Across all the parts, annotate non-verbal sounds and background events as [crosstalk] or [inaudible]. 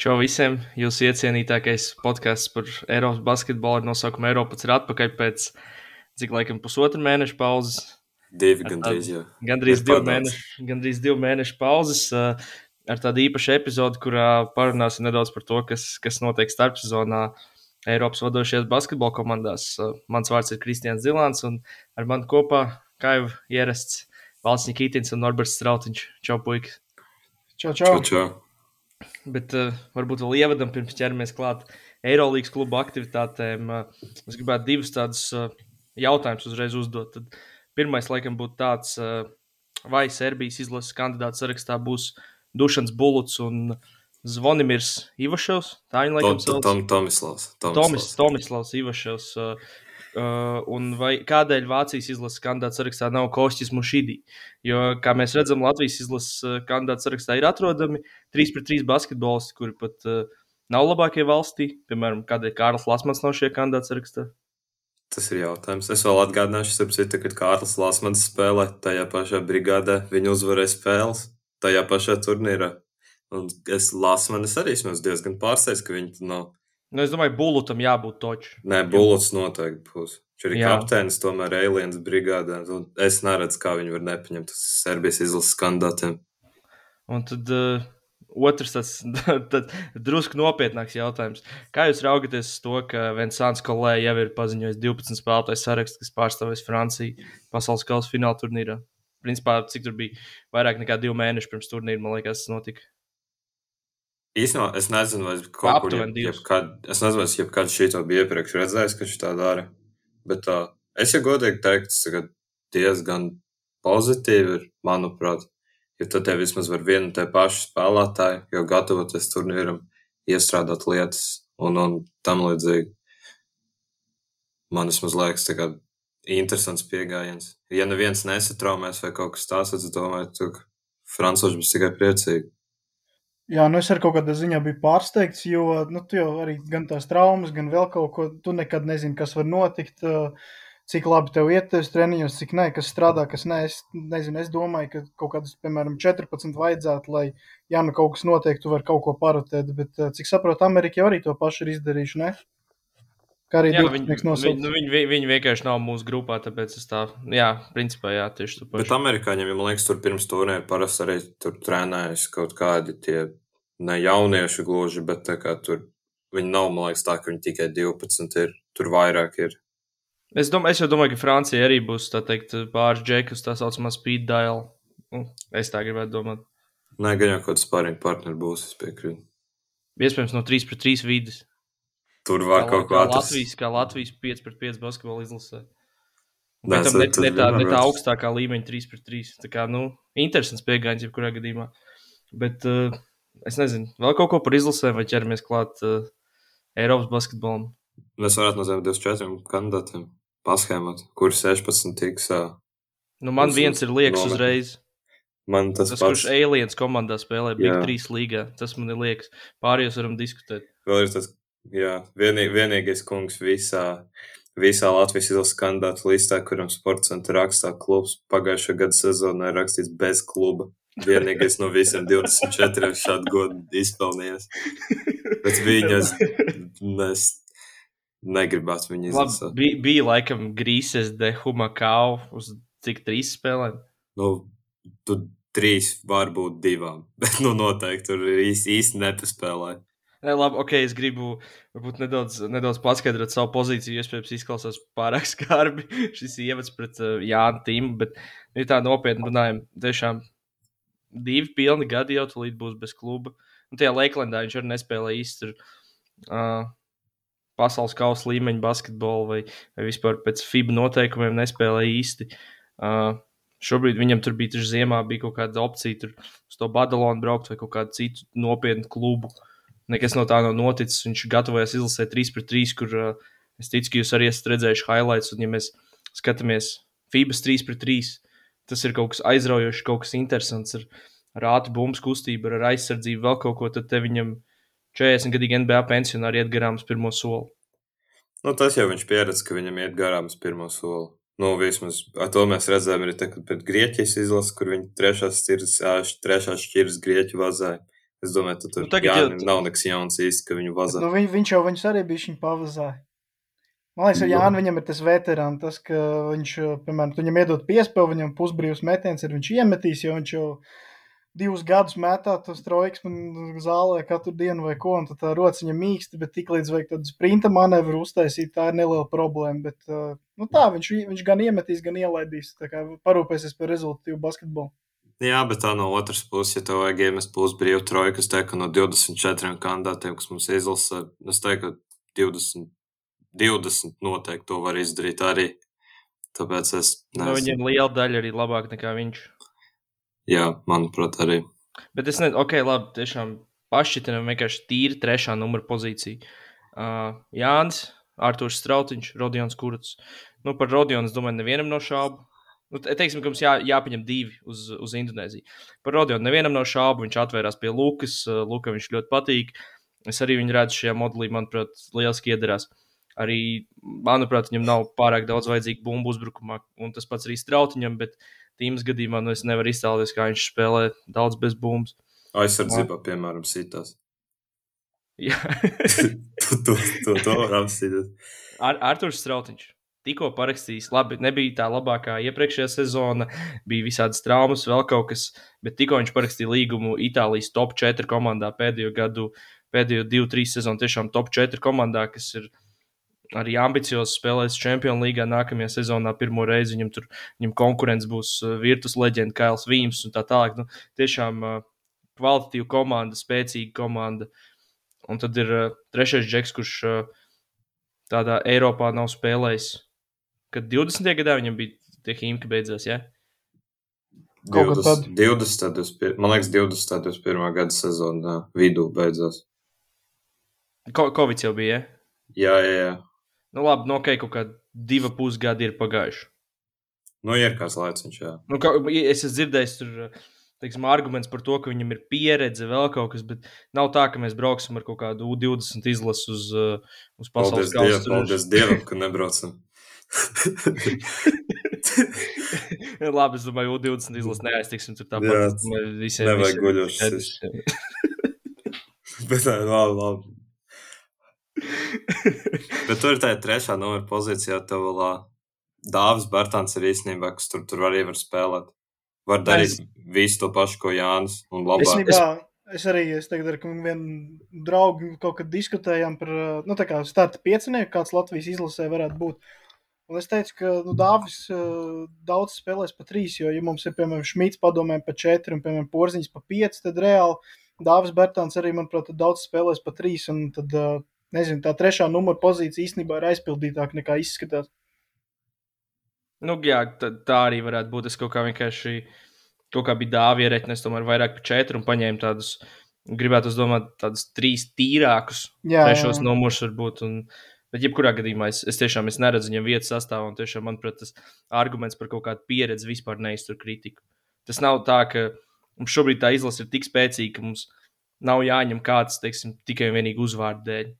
Čau visiem! Jūsu iecienītākais podkāsts par Eiropas basketbolu ar nosaukumu Eiropas ir atpakaļ pēc cik laikam pusotra mēneša pauzes. Divi gandrīz, jā. Gandrīz divu, mēnešu, gandrīz divu mēnešu pauzes. Ar tādu īpašu epizodu, kurā parunāsim nedaudz par to, kas, kas notiek starpsezonā Eiropas vadošajās basketbola komandās. Mans vārds ir Kristians Zilants, un ar mani kopā, kā jau ierasts, Valsts Nikitins un Norberts Strautiņš. Čau, puikas! Čau, čau. Čau, čau. Bet uh, varbūt vēl ievadam, pirms ķeramies klāt Eirolandes kluba aktivitātēm. Uh, es gribētu divus tādus uh, jautājumus uzreiz uzdot. Tad pirmais, laikam, būtu tāds, uh, vai Serbijas izlases kandidāts sarakstā būs Dušans Buluts un Zvonimirs Ivaševs. Tā viņa laikam sauc. Tom, Tomislavs. Tomis, Tomislavs. Tomislavs Ivaševs. Uh, Uh, un vai kādēļ Vācijas izlases kandidāts sarakstā nav Kostis Mušīdī? Jo, kā mēs redzam, Latvijas izlases uh, kandidāts sarakstā ir atrodami 3 pret 3 basketbolisti, kuri pat uh, nav labākie valstī. Piemēram, kādēļ Kārlis Lasmans nav šajā kandidāts sarakstā? Tas ir jautājums. Es vēl atgādināšu, starp citu, kad Kārlis Lasmans spēlē tajā pašā brigādē. Viņa uzvarēja spēles tajā pašā turnīrā. Un es Lasmanis arī esmu diezgan pārsteigts, ka viņi nav. Nu, es domāju, Bulutam jābūt točs. Nē, Bulots noteikti būs. Viņš ir kapteinis, tomēr Aliens brigādē. Un es neredzu, kā viņi var nepaņemt uz Serbijas izlases kandidātiem. Un tad uh, otrs, tas [laughs] tad drusku nopietnāks jautājums. Kā jūs raugaties uz to, ka Vinsants Kolē jau ir paziņojis 12 spēlētāju sarakstu, kas pārstāvēs Franciju pasaules kausa fināla turnīrā? Principā, cik tur bija vairāk nekā divi mēneši pirms turnīra, man liekas, tas notika. Īstenībā es nezinu, vai es kaut kur divus. jebkad, es nezinu, es jebkad šito biju iepriekš redzējis, ka viņš tā dara. Bet uh, es jau godīgi teiktu, tagad diezgan pozitīvi ir, manuprāt. Jo tad tev vismaz var vienu te pašu spēlētāju, jau gatavoties turnīram, iestrādāt lietas un, un tam līdzīgi. Man vismaz liekas, tā kā interesants pieejams. Ja neviens nesatraumēs vai kaut kas tāds, tad es domāju, ka Frančūži būs tikai priecīgi. Jā, nu es ar kaut kādā ziņā biju pārsteigts, jo nu, tu jau arī gan tās traumas, gan vēl kaut ko. Tu nekad nezini, kas var notikt, ā, cik labi tev iet tajos treniņos, cik nē, kas strādā, kas nē. Es nezinu, es domāju, ka kaut kādas, piemēram, 14 vajadzētu, lai, ja nu kaut kas notiek, tu vari kaut ko parotēt. Bet, ā, cik saprotu, Amerika jau arī to pašu ir izdarījuši, ne? Kā arī Jā, viņi, divnieks viņi, nu, viņi, viņi vienkārši nav mūsu grupā, tāpēc es tā, jā, principā, jā, tieši tā Bet paša. amerikāņiem, ja man liekas, tur pirms turnīra parasti arī tur trenējas kaut kādi tie ne jaunieši gluži, bet tā kā tur viņi nav, man liekas, tā, ka viņi tikai 12 ir, tur vairāk ir. Es, dom, es jau domāju, ka Francija arī būs, tā teikt, pāris džekus, tā saucamā speed dial. Nu, Es tā gribētu domāt. Nē, gan jau kaut kāds spārīgi partneri būs, es piekrītu. Iespējams, no 3 pret 3 vidas. Tur var kaut kā atrast. Latvijas, kā Latvijas 5 pret 5 basketbola izlasē. Nē, Bet ne, ne, tā, ne tā augstākā līmeņa 3 pret 3. Tā kā, nu, interesants pieejams, jebkurā gadījumā. Bet uh, es nezinu, vēl kaut ko par izlasēm vai ķeramies klāt uh, Eiropas basketbolam. Mēs varētu nozīmēt 24 kandidātiem paschēmot, kur 16 tiks. ā, Nu, man viens ir liekas nometni. uzreiz. Man tas, Tas, tas kurš pats. Aliens komandā spēlē Big Jā. 3 līgā, tas man ir liekas. Pārējos varam diskutēt. Vēl ir tas, jā, vienī, vienīgais kungs visā, visā Latvijas izlases kandidātu listā, kuram sports centra rakstā klubs pagājušā gada sezonā ir rakstīts bez kluba. Vienīgais no visiem 24 šādu godu izpelnījies. Bet viņas es negribētu viņu Labi, izlasīt. bija, bija laikam Grīses de Humakau uz cik trīs spēlēm. Nu, tu trīs, varbūt divām, [laughs] bet nu noteikti tur īsti, īsti nepaspēlēja. Nē, labi, ok, es gribu varbūt nedaudz, nedaudz paskaidrot savu pozīciju. Iespējams, izklausās pārāk [laughs] skarbi šis ievads pret uh, Jānu Tīmu, bet, ja tā nopietni runājam, tiešām divi pilni gadi jau tulīt būs bez kluba. Un tajā Lakelandā viņš arī nespēlēja īsti tur, uh, pasaules kausa līmeņa basketbolu vai, vai vispār pēc FIBA noteikumiem nespēlēja īsti. Uh, šobrīd viņam tur bija, tur ziemā bija kaut kāda opcija tur uz to Badalonu braukt vai kaut kādu citu nopietnu klubu. Nekas no tā nav noticis. Viņš gatavojas izlasīt 3 pret 3, kur uh, es ticu, ka jūs arī esat redzējuši highlights. Un, ja mēs skatāmies FIBAS 3 pret 3, tas ir kaut kas aizraujošs, kaut kas interesants ar, ar ātru bumbu kustību, ar aizsardzību, vēl kaut ko. Tad te viņam 40 gadīgi NBA pensionāri iet garām uz pirmo soli. Nu, tas jau viņš pieredz, ka viņam iet garām uz pirmo soli. Nu, vismaz to mēs redzējām arī tagad pēc Grieķijas izlases, kur viņi trešās šķiras, trešās šķiras Grieķu vazāja. Es domāju, ka tur Nu, tagad jau- nav nekas jauns īsti, ka viņu vazā. Nu, viņ, viņš jau viņus arī bija viņa pavazāja. Man liekas, ka Jā. Jānis viņam ir tas veterāns, tas, ka viņš, piemēram, viņam iedod piespēli, viņam pusbrīvs metiens ir viņš iemetīs, jo viņš jau divus gadus metā tos trojkas man zālē katru dienu vai ko, un tā rots viņam mīksti, bet tik līdz vajag tādu sprinta manevru uztaisīt, tā ir neliela problēma, bet, nu tā, viņš, viņš gan iemetīs, gan ielaidīs, tā kā parūpēsies par rezultātu basketbolu. Jā, bet tā no otras puses, ja tev vajag iemest pusbrīvu trojku, es teiktu, ka no 24 kandidātiem, kas mums izlasa, es teiktu, ka 20, 20 noteikti to var izdarīt arī. Tāpēc es No nezinu. viņiem liela daļa arī labāk nekā viņš. Jā, manuprāt, arī. Bet es nezinu, ok, labi, tiešām pašķitinām vienkārši tīri trešā numura pozīcija. Uh, Jānis, Arthurs Strautiņš, Rodions Kurts. Nu, par Rodionu es domāju, nevienam nav šaubu. Nu, te- teiksim, ka mums jā, jāpaņem divi uz, uz Indonēziju. Par Rodionu nevienam nav šaubu. Viņš atvērās pie Lukas. Uh, Luka viņš ļoti patīk. Es arī viņu redzu šajā modelī, manuprāt, lieliski iedarās. Arī, manuprāt, viņam nav pārāk daudz vajadzīgu bumbu uzbrukumā, un tas pats arī Strautiņam, bet tīmas gadījumā nu, es nevaru iztēloties, kā viņš spēlē daudz bez bumbas. Aizsardzībā, piemēram, sitās. Jā. [laughs] tu to, to, to var apstīties. Ar, Arthurs Strautiņš tikko parakstījis. Labi, nebija tā labākā iepriekšējā sezona, bija visādas traumas, vēl kaut kas, bet tikko viņš parakstīja līgumu Itālijas top 4 komandā pēdējo gadu, pēdējo 2-3 sezonu, tiešām top 4 komandā, kas ir arī ambiciozi spēlēs Champions League nākamajā sezonā. Pirmo reizi viņam tur viņam konkurence būs uh, Virtus leģenda, Kails Vīms un tā tālāk. Nu, tiešām uh, kvalitatīva komanda, spēcīga komanda. Un tad ir uh, trešais džeks, kurš tādā Eiropā nav spēlējis. Kad 20. gadā viņam bija tie himki beidzās, ja? Kaut kad 20, 20, 21, man liekas, 20, 21 gada sezonā vidū beidzās. Ko Covid jau bija, ja? Jā, jā, jā. Nu labi, no ok, kaut kādi divi pusgadi ir pagājuši. Nu, ir kāds laiciņš, jā. Nu, kā, es esmu dzirdējis, tur, teiksim, arguments par to, ka viņam ir pieredze, vēl kaut kas, bet nav tā, ka mēs brauksim ar kaut kādu U20 izlasu uz, uh, uz pasaules kausa. paldies Dievam, ka nebraucam. [laughs] Labi, es domāju, U20 izlasu neaiztiksim tur Jā, tāpat. Es domāju, Visiem, nevajag guļošas. [laughs] Bet tā ir labi, labi. [laughs] Bet tur ir tā trešā numura pozīcijā. Tev vēl Dāvis Bērtāns ir īstenībā, kas tur, tur arī var spēlēt. Var darīt Es- visu to pašu, ko Jānis. Un labāk. Īstenībā es arī es tagad ar vienu draugu kaut kad diskutējām par nu, tā kā starta piecinieku, kāds Latvijas izlasē varētu būt. Un es teicu, ka nu, Dāvis uh, daudz spēlēs pa trīs, jo, ja mums ir, piemēram, Šmīts padomē pa četri un, piemēram, Porziņš pa pieci, tad reāli Dāvis Bertāns arī, manuprāt, daudz spēlēs pa trīs. Un tad, uh, nezinu, tā trešā numura pozīcija īstenībā ir aizpildītāka nekā izskatās. Nu, jā, tā, tā arī varētu būt. Es kaut kā vienkārši, kaut kā bija dāvā ierēķinājis, tomēr vairāk par četru un paņēmu tādus, gribētu es domāt, tādus trīs tīrākus, Jā, trešos numurus varbūt. Un, bet, jebkurā gadījumā, es, es tiešām es neredzu viņam vietas sastāvā, un tiešām, manuprāt, tas arguments par kaut kādu pieredzi vispār neiztur kritiku. Tas nav tā, ka mums šobrīd tā izlase ir tik spēcīga, ka mums nav jāņem kāds, teiksim, tikai un vienīgi uzvārdu dēļ.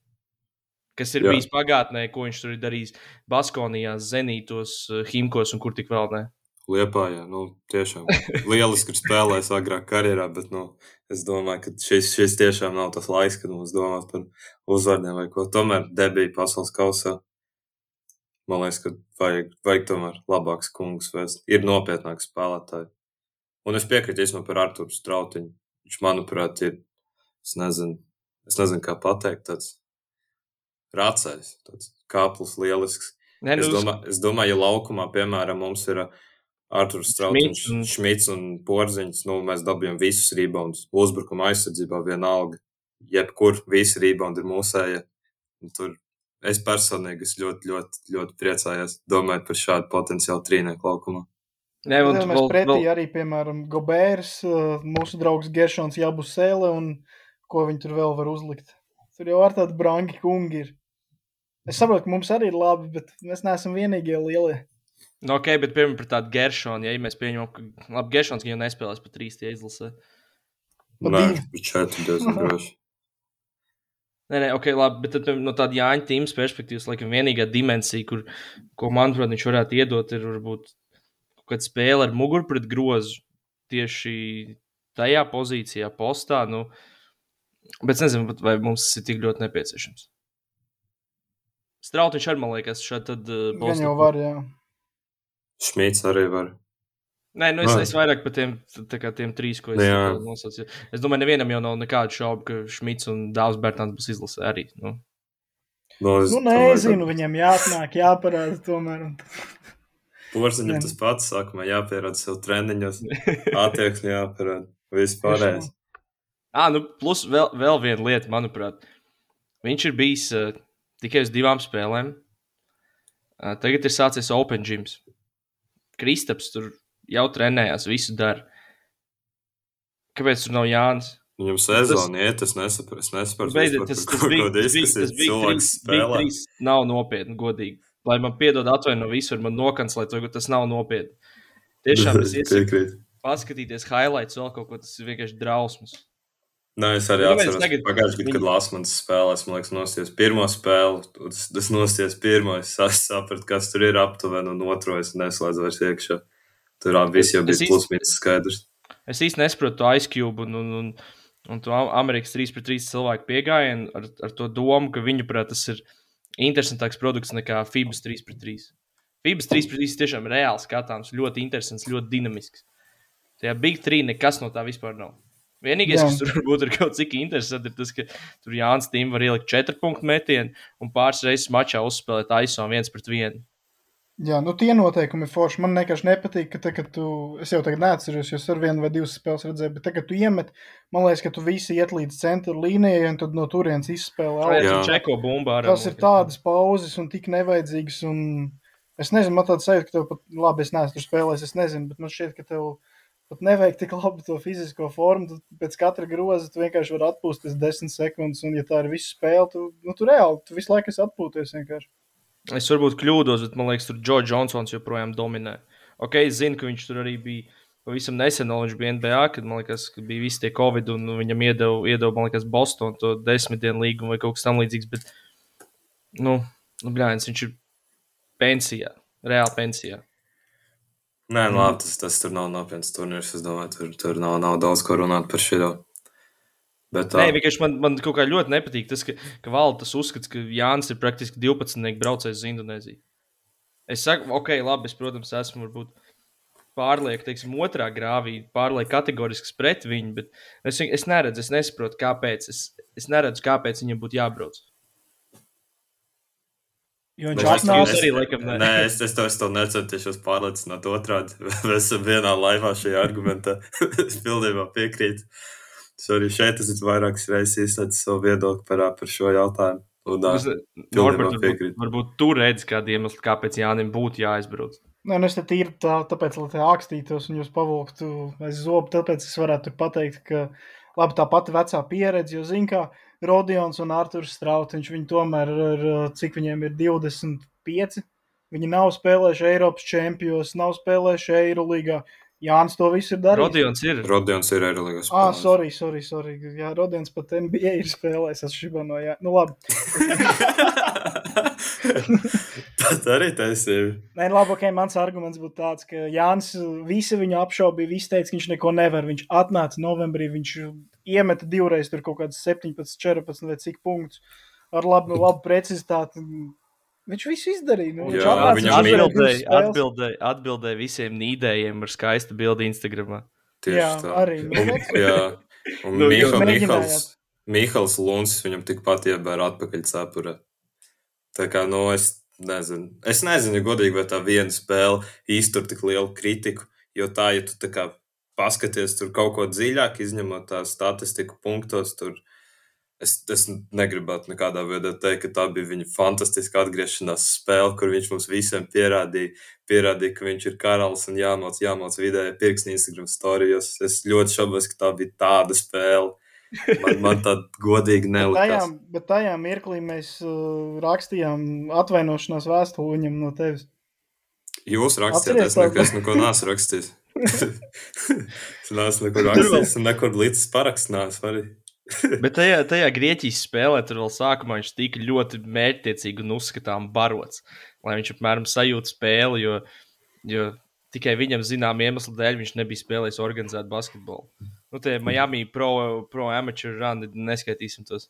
Kas ir Jā. Bijis pagātnē, ko viņš tur ir darījis Baskonijā, Zenītos, Himkos un kur tik vēl ne. Liepā, jā, nu, tiešām lieliski spēlējis agrāk karjerā, bet, nu, es domāju, ka šis, šis tiešām nav tas laiks, kad mums domāt par uzvārdiem vai ko. Tomēr debija pasaules kausā. Man liekas, ka vajag, vajag tomēr labāks kungus vēst. Ir nopietnāks spēlētāji. Un es piekrītu īstenībā par Arturu Strautiņu. Viņš, manuprāt, ir, es nezinu, es nezinu kā pateikt, tāds racējs, tāds kāplis lielisks. Nē, Es, nu, domā, es domāju, ja laukumā, piemēram, mums ir Arthurs Strautiņš, Šmits un- Porziņš, nu, mēs dabūjām visus reboundus. Uzbrukuma aizsardzībā vienalga. Jebkur visi reboundi ir mūsēji. Un Tur es personīgi es ļoti, ļoti, ļoti priecājos. Domāju par šādu potenciālu trīnieku laukumā. Nē, un Jā, mēs pretī vēl, arī, piemēram, Gobērs, uh, mūsu draugs Geršons Jabusēle un ko viņi tur vēl var uzlikt. Tur jau ar tādu brangi kungi ir. Es saprotu, ka mums arī ir labi, bet mēs neesam vienīgie lielie. Nu, ok, bet piemēram par tādu Geršonu, ja mēs pieņemam, ka, labi, Geršons jau nespēlēs pat trīs tie izlasē. Pa Nē, bet četri diezgan [laughs] droši. Nē, nē, ok, labi, bet tad, no tāda Jāņa tīmas perspektīvas, laikam, vienīgā dimensija, kur, ko, manuprāt, viņš varētu iedot, ir varbūt kaut kāda spēle ar muguru pret grozu tieši tajā pozīcijā, postā. Nu, Bet es nezinu, vai mums tas ir tik ļoti nepieciešams. Strautiņš arī, man liekas, šeit tad uh, Gan jau var, jā. Šmīts arī var. Nē, nu es, Vai. es vairāk par tiem, tā kā tiem trīs, ko es uh, nosaucu. Es domāju, nevienam jau nav nekādu šaubu, ka Šmits un Dārzs Bērtāns būs izlasē arī. Nu. No, es Nu, domāju, ka nezinu, viņam jāatnāk, jāparāda tomēr. un- Porziņam tas pats sākumā jāpierāda sev treniņos, [laughs] attieksmi jāpierāda. Viss pārējais. Ah, nu, plus vēl, vēl viena lieta, manuprāt. Viņš ir bijis uh, tikai uz divām spēlēm. Uh, tagad ir sācies Open Gyms. Kristaps tur jau trenējās, visu dara. Kāpēc tur nav Jānis? Viņam sezona iet, es nesaprotu, es nesaprotu, vispār, tas, tas bija tas bija- diskusijas tas bija cilvēks trīs. Nav nopietni, godīgi. Lai man piedod atvaino visu, man to, ka tas nav nopietni. Tiešām es [laughs] iesaku paskatīties highlights vēl kaut ko, tas ir vienkārši drausmas. Nē, es arī atceros, tagad- pagājušajā gadā, kad Lasmans spēlēs, man liekas, nosties pirmo spēli. Es, es nosties pirmo, es sa- sapratu, kas tur ir aptuveni, un otro es neslēdzu vairs iekšā. Tur viss jau bija īsti- plus mīnus skaidrs. Es īsti nesaprotu to aizkļūbu un, un, un, un to Amerikas 3 pret 3 cilvēku piegājienu ar, ar to domu, ka viņu prāt tas ir interesantāks produkts nekā FIBAS 3 pret 3. FIBAS 3 pret 3 ir tiešām reāli skatāms, ļoti interesants, ļoti dinamisks. Tajā Big 3 nekas no tā vispār nav. Vienīgais, Jā. kas tur varbūt ir kaut cik interesants, ir tas, ka tur Jānis Tīm var ielikt 4 punktu metienu un pāris reizes mačā uzspēlēt aizsāņu viens pret vienu. Jā, nu tie noteikumi forši. Man vienkārši nepatīk, ka, te, kad tu, es jau tagad neatceros, jo es ar vienu vai divas spēles redzēju, bet tagad, tu iemet, man liekas, ka tu visi iet līdz centra līnijai un tad no turienes izspēlē. Čeko bumbā. Tas ir tādas pauzes un tik nevajadzīgas. Un es nezinu, man tāds sajūta, ka tev pat labi, es neesmu spēlējis, es nezinu, bet man šķiet, ka tev pat nevajag tik labi to fizisko formu. Tu pēc katra groza tu vienkārši vari atpūsties desmit sekundes, un ja tā ir visa spēle, tu, nu, tu reāli, tu visu laiku esi atpūties vienkārši. Es varbūt kļūdos, bet man liekas, tur Džordžs Džonsons joprojām dominē. Ok, es zinu, ka viņš tur arī bija pavisam nesen, viņš bija NBA, kad liekas, ka bija visi tie Covid, un viņam iedeva, iedeva man liekas, Boston to desmit dienu līgumu vai kaut kas tamlīdzīgs. Bet, nu, nu bļāns, viņš ir pensijā, reāli pensijā. Nē, nu, labi, tas, tas tur nav nopietns turnīrs. Es domāju, tur, tur nav, nav daudz ko runāt par šo. Bet tā, Nē, vienkārši man, man kaut kā ļoti nepatīk tas, ka, ka valda tas uzskats, ka Jānis ir praktiski 12 braucējs uz Indonēziju. Es saku, ok, labi, es, protams, esmu varbūt pārlieku, teiksim, otrā grāvī, pārlieku kategorisks pret viņu, bet es, es neredzu, es nesaprotu, kāpēc. Es, es neredzu, kāpēc viņam būtu jābrauc. Jo viņš Jūs arī laikam ne. Nē, es, es, to, es to necenšos pārliecināt otrādi. [laughs] Mēs esam vienā laivā šajā argumentā. [laughs] es pilnībā piekrītu. Es arī šeit esmu vairākas reizes izteicis savu viedokli par, par šo jautājumu. Un, Es- ā, Norbert, varbūt, varbūt tu redzi kādu iemeslu, kāpēc Jānim būtu jāaizbrauc. Nē, nu es te tīri tā, tāpēc, lai te akstītos un jūs pavilktu aiz zobu, tāpēc es varētu tur pateikt, ka labi tā pati vecā pieredze, jo zin kā Rodions un Arturs Strautiņš, viņi tomēr ir, cik viņiem ir 25, viņi nav spēlējuši Eiropas čempionos, nav spēlējuši Eirolīgā, Jānis to visu ir darījis. Rodions ir. Rodions ir Eirolandes Ah, sorry, sorry, sorry. Jā, Rodions pat NBA ir spēlējis. Es šībā no jā. Nu, labi. [laughs] Tas arī taisnība. Nē, labi, ok, mans arguments būtu tāds, ka Jānis visi viņu apšaubīja, visi teica, ka viņš neko nevar. Viņš atnāca novembrī, viņš iemeta divreiz tur kaut kādas 17, 14 vai cik punktus ar labu, labu precizitāti. Viņš visu izdarīja. Nu, viņš Jā, viņš Atbildēja, atbildēja, atbildēja visiem nīdējiem ar skaistu bildi Instagram. Tieši Jā, tā. arī, nu, Un, jā, un [laughs] Nu, Mihal. Mihals, Mihals Luns viņam tikpat iebēra atpakaļ cepurē. Tā kā, nu, es nezinu. Es nezinu, godīgi, vai tā viena spēle iztur tik lielu kritiku, jo tā, ja tu tā kā paskaties tur kaut ko dziļāk, izņemot tā statistiku punktos, tur es, es negribētu nekādā veidā teikt, ka tā bija viņa fantastiska atgriešanās spēle, kur viņš mums visiem pierādīja, pierādīja ka viņš ir karalis un jāmāc, jāmāc vidēji pirksti Instagram storijos. Es ļoti šaubos, ka tā bija tāda spēle. Man, man tā godīgi Bet tajā, nelikās. bet tajā mirklī mēs uh, rakstījām atvainošanās vēstuli viņam no tevis. Jūs rakstījāt, es neko neesmu rakstījis. [laughs] es neesmu neko rakstījis, un nekur līdz paraksts neesmu [laughs] arī. Bet tajā, tajā Grieķijas spēlē tur vēl sākumā viņš tika ļoti mērķtiecīgi un uzskatām barots, lai viņš apmēram sajūta spēli, jo, jo tikai viņam zinām iemeslu dēļ viņš nebija spēlējis organizēt basketbolu. Nu, tie Miami pro, pro amateur rani neskaitīsim tos.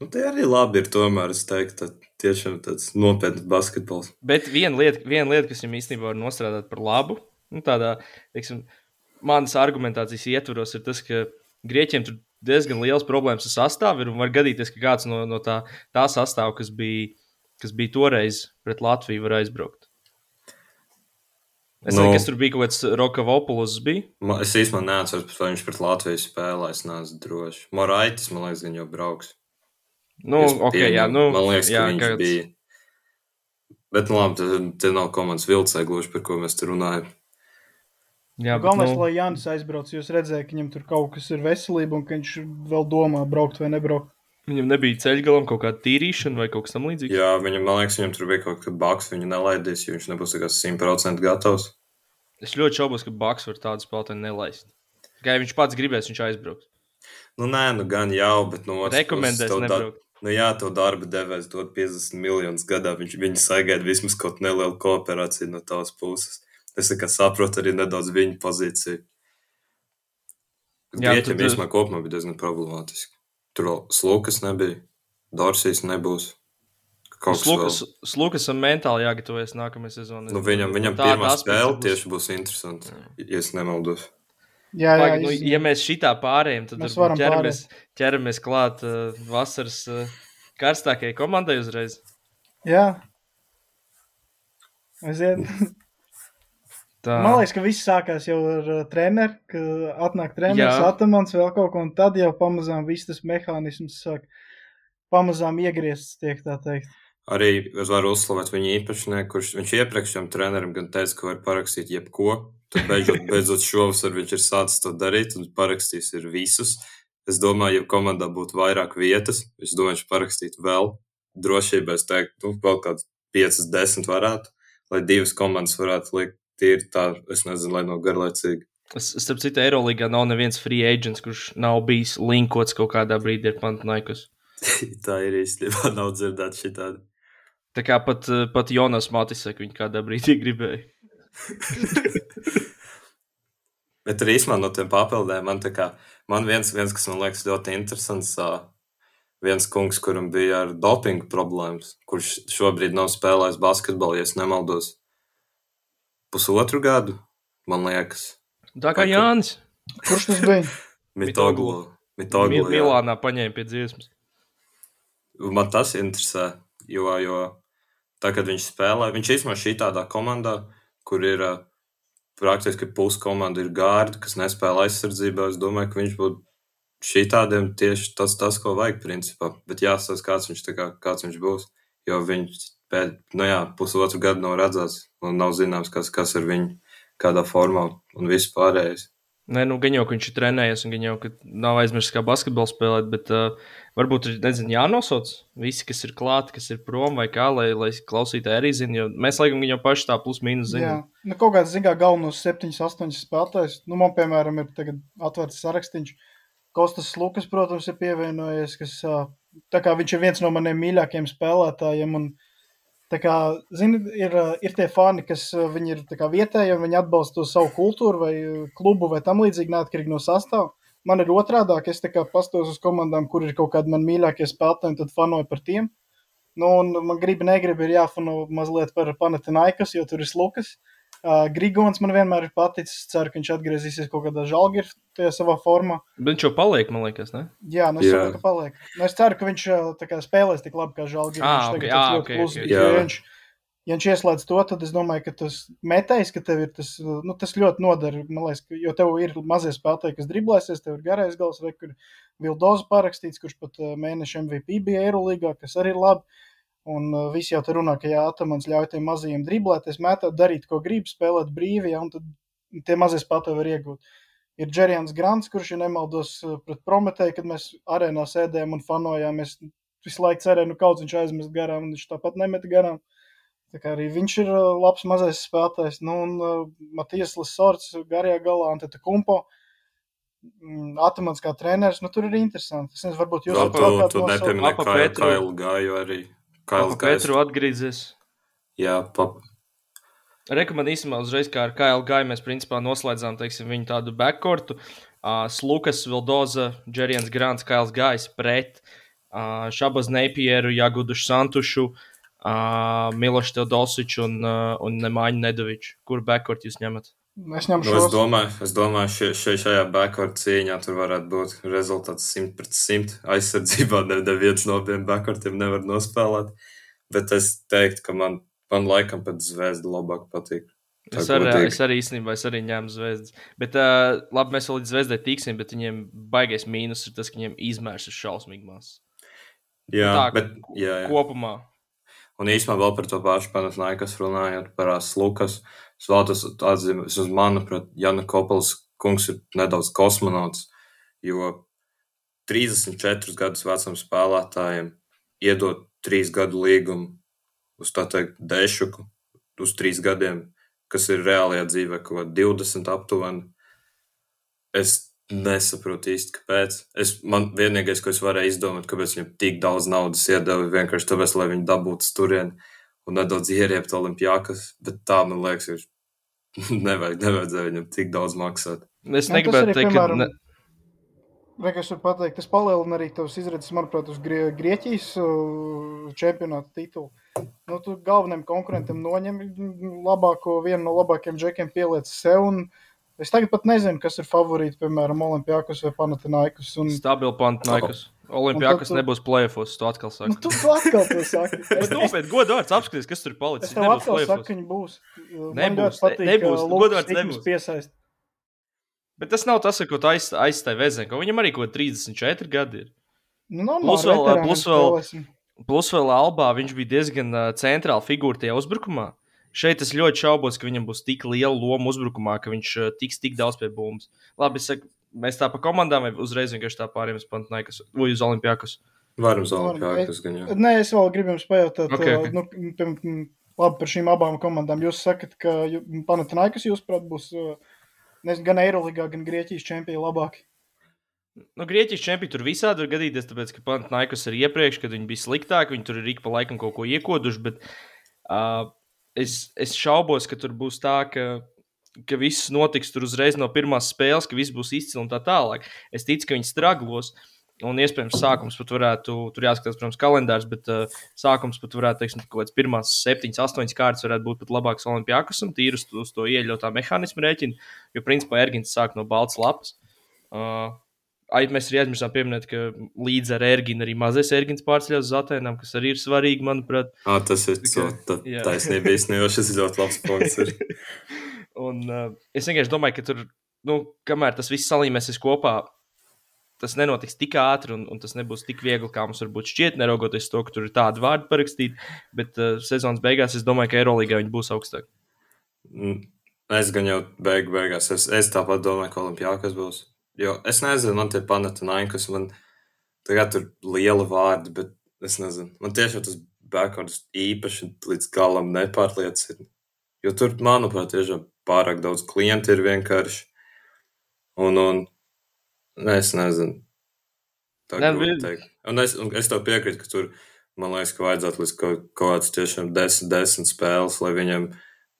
Nu, tie arī labi ir. Tomēr es teiktu, ka tiešām tāds nopietns basketbols. Bet viena lieta, viena lieta kas viņam īstenībā var nostrādāt par labu, nu, tādā, teiksim, manas argumentācijas ietvaros, ir tas, ka Grieķiem tur diezgan liels problēmas ar sastāvu ir. Var gadīties, ka kāds no, no tā, tā sastāvā, kas bija, kas bija toreiz pret Latviju, var aizbraukt. Es Nu. nezinu, kas tur bija kaut kāds Rokavopulus. Bija. Ma- Es īstenībā neatceros, vai viņš pret Latviju spēlē. Es neesmu drošs. Moraitis, man liekas, gan jau brauks. Nu, Es ok, jā, pieņemu. nu, man liekas, ka jā, viņš kāds- bija. Bet, nu, labi, tas- te nav komandas vilcē gluži, par ko mēs tur runājam. Jā, bet, Galvenais, nu, lai Jānis aizbrauc, jūs redzējāt, ka viņam tur kaut kas ir veselība un ka viņš vēl domā, braukt vai nebraukt. viņam nebija ceļgalam kaut kāda tīrīšana vai kaut kas tamlīdzīgs. Jā, viņam, man liekas, viņam tur bija kaut kāda baks, viņu nelaidīs, jo viņš nebūs tā kā 100% gatavs. Es ļoti šaubos, ka Baks var tādu spēlētāju nelaist. Tikai ja viņš pats gribēs, viņš aizbrauks. Nu, nē, nu gan jau, bet no otras Rekomendēs tev da- nebraukt. Nu, jā, to darba devējs dod 50 miljonus gadā. Viņš viņi sagaida vismaz kaut nelielu kooperāciju no tavas puses. Es saprotu arī nedaudz viņa pozīciju. Tad- īstenībā kopumā bija diezgan problemātiski. Tur vēl Slukas nebija, Dorsijas nebūs. Kaut kas Slukas. Slukasam mentāli jāgatavojas nākamajai sezonai. Nu, viņam viņam Tā- pirmā spēle būs- tieši būs interesanta, ja es nemaldos. Jā, jā, Pagaid, nu, iz- ja mēs šitā pārējām, tad Mēs varam ķeramies, ķeramies klāt uh, vasaras uh, karstākajai komandai uzreiz. jā. Aiziet. [laughs] Tā. Man liekas, ka viss sākās jau ar uh, treneru, ka atnāk treneris, Jā. atamans vēl kaut ko, un tad jau pamazām viss tas mehānisms sāk pamazām iegriezts, tiek tā teikt. Arī es varu uzslavēt viņa īpašnieku, kurš viņš iepriekšējam trenerim gan teica, ka var parakstīt jebko. Tad beidzot, [laughs] beidzot šovasar viņš ir sācis to darīt un parakstījis ir visus. Es domāju, ja komandā būtu vairāk vietas, es domāju, viņš parakstītu vēl. Drošībā es teiktu, nu, vēl kāds 5, 10 varētu, lai divas komandas varētu likt tīri tā, es nezinu, lai nav garlaicīgi. Es, starp citu, Eirolandā nav neviens free agents, kurš nav bijis linkots kaut kādā brīdī ar Pantnaikus. [laughs] tā ir īstenībā nav dzirdēta šī tāda. Tā kā pat, pat Jonas Matisek viņu kādā brīdī gribēja. [laughs] Bet arī īstenībā no tiem papildiem man, tā kā, man viens, viens, kas man liekas ļoti interesants, viens kungs, kuram bija ar dopingu problēmas, kurš šobrīd nav spēlējis basketbolu, ja nemaldos, pusotru gadu, man liekas, Tā kā tu- Jānis Kurš tas bija? Mitoglu. Mil Mitoglu, jā. Milānā paņēma pie dziesmas. Man tas interesē, jo, jo tā, kad viņš spēlē, viņš īstenībā šī tādā komandā, kur ir ā, praktiski pusi komanda ir gārdi, kas nespēlē aizsardzībā. Es domāju, ka viņš būtu šī tādiem tieši tas, tas, ko vajag principā. Bet jāsaka, kāds viņš, tā kā, kāds viņš būs. Jo viņš pēc, nu jā, pusotru gadu nav redzēts un nav zināms, kas, kas ar viņu, kādā formā un viss pārējais. Nē, nu, gan jau, ka viņš ir trenējies, un gan jau, ka nav aizmirsis, kā basketbolu spēlēt, bet uh, varbūt ir, nezinu, jānosauc visi, kas ir klāti, kas ir prom vai kā, lai, lai klausītāji arī zina, jo mēs laikam viņu paši tā plus mīnus Jā, zinām. nu, kaut kāds, zināmā, galvenos 7, 8 spēlētājs. Nu, man, piemēram, ir tagad atvērts sarakstīns. Kostas Lukas, protams, ir pievienojies, kas kā viņš ir viens no maniem mīļākajiem spēlētājiem. Un, tā kā, zini, ir, ir tie fani, kas ā, viņi ir kā vietēji, un viņi atbalsta to savu kultūru vai ā, klubu vai tam līdzīgi, neatkarīgi no sastāvā. Man ir otrādi, es tā kā pastos uz komandām, kur ir kaut kādi man mīļākie spēlētāji, un tad fanoju par tiem. Nu, un man gribi, negribi, ir jāfano mazliet par Panatinaikas, jo tur ir Lukas. Uh, Grigons man vienmēr ir paticis. Ceru, ka viņš atgriezīsies kaut kādā žēlgirā, tajā savā formā. Bet viņš jau paliek, man liekas, ne? Jā, nu es Jā. saprotu, ka paliek. Nu, es ceru, ka viņš kā spēlēs tik labi kā žēlgirā. Ā, ok, ā, ok, ok. Jā. Ja viņš, ja viņš ieslēdz to, tad es domāju, ka tas metējs, ka tev ir tas, nu, tas ļoti noder. Man liekas, ka, jo tev ir mazie spēlētāji, kas driblēsies, tev ir garais gals, vai kur Vildoza parakstīts, kurš pat mēneša MVP bija Eirolīgā, kas arī ir labi. Un uh, visi jau tur runā, ka jā, Atamans ļauj tiem mazajiem driblēties, mētāt, darīt, ko grib, spēlēt brīvi, ja, un tad tie mazie spēlētāji var iegūt. Ir Džerijans Grants, kurš ir nemaldos uh, pret Prometēju, kad mēs arēnā sēdējām un fanojām. Es visu laiku cerēju, nu kaut viņš aizmest garām, un viņš tāpat nemeta garām. Tā kā arī viņš ir uh, labs mazais spēlētājs. Nu, un uh, Matijas Lasorts garajā galā, un tad Kumpo. mm, Atamans kā treneris, nu tur ir interesanti. Es nezinu, varbūt jūs Vēl tu- tu, tu Petru. Kailu Gāju arī. Kailu Kā Petru atgriezies. Jā, pap, Rekomendācijā uzreiz, kā ar KLG, mēs principā noslēdzām teiksim, viņu tādu backcourtu. uh, Slukas, Vildoza, Džerians Grants, Kails Gais pret uh, Šabas Neipieru, Jagudušu Santušu, uh, Milošu Teodosiču un, uh, un Nemāņu Nedoviču. Kur backcourt jūs ņemat? Es ņemu Nu, es domāju, es domāju šie, šie, šajā backcourt cīņā tur varētu būt rezultāts 100 pret 100. Aizsardzībā ne- neviens no abiem backcourtiem nevar nospēlēt. Bet es teiktu, ka man, man laikam pat zvezda labāk patīk. Tā Es arī, godīgi. es arī īstenībā es arī ņēmu zvezdas. Bet, uh, labi, mēs vēl līdz zvezdai tiksim, bet viņiem baigais mīnus ir tas, ka viņiem izmērs ir šausmīgi maz. Jā, tā, bet jā, jā. Kopumā. Un īstenībā vēl par to pašu Panasnaikas runājot par Ās Lukas. Es vēlos atzīmēt, vismaz manuprāt, Jana Kopels kungs ir nedaudz kosmonauts, jo 34 gadus vecam spēlētājiem iedot 3 gadu līgumu uz tā teikt dešuku, uz 3 gadiem, kas ir reālajā dzīvē kaut kā 20 aptuveni. Es nesaprotu īsti, kāpēc. Es, man vienīgais, ko es varēju izdomāt, kāpēc viņam tik daudz naudas iedeva, vienkārši tāpēc, lai viņi dabūtu turien un nedaudz ieriept olimpiākas, bet tā, man liekas, ir [laughs] nevajag, nevajadzēja viņam tik daudz maksāt. Es Nu, negribētu teikt, ka. piemēram, Ne... Vienkārši var pateikt, tas palielina arī tavas izredzes, manuprāt, uz Grie Grieķijas uh, čempionāta titulu. Nu, tu galvenajam konkurentam noņem labāko, vienu no labākajiem džekiem pieliec sev. Un es tagad pat nezinu, kas ir favorīti, piemēram, Olimpijākus vai Panatinaikus. Un... Stabili pantānaikas. Olimpijākas tu- nebūs plēfos, tu atkal Nu, saki. tu atkal to saki. [laughs] Es nopietni godvārds apskaties, kas tur palicis. Es tev Nebūs atkal saku, plēfos. ka viņi būs. Nebūs, patīk, ne- nebūs, Lukas godvārds nebūs. Piesaist. Bet tas nav tas, ko tu aiz, aizstāji Vezenko. Viņam arī kaut kādi 34 gadi ir. Nu, normāli, Plus vēl, plus vēl- spēlēsim. Plus vēl Albā viņš bija diezgan uh, centrāla figūra tajā uzbrukumā. Šeit es ļoti šaubos, ka viņam būs tik liela loma uzbrukumā, ka viņš uh, tiks tik daudz pie bumbas. Labi, es saku, mēs tā pa komandām vai uzreiz vienkārši tā pārējiem uz Pantnaikas vai uz Olimpijākas. Varam uz Varam. olimpiākas gan jau. Nē, es vēl gribu jums pajautāt, Okay, okay, okay. Nu, piem, labi, par šīm abām komandām. Jūs sakat, ka Panatinaikas, jūsuprāt, būs uh, nezinu, gan Eirolandā, gan Grieķijas čempioni labāki. Nu, Grieķijas čempioni tur visādi var gadīties, tāpēc, ka Pantnaikas arī iepriekš, kad viņi bija sliktāki, viņi tur ir ik pa laikam kaut ko iekoduši, bet uh, es, es šaubos, ka tur būs tā, ka, ka viss notiks tur uzreiz no pirmās spēles, ka viss būs izcili un tā tālāk. Es ticu, ka viņi straglos. Un iespējams, sākums pat varētu, tur jāskatās, protams, kalendārs, bet uh, sākums pat varētu, teiksim, kaut kāds pirmās septiņas, astoņas kārtas varētu būt pat labāks Olimpijākas un tīri uz, to ieļautā mehānismu rēķinu, jo, principā, Ergins sāk no balts lapas. Uh, Ai, mēs arī aizmirsām pieminēt, ka līdz ar Erginu arī mazais Ergins pārceļās uz Atēnām, kas arī ir svarīgi, manuprāt. Ah, tas ir taisnība īstenībā. Šis ir ļoti labs punkts. [laughs] ir. Un uh, es vienkārši domāju, ka tur, nu, kamēr tas viss salīmēsies kopā, tas nenotiks tik ātri un, un tas nebūs tik viegli, kā mums varbūt šķiet, neraugoties to, ka tur ir tādi vārdi parakstīti. Bet uh, sezonas beigās es domāju, ka Eirolandā viņi būs augstāki. Mm, Es gan jau beigu, beigās. Es, es tāpat domāju, ka Olimpijākas būs. Jo es nezinu, man tie panākumi, man tagad tur liela vārdi, bet es nezinu. Man tiešām tas backwards īpaši līdz galam nepārliecina. Jo tur, manuprāt, tiešām pārāk daudz klientu ir vienkārši. Un, un ne, es nezinu. Tā kā vi- teikt. Un es, un es tev piekrītu, ka tur, man liekas, ka vajadzētu līdz kaut, kaut kāds tiešām desmit, desmit spēles, lai viņiem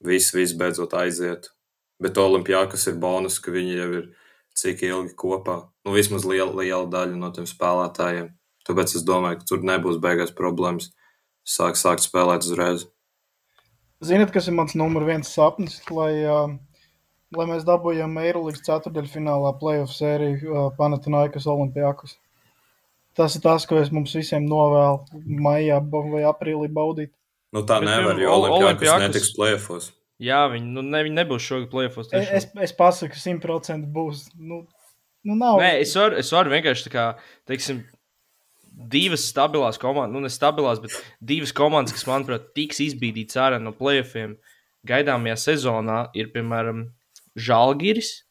viss, viss beidzot aizietu. Bet Olimpijākas ir bonus, ka viņi jau ir cik ilgi kopā. Nu, vismaz liela, liela daļa no tiem spēlētājiem. Tāpēc es domāju, ka tur nebūs beigās problēmas. Sāk, sākt spēlēt uzreiz. Ziniet, kas ir mans numur viens sapnis, lai, uh, lai mēs dabūjam Eirolandes ceturdaļfinālā playoff sēriju uh, Panatinaikas Olimpijākus. Tas ir tas, ko es mums visiem novēlu maijā vai aprīlī baudīt. Nu, tā Bet, nevar, jo Ol- Olimpijākas Olimpiakos- netiks plēfos. Jā, viņi, nu, ne, viņi nebūs šogad plēfos. Es, es, es pasaku, ka 100% būs. Nu, nu nav. Nē, es varu, es varu vienkārši tā kā, teiksim, divas stabilās komandas, nu, ne stabilās, bet divas komandas, kas, manuprāt, tiks izbīdītas ārā no playoffiem gaidāmajā sezonā, ir, piemēram, Žalgiris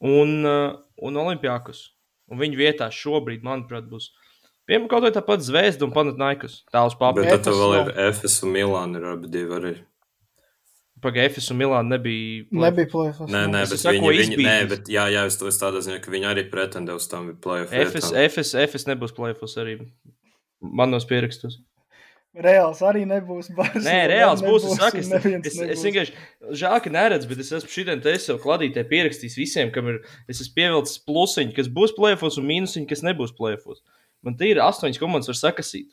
un, uh, un Olimpijākus. Un viņu vietā šobrīd, manuprāt, būs piemēram kaut vai tāpat Zvezda un Panatnaikas. Tā uz Bet papīra. tad tev vēl Efes ir FS un Milāna ir abi divi arī. Pagaidām, Efes un Milāna nebija. play-off. Nebija plēfos. Nē, nē, Es bet viņi, viņi, nē, bet jā, jā, es to es tādā ziņā, ka viņi arī pretendē uz tām plēfos. Efes, Efes, Efes nebūs plēfos arī manos pierakstos. Reāls arī nebūs. [laughs] Barcelona Nē, reāls būs. Es, nebūs, saku, es, es, es nebūs. vienkārši žēl, ka neredzu, bet es esmu šitiem te es jau kladītē pierakstījis visiem, kam ir. Es esmu pievilcis plusiņu, kas būs plēfos, un mīnusiņu, kas nebūs plēfos. Man tie ir astoņas komandas, var sakasīt.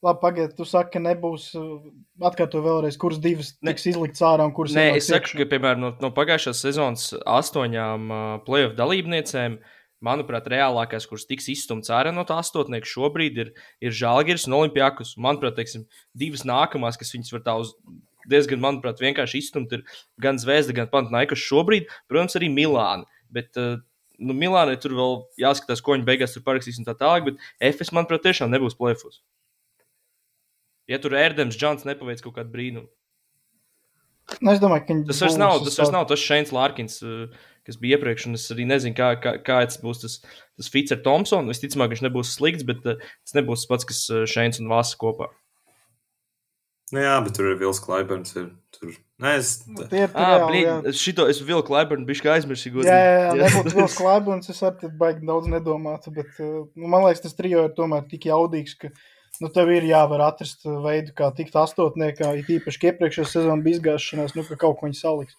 Labi, pagaidi, tu saki, ka nebūs. uh, Atkārto vēlreiz, kuras divas Ne. tiks izliktas ārā un kuras Nē, es saku, ka, piemēram, no, no pagājušās sezonas astoņām uh, playoff dalībniecēm, manuprāt, reālākās, kuras tiks izstumts ārā no tā astotnieka šobrīd, ir, ir Žalgiris un Olimpijākus. Manuprāt, teiksim, divas nākamās, kas viņas var tā uz diezgan, manuprāt, vienkārši izstumt, ir gan Zvezda, gan Pantnaikas šobrīd, protams, arī Milāna. Bet, uh, nu, Milānai tur vēl jāskatās, ko viņi beigās tur parakstīs un tā tālāk, bet FS, manuprāt, tiešām nebūs plēfos. Ja tur Erdēms Džons nepaveic kaut kādu brīnumu. Nu, es domāju, ka Tas vairs nav tas, vairs tā- nav tas Šeins Lārkins, uh, kas bija iepriekš, un es arī nezinu, kā, kā, kāds būs tas, tas Fits ar Thompsonu. Visticamāk, viņš nebūs slikts, bet uh, tas nebūs tas pats, kas uh, Šeins un Vasa kopā. Nu, jā, bet tur ir Vils Klaiberns. Ir, tur. Nē, es, Ah, reāli, jā. blīd, šito es vilku Laiburnu, bišķi kā aizmirsīju. Jā, jā, jā, nebūtu Vils Klaiburns, es arī tad baigi daudz nedomātu, bet nu, man liekas, tas trijo ir tomēr tik jaudīgs, ka nu, tev ir jāvar atrast veidu, kā tikt astotniekā, it īpaši, ka iepriekšējā sezonā bija izgāšanās, nu, ka kaut ko viņi saliks.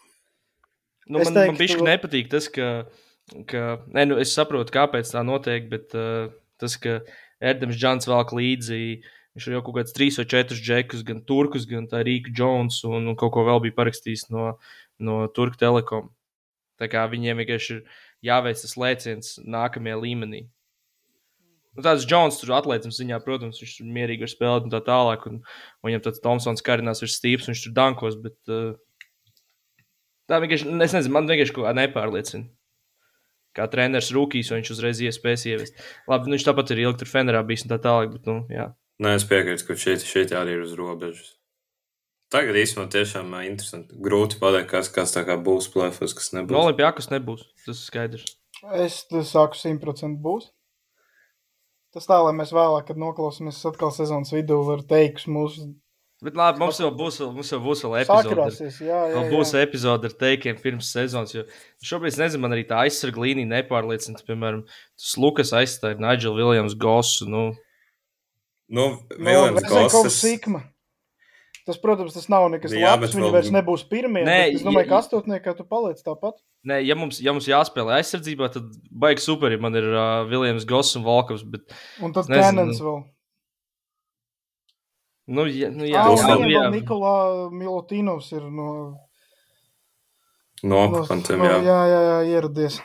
Nu, Es man teiktu, man bišķi tu- nepatīk tas, ka, ka ne, nu, es saprotu, kāpēc tā notiek, bet uh, tas, ka Erdēms Džants velk līdzi. Viņš ir jau kaut kāds trīs vai četrus džekus, gan turkus, gan tā Rīga Jones, un, un kaut ko vēl bija parakstījis no, no Turku Telekom. Tā kā viņiem vienkārši ir jāveic tas lēciens nākamajā līmenī. Nu, tāds Jones tur atlētnes ziņā, protams, viņš tur mierīgi var spēlēt un tā tālāk. Un, un viņam tāds Tomsons karinās ir stīps, viņš tur dankos, bet uh, tā vienkārši, es nezinu, man vienkārši kaut kā nepārliecina. Kā treneris vai viņš uzreiz iespējas ievest. Labi, nu, viņš tāpat ir ilgi tur Fenerā bijis un tā tālāk, bet, nu, jā. nē, es piekrītu, ka šeit, šeit arī ir uz robežas. Tagad īstenībā tiešām interesanti. Grūti pateikt, kas, kas tā kā būs plēfos, kas nebūs. Olimpijākas nebūs, tas ir skaidrs. Es saku, 100% būs. Tas tā, lai mēs vēlāk, kad noklausāmies atkal sezonas vidū, var teikt, mūsu Bet labi, mums jau būs, mums jau būs vēl epizode. ar- sakrāsies. Jā, jā, jā. būs epizode ar teikiem pirms sezonas. Jo šobrīd, nezinu, man arī tā aizsarga līnija nepārliecina. Piemēram, tas Lukas aizstāja Nigel Williams Gossu. Nu, Nu, Viljams Vezenkovs Gosses. Sikma. Tas, protams, tas nav nekas Jā, labs. Viņi vēl- vairs nebūs pirmie. Nē, es domāju, ja- ka astotniekā tu paliec tāpat. Nē, ja mums, ja mums jāspēlē aizsardzībā, tad baigi super. Ja man ir uh, Viljams Goss un Volkovs. Bet, Un tad. Kenans vēl. nu, ja, nu, jā, un jā, jā, Nikolā Milotīnovs ir no, No no, okupantiem, no, jā. jā, jā, jā, ieradies.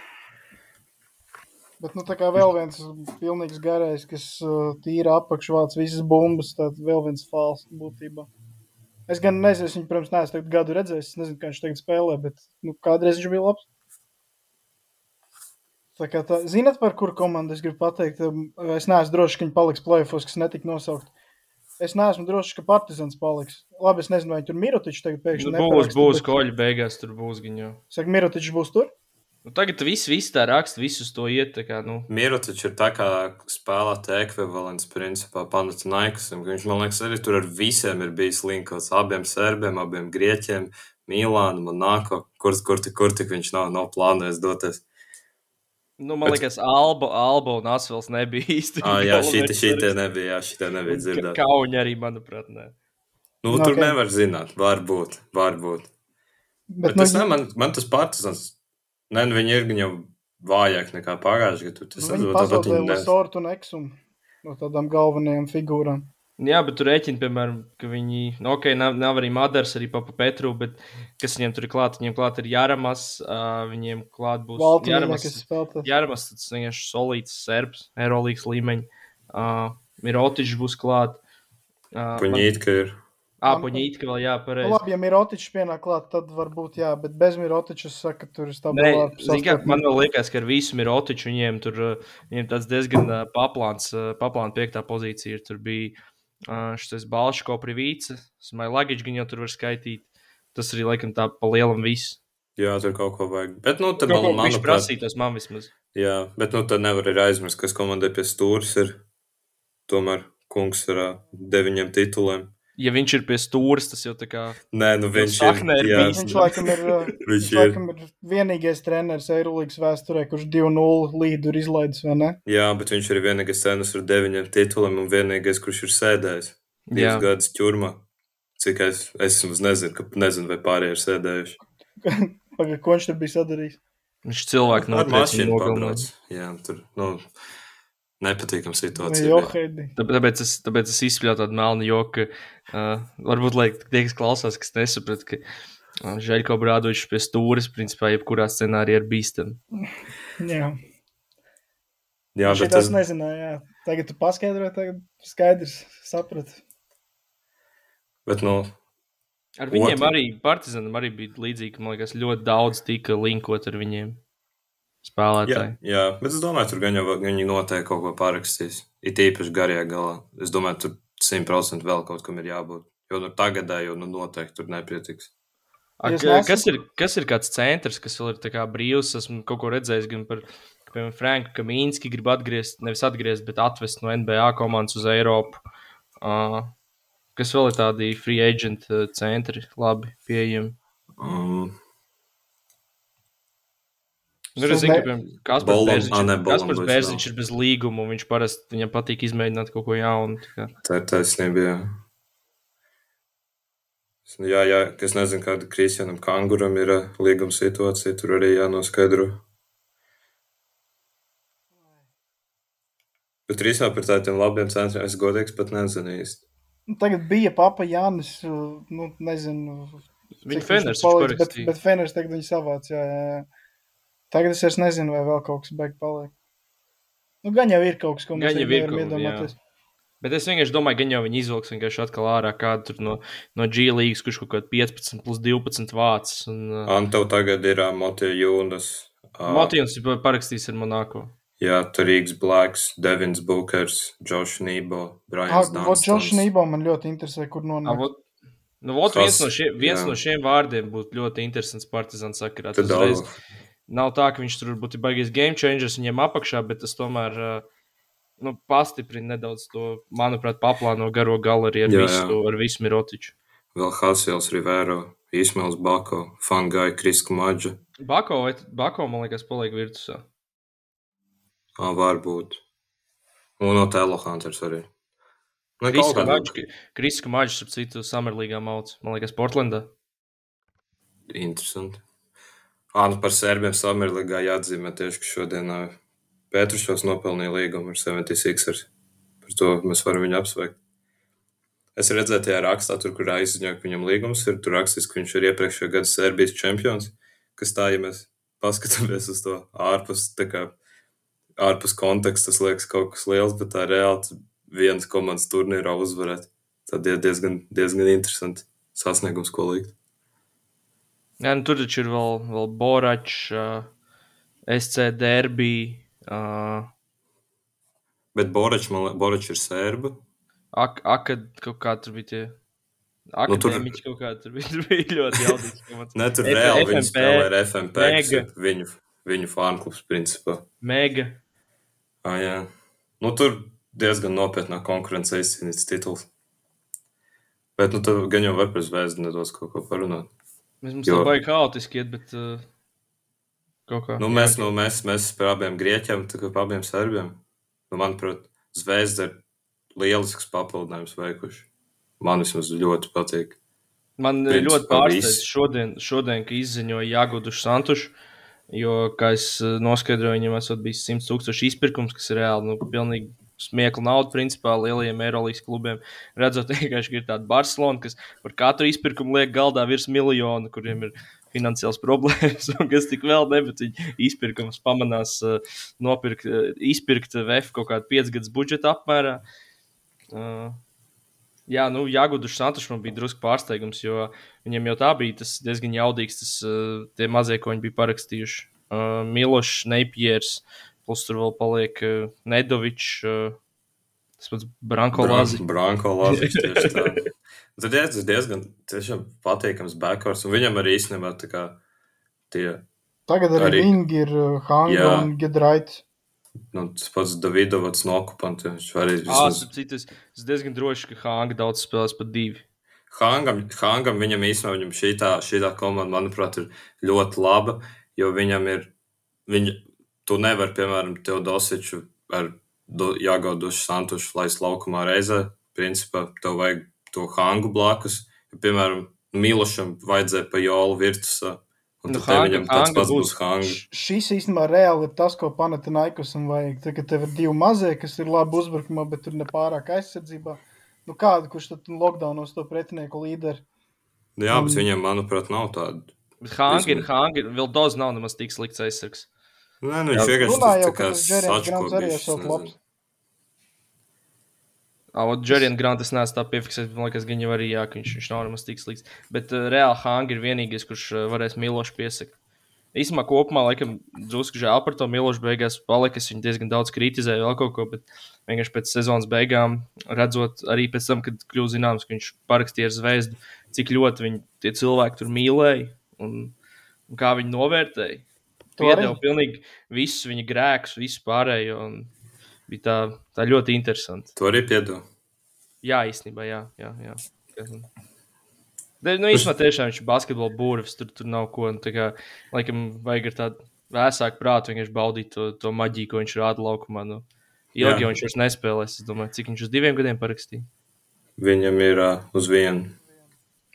Bet, nu, tā kā vēl viens pilnīgs garais, kas uh, tīra apakšvāc visas bumbas, tad vēl viens fāls būtībā. Es gan nezinu, es viņu, protams, neesmu tagad gadu redzējis, es nezinu, kā viņš tagad spēlē, bet, nu, kādreiz viņš bija labs. Tā kā tā, zinat, par kuru komandu es gribu pateikt? Es neesmu drošs, ka viņi paliks plēfos, kas netika nosaukt. Es neesmu drošs, ka Partizans paliks. Labi, es nezinu, vai tur Mirotičs tagad pēkšņi nu, būs, neparaksta, būs bet- koļi beigās, tur būs viņa. Saka, Mirotičs būs tur? Nu, tagad viss, viss tā raksta, visus to iet. tā Kā, nu, Mieru taču ir tā kā spēlēta ekvivalents principā Panathinaikosam. ka Viņš man liekas arī tur ar visiem ir bijis linkots. Abiem serbiem, abiem grieķiem, Milānu, Monako, kur, kur, tik- kur tik viņš nav, nav plānojis doties. nu, man Bet- liekas, Alba, Alba un Asvels nebija īsti. Ah, jā, šī svarīgs. nebija, jā, šī nebija dzirdēta. Kauņa arī, manuprāt, ne. Nu, Nu, tur ok. nevar zināt, varbūt, varbūt. Bet, Bet nu, tas ne, man, man tas partizans, ne, nu, viņi ir gan jau vājāk nekā pagājušajā gadā. Tas Nu, nezinu, tāpat ne... Lesortu un Eksumu no tādām galvenajām figūrām. Jā, bet tur rēķina, piemēram, ka viņi, nu, ok, nav, nav arī Madars, arī Papa Petru, bet kas viņiem tur ir klāt? Viņiem klāt ir Jāramas, uh, viņiem klāt būs Jāramas. kas spēlē. Jāramas, tas vienkārši solīts serbs, Eirolandes līmeņa. Uh, Mirotičs būs klāt. Uh, Puņīt, ka ir. Ah, Puņīt, ka vēl jā, Nu, pareizi. labi, ja Mirotičs pienāk klāt, tad varbūt jā, bet bez Mirotiča es saku, ka tur ir kā, man vēl liekas, ka ar visu Mirotiču viņiem tur uh, viņiem tāds diezgan uh, paplāns, uh, paplāns piektā pozīcija. ir. Tur bija uh, šis Balško privīce, Smailagiņš, gan jau tur var skaitīt. Tas arī laikam tā pa lielam viss. Jā, tur kaut ko vajag. Bet, nu, ko man, manuprāt, prasītos man vismaz. jā, bet, nu, tad nevar arī aizmirst, kas komandai pie stūris ir. Tomēr kungs ar ā, deviņiem tituliem. Ja viņš ir pie stūres, tas jau tā kā. Nē, nu viņš ir ir. Jā. Viņš laikam ir, [laughs] viņš ir. laikam ir vienīgais treneris Eirolandes vēsturē, kurš 2-0 līdu ir izlaidis, vai ne? Jā, bet viņš ir vienīgais cenas ar deviņiem tituliem un vienīgais, kurš ir sēdējis. divus Jā. gadus ķurmā. Cik es, es nezinu, ka, nezinu, vai pārējie ir sēdējuši. Pagaid, ko viņš tur bija sadarījis? Viņš cilvēku mašīnu nogalināja. pabrauc. Jā, tur, nu, nepatīkam situācija. Jo, bija. Heidi. Tāpēc es, tāpēc es izspļauju tādu melnu joku. Uh, varbūt lai tie, kas klausās, kas nesaprot, ka uh, Žēļko Brādovičs pie stūres, principā, jebkurā scenārijā ir bīstami. Jā, Jā, bet tas nezināja. Jā. Tagad tu paskaidroji, tagad skaidrs, sapratu. bet, nu, Ar viņiem Otru. arī Partizanam arī bija līdzīgi, man liekas, ļoti daudz tika linkot ar viņiem spēlētāji. jā, bet es domāju, tur gan jau viņi noteikti kaut ko parakstīs. It īpaši garajā galā. Es domāju, tur 100% vēl kaut kam ir jābūt. Jo nu, tagadē jau nu, noteikti tur nepietiks. Jūs nesat- kas, ir, kas ir kāds centrs, kas vēl ir tā kā brīvs? Esmu kaut ko redzējis gan par piemēram, Franku Kamīnski, grib atgriezt, nevis atgriezt, bet atvest no NBA komandas uz Eiropu. Uh, kas vēl ir tādi free agent uh, centri, labi pieejami? Um, Nu, es zinu, ka Kaspars Bērziņš, ne, Kaspars Bērziņš ir bez līguma, un viņš parasti viņam patīk izmēģināt kaut ko jaunu. tā tā ir taisnība. Jā. Es- Jā, jā, es nezinu, kāda Kristianam Kanguram ir ā, līguma situācija. Tur arī jānoskaidro. Bet īstenībā par tādiem labiem centriem es godīgs pat nezinu īsti. Nu, Tagad bija papa Jānis, uh, nu, nezinu. Viņa viņš Feners taču paliks, bet, bet Feners tagad viņu savāc, jā, jā, jā. Tagad es vairs nezinu, vai vēl kaut kas beig paliek. Nu, gan jau ir kaut kas, ko mēs ir nevaram iedomāties. Bet es vienkārši domāju, ka viņi jau viņi izvilks vienkārši atkal ārā kādu no, no G līnijas, kurš kaut kādā 15 plus 12 vācis. Un, uh, Antev tagad ir ā, Motija Jūnas. ā, Matījums ir parakstījis ar Monako. Jā, tur Rīgas Blacks, Devins Bookers, Džošs Nībo, Brians vot Džošs Dunstons. Nībo man ļoti interesē, kur nonāk. vot- Nu, vot viens, no šiem, viens jā. no šiem vārdiem būtu ļoti interesants partizāns sakarā. Tad Tas uzreiz. Nav tā, ka viņš tur būtu baigais game changers viņiem apakšā, bet tas tomēr uh, nu, pastiprina nedaudz to, manuprāt, paplāno garo arī ar Jā, visu, jā. ar visu Mirotiču. Vēl Hasels Rivero, Ismails Bako, Fangai, Kriska Maģa. Bako, vai, Bako, man liekas, paliek virtusā. Ā, varbūt. Un no Telo Hunters arī. Nu, Kriska Maģis, ap citu, Summerlīgā mauc, man liekas, Portlandā. Interesanti. Ā, nu par serbiem Samerligā jāatzīmē tieši, ka šodien Pētrušos nopelnīja līgumu ar 76ers. Par to mēs varam viņu apsveikt. Es redzēju tajā rakstā, tur, kur aizziņoja, ka viņam līgums ir. Tur rakstīts, ka viņš ir iepriekšējā gada Serbijas čempions. Kas tā, ja mēs paskatāmies uz to ārpus, tā kā, ārpus konteksta, tas liekas kaut kas liels, bet tā reāli vienas komandas turnīrā uzvarēt. Tad ir diezgan, diezgan interesanti sasniegums, ko likt. Jā, nu, tur taču ir vēl, vēl Boračs, uh, SC Derby, uh, Bet Boračs, Boračs ir sērba. ak, akad, kaut kā tur bija tie. Nu, tur- kaut kā tur bija, [laughs] tur bija ļoti jaudīgs. Ne, tur F- reāli viņi spēlē ar FMP, viņu, viņu fānklubs principā. Mega. Ah, jā. Nu, tur diezgan nopietnā konkurence izcīnīts tituls. Bet, nu, tad gan jau var par zvēzdu nedaudz kaut ko parunāt. Mēs mums Jo- tam baigi haotiski iet, bet uh, kaut kā. Nu, mēs, nu, mēs, mēs par abiem grieķiem, tā kā par abiem serbiem. Nu, manuprāt, zvēzda ir lielisks papildinājums veikuši. Man vismaz ļoti patīk. Man Principā ļoti pārsteidz šodien, šodien, ka izziņoja Jāgudušu Santušu. Jo, kā es eh, noskaidroju, viņam esot bijis 100 tūkstoši izpirkums, kas ir reāli, nu, pilnīgi smiekla nauda, principā, lielajiem Eirolandes klubiem. Redzot, [laughs] vienkārši ir tāda Barcelona, kas par katru izpirkumu liek galdā virs miljonu, kuriem ir finansiāls [laughs] problēmas, un kas tik vēl ne, bet viņi izpirkums pamanās uh, nopirkt, uh, izpirkt VF kaut kādu 5 gadus budžeta apmērā. Uh, Jā, nu, Jāgudušs Santušs man bija drusku pārsteigums, jo viņam jau tā bija tas diezgan jaudīgs, tas uh, tie mazie, ko viņi bija parakstījuši. Uh, Milošs, Neipjers, plus tur vēl paliek uh, Nedovičs, uh, tas pats Branko Lazi. Branko Lazis tieši tā. [laughs] Tad jā, tas diezgan tiešām patīkams backwards, un viņam arī īstenībā tā kā tie, Tagad arī, Arī- viņi ir uh, Hanga Jā. un Gedraits. nu, tas pats Davidovats no okupanta, viņš arī Ah, vismaz starp citu, es diezgan droši, ka Hanga daudz spēlēs pat divi. Hangam, Hangam viņam īstenībā viņam šī tā, šī tā komanda, manuprāt, ir ļoti laba, jo viņam ir, viņa, tu nevari, piemēram, Teodosiču ar do, jāgauduši Santušu laist laukumā reizē, principā tev vajag to hangu blakus. Ja, piemēram, Milošam vajadzēja pa jolu virtusā. Un Nu, hanga, viņam tāds pats būs. hanga. Šis īstenībā reāli ir tas, ko Panathinaikosam vajag. Tagad tev ir divi mazie, kas ir labi uzbrukumā, bet tur nepārāk aizsardzībā. Nu kādu, kurš tad lockdownos to pretinieku līderi? Nu, jā, bet Un- viņam, manuprāt, nav tāda. Bet Hanga ir. Hanga. ir- Vildos nav nemaz tik slikts aizsargs. Nē, nu, viņš vienkārši jau, tā kā Grants arī esot labs. nezinu. Džerians Grants es neesmu tā piefiksējis. Man liekas, gan jau arī jā, ka viņš, viņš nav nemaz tik slikts. Bet uh, reāli Hanga ir vienīgais, kurš uh, varēs Milošu piesakt. Īsumā kopumā, laikam, drusku žēl par to Milošu beigās palika. Es viņu diezgan daudz kritizēju, vēl kaut ko, bet vienkārši pēc sezonas beigām, redzot arī pēc tam, kad kļuva zināms, ka viņš parakstīja ar zvezdu, cik ļoti viņi tie cilvēki tur mīlēja un, un kā viņi novērtēja. Piedeva pilnīgi visus viņa grēkus, visu pārējo. un Bija tā, tā ļoti interesanti. To arī piedod. Jā, īstenībā, jā. jā, jā. De, nu, īstenībā, tiešām viņš ir basketbola būris. Tur, tur nav ko. tā Kā, laikam, vajag ar tādu vēsāku prātu vienkārši baudīt to, to maģiju, ko viņš rāda laukumā. Nu, ilgi Jā. jau viņš vairs nespēlēs. Es domāju, cik viņš uz diviem gadiem parakstīja. Viņam ir uh, uz vienu.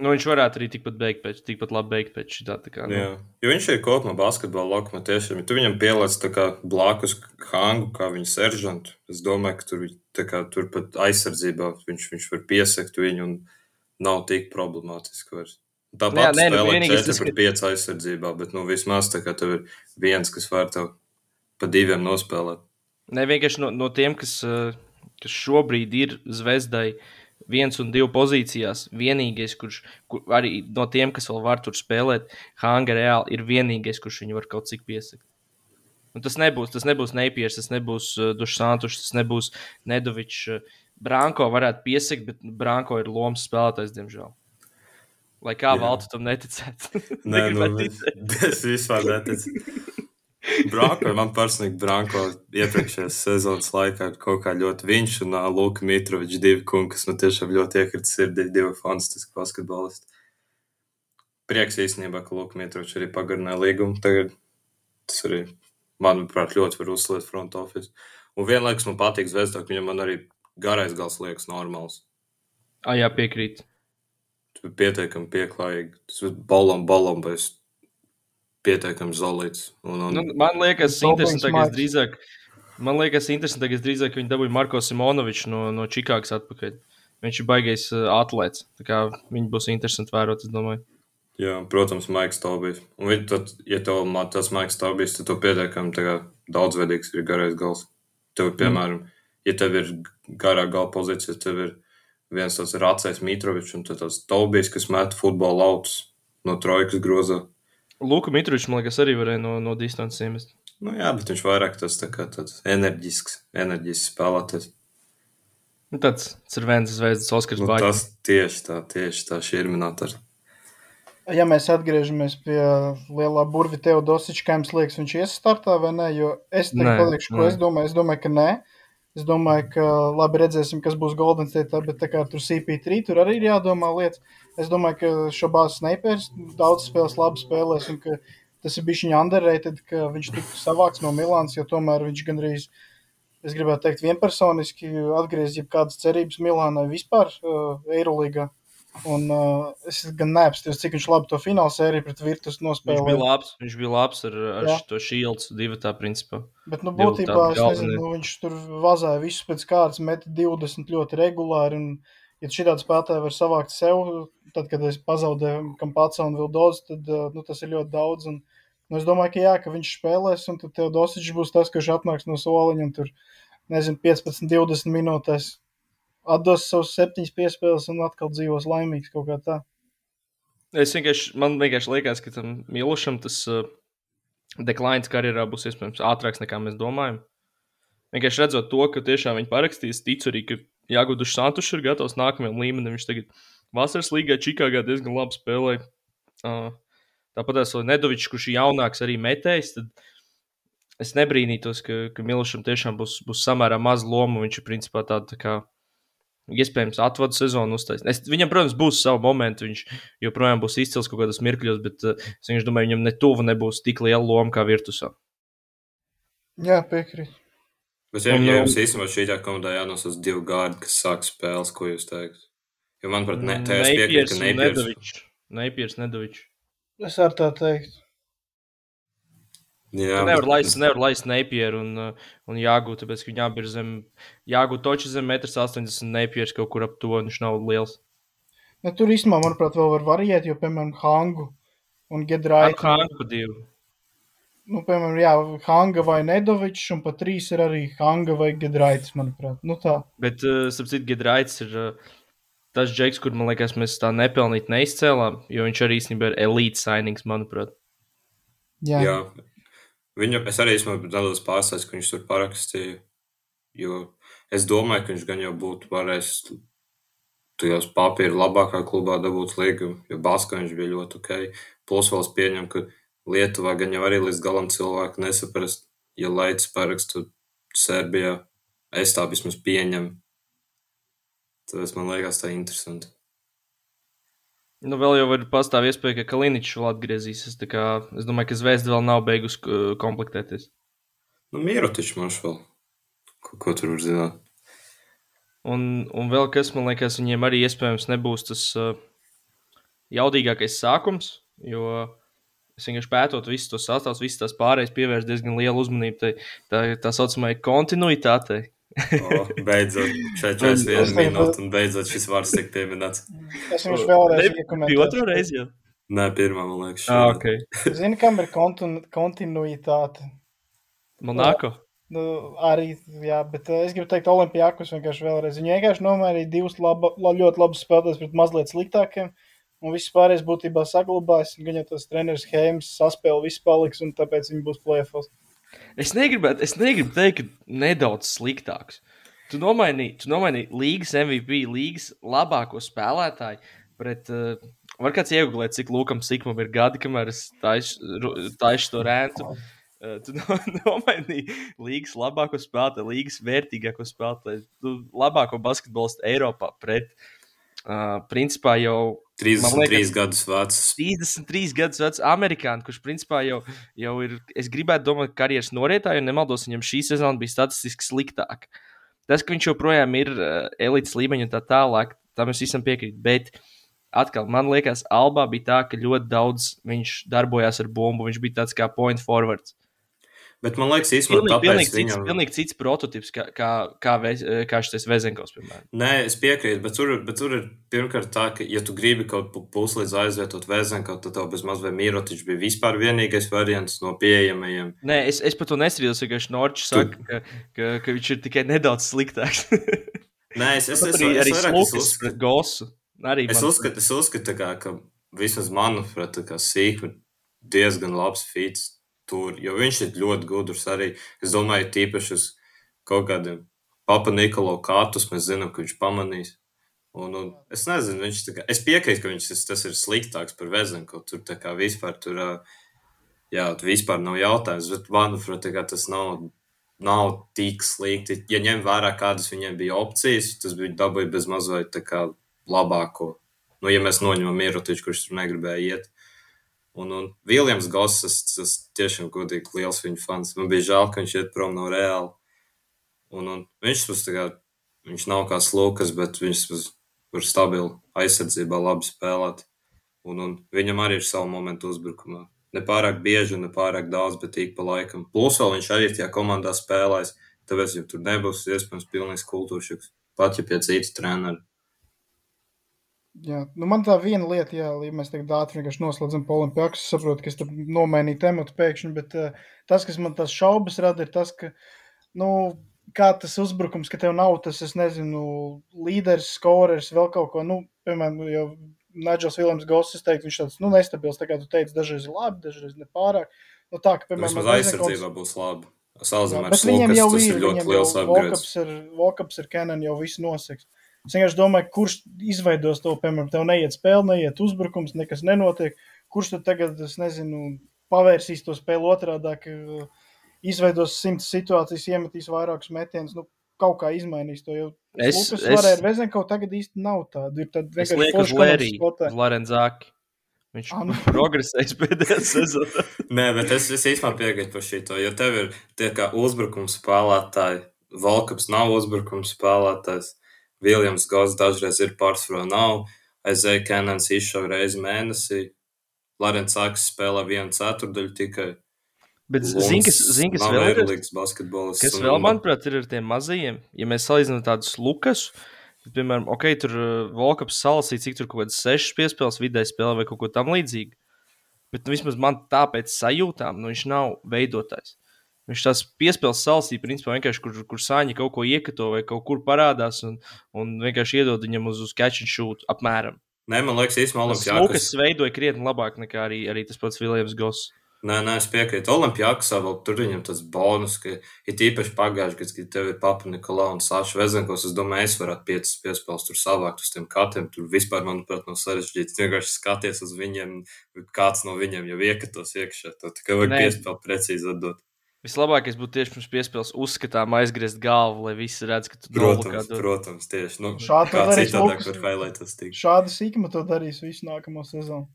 Nu, viņš varētu arī tikpat, beigt pēc, tikpat labi beigt pēc šī tā. Kā, nu, Jā. Jo viņš ir kopumā basketbola laukumā tiešām. Ja tu viņam pieliec blakus hangu, kā viņa seržantu, es domāju, ka tur, kā, tur pat aizsardzībā viņš, viņš var piesakt viņu un nav tik problemātiski vairs. Tāpat nē, nu, spēlē vienīgais 4 tas, par ka- 5 aizsardzībā, bet nu, vismaz tā kā tev ir viens, kas var tev pa diviem nospēlēt. Ne vienkārši no, no tiem, kas, eh, kas šobrīd ir zvezdai viens un divu pozīcijās, vienīgais, kurš kur, arī no tiem, kas vēl var tur spēlēt, Hanga reāli ir vienīgais, kurš viņu var kaut cik piesakt. Un tas nebūs, tas nebūs Neipiers, tas nebūs uh, Dušsantušs, tas nebūs Nedovičs. Uh, Branko varētu piesakt, bet Branko ir lomas spēlētājs, diemžēl. Lai kā valtu tam neticētu. [laughs] Nē, nu, [laughs] es vispār neticu. Branko, man personīgi Branko iepriekšējās sezonas laikā ir kaut kā ļoti viņš un Luka Mitrovičs divi kungi, kas man tiešām ļoti iekrita sirdī, divi fantastiski basketbolisti. Prieks īstenībā, ka Luka Mitrovičs arī pagarināja līgumu. Tagad tas arī, manuprāt, ļoti var uzsliet front office. Un vienlaikus man patīk zvezdā, ka viņam man arī garais gals liekas normāls. Ah, jā, piekrīt. Pietiekami pieklājīgi. Tas bija bolom, bolom, bet pietiekami zolīts. Un, un, Nu, man liekas, interesantākais drīzāk. Man liekas, interesantākais drīzāk, viņi dabūja Marko Simonoviču no, no Čikāgas atpakaļ. Viņš ir baigais atlēts. Tā kā viņi būs interesanti vērot, es domāju. Jā, protams, Maiks Taubijs. Un, viņi tad, ja tev tas Maiks Taubijs, tad tu pietiekami tā kā daudzveidīgs ir garais gals. Tev, piemēram, ja tev ir garā gala pozīcija, tev ir viens tāds racais Mitrovičs un tāds Taubijs, kas met futbola lautus no trojkas grozā. Luka Mitrovičs, man liekas, arī varēja no, no distances iemest. Nu, jā, bet viņš vairāk tas tā kā tāds enerģisks, enerģisks spēlētājs. Nu, tāds Cervēns zvezdas Oskars Nu, nu, tas tieši tā, tieši tā šī ir minēta. Ja mēs atgriežamies pie lielā burvja Teodosiča, kā jums liekas, viņš ies startā vai nē? Jo es teiktu, pateikšu, ko nē. es domāju. Es domāju, ka nē. Es domāju, ka labi redzēsim, kas būs Golden State, bet tā kā tur CP3, tur arī ir jādomā lietas. Es domāju, ka šobās Snipers daudz spēles labi spēlēs tas ir bijis viņa underrated, ka viņš tiktu savāks no Milāns, jo tomēr viņš gandrīz, es gribētu teikt, vienpersoniski atgriezīs jebkādas cerības Milānai vispār uh, Eirolīgā. Un uh, es gan neapstāju, cik viņš labi to fināla sēriju pret Virtus Viņš bija nospēlēja. labs, viņš bija labs ar, ar Jā. to šīldu divu tā principā. Bet, nu, būtībā es nezinu, nu, viņš tur vazāja visus pēc kārtas, met 20 ļoti regulāri. Un, ja šī tāda spēlētāja var savākt sev, tad, kad es pazaudēju Kampācu un Vildozu, tad uh, nu, tas ir ļoti daudz. Un, nu, es domāju, ka jā, ka viņš spēlēs, un tad Teodosičs būs tas, kurš atnāks no soliņa un tur, nezinu, 15, 20 minūtēs atdos savus septiņas piespēles un atkal dzīvos laimīgs kaut kā tā. Es vienkārši, man vienkārši liekas, ka tam Milošam tas uh, deklāns karjerā būs iespējams ātrāks nekā mēs domājam. Vienkārši redzot to, ka tiešām viņi parakstīs, ticu arī, ka Jāgudušs Santušs ir gatavs nākamajam līmenim. Viņš tagad vasaras līgā Čikāgā diezgan labi spēlēja. Uh, tāpat es vēl Nedovičs, kurš ir jaunāks, arī metējis. Tad es nebrīnītos, ka, ka Milošam tiešām būs, būs samērā maz loma. Viņš ir principā tāds tā kā iespējams atvadu sezonu uztaisīt. Es- Viņam, protams, būs savi momenti. Viņš joprojām būs izcils kaut kādos mirkļos, bet uh, es domāju, viņam ne tuvu nebūs tik liela loma kā virtusā. Jā, piekrīt. Bet, ja, Un, ja nu- jums īstenībā šī tā komandā jānosauc divi gārdi, kas sāk spēles, ko jūs teikt? Jo, manuprāt, ne, tā es piekrītu, ka Neipiers. Nedovičs. Neipiers, Nedovičs. Es varu tā teikt. Jā, Tu nevari bet- laist, nevar laist Neipieru un, uh, un jāgūt, tāpēc, ka viņi abi ir zem, jāgūt toči zem 1,80 m. Neipieris kaut kur ap to, viņš nav liels. Ne, tur īstenībā, manuprāt, vēl var variēt, jo, piemēram, Hangu un Ar Gedraitu. Hanku pa divu. Nu, piemēram, jā, Hanga vai Nedovičs, un pat trīs ir arī Hanga vai Gedraitis, manuprāt. Nu tā. Bet, uh, starp citu, Gidraits ir uh, tas džeks, kur, man liekas, mēs tā nepelnīt neizcēlām, jo viņš arī īstenībā ir elite signings, manuprāt. Jā. Jā. Viņu, es arī esmu nedaudz pārsteigts, ka viņš tur parakstīja. Jo es domāju, ka viņš gan jau būtu varējis tajos papīra labākā klubā dabūt līgumu, jo Baskā viņš bija ļoti ok. Plus vēl es pieņemu, ka Lietuvā gan jau arī līdz galam cilvēku nesaprast, ja Leicis parakstu Serbijā. Es tā vismaz pieņemu. Tas man liekas tā interesanti. Nu, vēl jau var pastāv iespēja, ka Kaliničs vēl atgriezīsies. tā Kā, es domāju, ka Zvezda vēl nav beigusi komplektēties. Nu, mieru taču man vēl. Ko, ko tur var zināt? Un, un vēl kas, man liekas, viņiem arī iespējams nebūs tas uh, jaudīgākais sākums, jo es vienkārši pētot visus tos sastāvus, visas tās pārējas pievērst diezgan lielu uzmanību tai, tā, tā saucamajai kontinuitātei. O, beidzot, šeit Un- 41 un- minūte, un beidzot šis vārds tiek pieminēts. Es jums vēlreiz. Bija otrā reize jau. Nē, pirmā, man liekas. Ah, šī. ok. [laughs] Zini, kam ir kontinu, kontinuitāte? Monako. Nu, arī, jā, bet uh, es gribu teikt, Olimpijākus vienkārši vēlreiz. Viņi vienkārši nomainīja divus laba, la, ļoti labus spēlētājus pret mazliet sliktākiem. Un viss pārējais būtībā saglabājas. Gan jau tas treneris Heims saspēle, viss paliks, un tāpēc viņi būs plēfos. Es negribētu, es negribu teikt, ka nedaudz sliktāks. Tu nomainīji, tu nomainīji līgas MVP, līgas labāko spēlētāju pret. Uh, var kāds iegūt, cik Lūkam Sikmam ir gadi, kamēr es taisu to rēntu. Uh, tu no, [laughs] nomainīji līgas labāko spēlētāju, līgas vērtīgāko spēlētāju, labāko basketbolistu Eiropā pret. Uh, principā jau 33 liekas- gadus vecs. 33 gadus vecs amerikānis, kurš principā jau, jau ir, es gribētu domāt, karjeras norietā, jo nemaldos, viņam šī sezona bija statistiski sliktāka. Tas, ka viņš joprojām ir uh, elites līmeņa un tā tālāk, tam es visam piekrītu. Bet atkal, man liekas, Albā bija tā, ka ļoti daudz viņš darbojās ar bumbu. Viņš bija tāds kā point forwards. Bet man liekas, īstenībā Pilnīgi, tāpēc pilnīgi, cits, viņam... pilnīgi cits prototyps, kā, kā, kā, vez, kā šis Vezenkovs, piemēram. Nē, es piekrītu, bet tur, bet tur ir pirmkārt tā, ka, ja tu gribi kaut ko puslīdz aizvietot vēzenku, tad tev bez mazliet mīrotiņš bija vispār vienīgais variants no pieejamajiem. Nē, es, es par to nestrīdos, vienkārši Norčs saka, ka, ka, ka viņš ir tikai nedaudz sliktāks. [laughs] Nē, es, es, es, es, vairāk es Slukas uzskatu, Gosu. Arī Es uzskatu, es uzskatu kā, ka vismaz manuprāt, sīkumi diezgan labs fits tur, jo viņš ir ļoti gudrs arī. Es domāju, tīpaši uz kaut kādiem Papa Nikolo kārtus mēs zinām, ka viņš pamanīs. Un, un es nezinu, viņš kā, es piekrītu, ka viņš tas, tas ir sliktāks par Vezenko. Tur tā kā vispār tur, jā, tur vispār nav jautājums, bet manuprāt, tas nav, nav tik slikti. Ja ņem vērā, kādas viņiem bija opcijas, tas bija dabūja bez mazliet tā kā labāko. Nu, ja mēs noņemam Mirotiču, kurš tur negribēja iet. Un, un Viljams Goss, tas, tas tiešām godīgi liels viņa fans. Man bija žēl, ka viņš iet prom no Reāla. Un, un viņš kā, viņš nav kā slūkas, bet viņš var stabili aizsardzībā labi spēlēt. Un, un viņam arī ir savu momentu uzbrukumā. Ne pārāk bieži, ne pārāk daudz, bet ik pa laikam. Plus vēl viņš arī tajā komandā spēlēs, tāpēc jau tur nebūs iespējams pilnīgs kultūršoks. Pat ja pie citas treneru. Jā, nu man tā viena lieta, jā, ja mēs tagad ātri vienkārši noslēdzam pa olimpiāku, es saprotu, ka es tur nomainīju tematu pēkšņi, bet uh, tas, kas man tās šaubas rada, ir tas, ka, nu, kā tas uzbrukums, ka tev nav tas, es nezinu, līderis, skorers, vēl kaut ko, nu, piemēram, jau Nigels Viljams Goss, es teiktu, viņš tāds, nu, nestabils, tā kā tu teici, dažreiz labi, dažreiz nepārāk. Nu, tā, ka, piemēram, Vismaz ar aizsardzībā būs labi. Salīdzinājumā ar jau tas ir, ļoti liels upgrades. Volkaps ir Canon jau visu noseks. Es vienkārši domāju, kurš izveidos to, piemēram, tev neiet spēle, neiet uzbrukums, nekas nenotiek. Kurš tad tagad, es nezinu, pavērsīs to spēli otrādā, ka izveidos simts situācijas, iemetīs vairākus metienus, nu, kaut kā izmainīs to. Jo Es- varēja ar Vezenko tagad īsti nav tāda. Ir tad vienkārši spēlētāji. uz Lorenzāki. Viņš Ah, [laughs] nu. progresēs pēdējā [laughs] sezonā. Nē, bet es, es īstenībā piekrītu par šo, jo tev ir tie kā uzbrukuma spēlētāji Valkaps nav uzbrukuma spēlētājs. Viljams Gauss dažreiz ir pārsvarā nav. Aizēja Kenans izšauja reizi mēnesī. Larens Saks spēlē vienu ceturdaļu tikai. Bet zini, kas, zin, kas vēl ir? basketbolists. Kas vēl, manuprāt, ir ar tiem mazajiem? Ja mēs salīdzinām tādus lukas, piemēram, ok, tur Volkaps salasīja, cik tur kaut kādas sešas piespēles vidē spēlē vai kaut ko tam līdzīgu. Bet nu, vismaz man tāpēc sajūtām, nu viņš nav veidotājs. Viņš tās piespēles salasīja, principā vienkārši, kur, kur sāņi kaut ko iekato vai kaut kur parādās un, un vienkārši iedod viņam uz, uz catch and shoot apmēram. Nē, man liekas, īstenībā Olimpiskais. Lukas veidoja krietni labāk nekā arī, arī tas pats Viljams Goss. Nē, nē, es piekrītu. Olimpijākasā vēl tur viņam tas bonus, ka ir īpaši pagājuši, kad, kad tev ir Papa Nikolā un Sāša Vezenkos. Es domāju, es varētu piecas piespēles tur savākt uz tiem katiem. Tur vispār, manuprāt, nav sarežģīti. Vienkārši skaties uz viņiem, kāds no viņiem jau iekatos iekšā. To tikai vajag piespēli precīzi atdot. Vislabākais būtu tieši pirms piespēles uzskatām aizgriezt galvu, lai visi redz, ka tu protams, to protams, tieši. Nu, šādi kā citādāk var highlightos tik. Šādi sīkuma to darīs visu nākamo sezonu.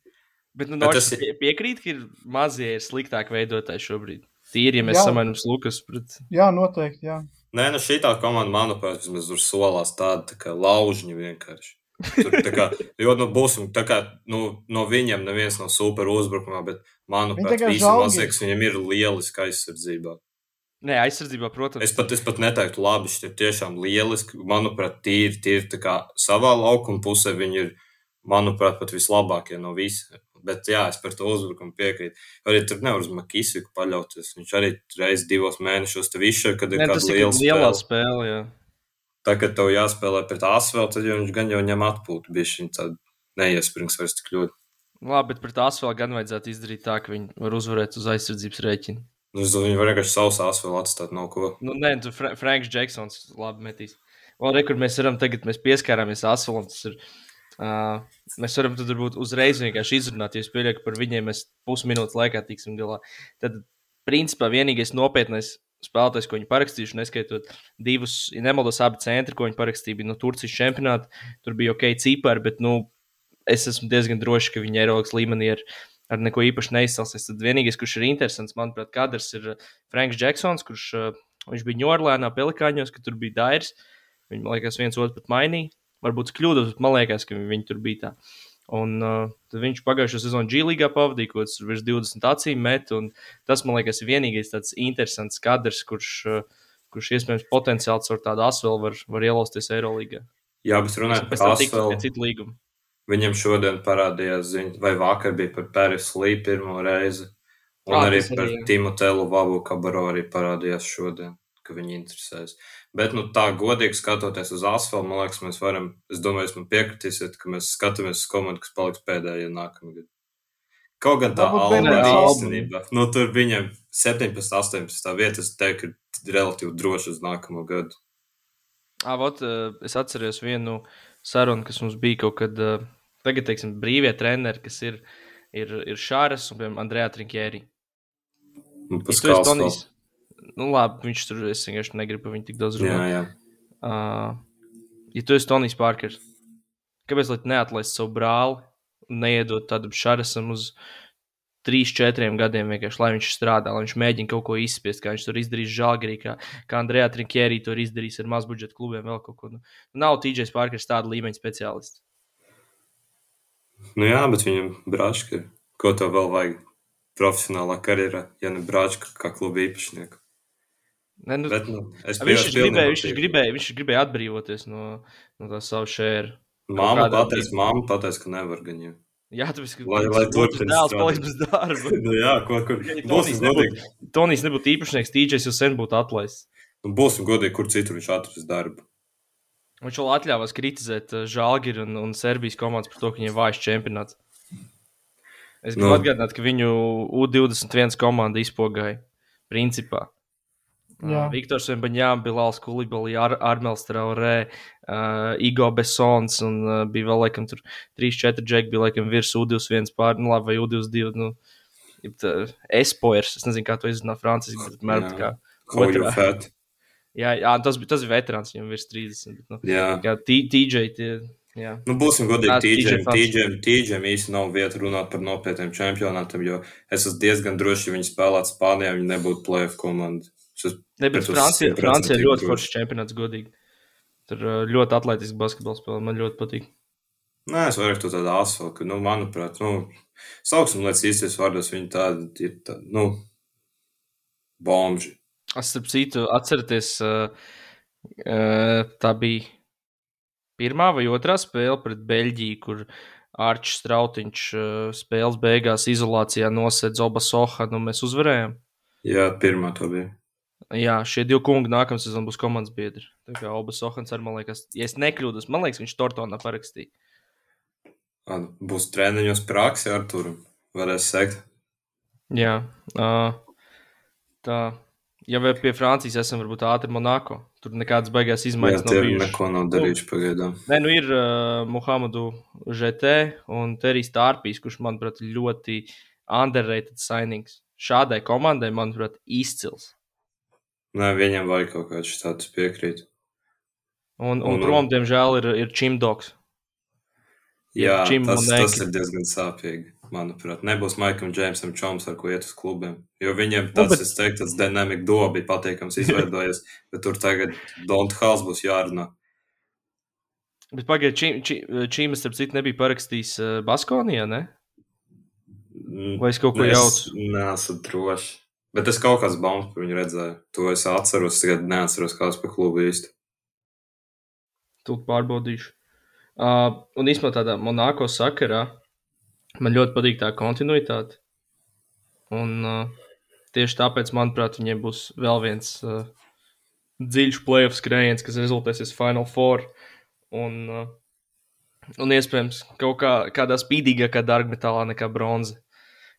Bet, nu, Bet tas ir... piekrīt, ka ir mazie ir sliktāk veidotāji šobrīd. Tīri, ja mēs samainām Lukas. Pret... Jā, noteikti, jā. Nē, nu šī tā komanda, manuprāt, vismaz tur solās tāda tā kā laužņi vienkārši. Tur, kā, jo, nu, būsim, tā kā, nu, no viņiem neviens nav super uzbrukumā, bet, manuprāt, visi mazie, kas viņam ir lieliski aizsardzībā. Nē, aizsardzībā, protams. Es pat, es pat neteiktu, labi, šis ir tiešām lieliski. Manuprāt, tīri, tīri tā kā savā laukuma pusē viņi ir, manuprāt, pat vislabākie no visiem. Bet jā, es par to uzbrukumu piekrītu. Arī tur nevar uz Makisiku paļauties. Viņš arī reizes divos mēnešos tev izšķir, kad ir ne, kāda liela spēle. spēle jā. Tā, kad tev jāspēlē pret asfaltu, tad jau viņš gan jau ņem atpūtu. Šī tāda neiesprings vairs tik ļoti. Labi, bet pret asfaltu gan vajadzētu izdarīt tā, ka viņi var uzvarēt uz aizsardzības rēķina. Nu, es domāju, viņi var vienkārši savus asfaltu atstāt no ko. Nu, nē, tu Fra Franks Džeksons labi metīs. Vēl re, kur mēs varam tagad, mēs pieskārāmies tas ir Uh, mēs varam tad varbūt uzreiz vienkārši izrunāt, ja es pieļauju, ka par viņiem mēs pusminūtes laikā tiksim galā. Tad, principā, vienīgais nopietnais spēlētājs, ko viņi parakstījuši, neskaitot divus, ja nemaldos, abi centri, ko viņi parakstīja, bija no Turcijas čempionāta. Tur bija ok, cipari, bet nu, es esmu diezgan drošs, ka viņi Eiropas līmenī ir. Ar neko īpaši neizcelsies. Tad vienīgais, kurš ir interesants, manuprāt, kadrs ir Franks Džeksons, kurš uh, viņš bija Ņūorlēnā, Pelikāņos, ka tur bija Dairis. Viņi, man liekas, viens otru pat mainīja. Varbūt kļūdos, bet man liekas, ka viņi tur bija tā. Un uh, viņš pagājušo sezonu G-līgā pavadīja kaut kāds virs 20 acīm met, un tas, man liekas, ir vienīgais tāds interesants kadrs, kurš, uh, kurš iespējams potenciāls ar tādu asvelu var, var ielausties Eirolīgā. Jā, bet runājot par asvelu, citu līgumu. Viņam šodien parādījās ziņa, vai vakar bija par Pēris Lī pirmo reizi, un à, arī par arī, Timotelu Vavu Kabaro arī parādījās šodien, ka viņi interesēs. Bet, nu, tā godīgi skatoties uz asfaltu, man liekas, mēs varam, es domāju, jūs man piekritīsiet, ka mēs skatāmies uz komandu, kas paliks pēdējā nākamgad. Kaut gan tā alga īstenībā, nu, tur viņam 17, 18 vieta, es teiktu, ir relatīvi droši uz nākamo gadu. À, vot, es atceros vienu sarunu, kas mums bija kaut kad, tagad, teiksim, brīvie treneri, kas ir, ir, ir Šāras un, piemēram, Andrejā Trinkjēri. Un pēc ja nu, labi, viņš tur es vienkārši negribu viņu tik daudz runāt. Jā, jā. Uh, ja tu esi Tonijs Parkers, kāpēc lai neatlaist savu brāli un neiedot tādam šarasam uz trīs, četriem gadiem vienkārši, lai viņš strādā, lai viņš mēģina kaut ko izspiest, kā viņš to izdarīs žāgrī, kā, kā Andrejā Trinkjērī to izdarīs ar mazbudžeta klubiem vēl kaut ko. Nu, nav TJs Parkers tāda līmeņa speciālists. Nu jā, bet viņam brāčka, ko tev vēl vajag profesionālā karjerā, ja ne brāčka kā kluba īpašnieku? Ne, nu, Bet, nu, es viņš, gribēja, viņš, gribēja, viņš gribēja atbrīvoties no, no tā savu šēru. Māma pateica, māma pateica, ka nevar gan jau. Jā, tāpēc, ka lai, lai turpinātu dēls paliks bez darba. [laughs] nu, jā. Ja būsim godīgi. Tonijs nebūtu īpašnieks, tīģis jau sen būtu atlaists. Nu, būsim godīgi, kur citur viņš atrast darbu. Viņš vēl atļāvās kritizēt uh, Žalgiru un, un Serbijas komandas par to, ka viņiem vājš čempionāts. Es gribu nu. atgādināt, ka viņu U21 komanda izpogāja principā. Uh, Viktors Vembaņām, Bilāls Kulibali, Ar Armels Traorē, uh, Igo Besons un uh, bija vēl, laikam, tur 3-4 džeki, bija, laikam, virs U21 pār, nu labi, vai U22, nu, Espoers, es nezinu, kā to izrunā franciski, bet, mēram, tā kā otrā. Jā, jā, tas bija, tas bija veterāns, viņam virs 30, bet, nu, jā. kā TJ, tie, Jā. Nu, būsim godīgi, TJam īsti nav vieta runāt par nopietniem čempionātiem, jo es esmu diezgan drošs, ja viņi spēlētu Spānijā, viņi nebūtu playoff komanda. Ne, bet Francija, Francija ir 100% ļoti foršs čempionāts, godīgi. Tur uh, ļoti atletisks basketbols spēlē. Man ļoti patīk. Nē, es vairāk to tādu asfaltu, ka, nu, manuprāt, nu, sauksim lietas īstos vārdos, viņi tādi ir, tā, nu, bomži. Es starp citu, atcerieties, uh, uh, tā bija pirmā vai otrā spēle pret Beļģiju, kur Arčs Strautiņš spēles beigās izolācijā nosedz Oba Sohanu un mēs uzvarējām. Jā, pirmā to bija. Jā, šie divi kungi nākamā sezonā būs komandas biedri. Tā kā Oba Sohans arī, man liekas, ja es nekļūdos, man liekas, viņš Tortonā parakstīja. Būs treniņos praksi ar turu, varēs sekt. Jā, tā. Ja vēl pie Francijas esam, varbūt ātri Monako. Tur nekādas baigās Jā, izmaiņas nav tie bijušas. neko nav darījuši pagaidām. Nē, nu ir uh, Muhamadu Žetē un Terijs Tārpīs, kurš, manuprāt, ļoti underrated signings. Šādai komandai, manuprāt, izcils. Nē, viņam vajag kaut kāds tāds piekrīt. Un, un Un- prom, diemžēl, ir, ir Čimdoks. Jā, Čim tas, tas ir diezgan sāpīgi, manuprāt. Nebūs Maikam Džeimsam Čoms, ar ko iet uz klubiem. Jo viņiem Nu, tas, bet- es teiktu, tas dinamika doba bija patīkams izveidojies, [laughs] bet tur tagad Don't Hals būs jārunā. Bet pagaidiet, Čim, Čim, Čims, starp citu, nebija parakstījis uh, Baskonijā, ne? Mm, Vai es kaut ko es jaucu? Neesmu drošs. Bet es kaut kādas baumas par viņu redzēju. To es atceros, tagad neatceros, kāds par klubu īsti. Tūlīt pārbaudīšu. Uh, un īstenībā tādā Monako sakarā man ļoti patīk tā kontinuitāte. Un uh, tieši tāpēc, manuprāt, viņiem būs vēl viens uh, dziļš playoff skrējiens, kas rezultēsies Final Four. Un, uh, un iespējams, kaut kā, kādā spīdīgākā dārgmetālā nekā bronza.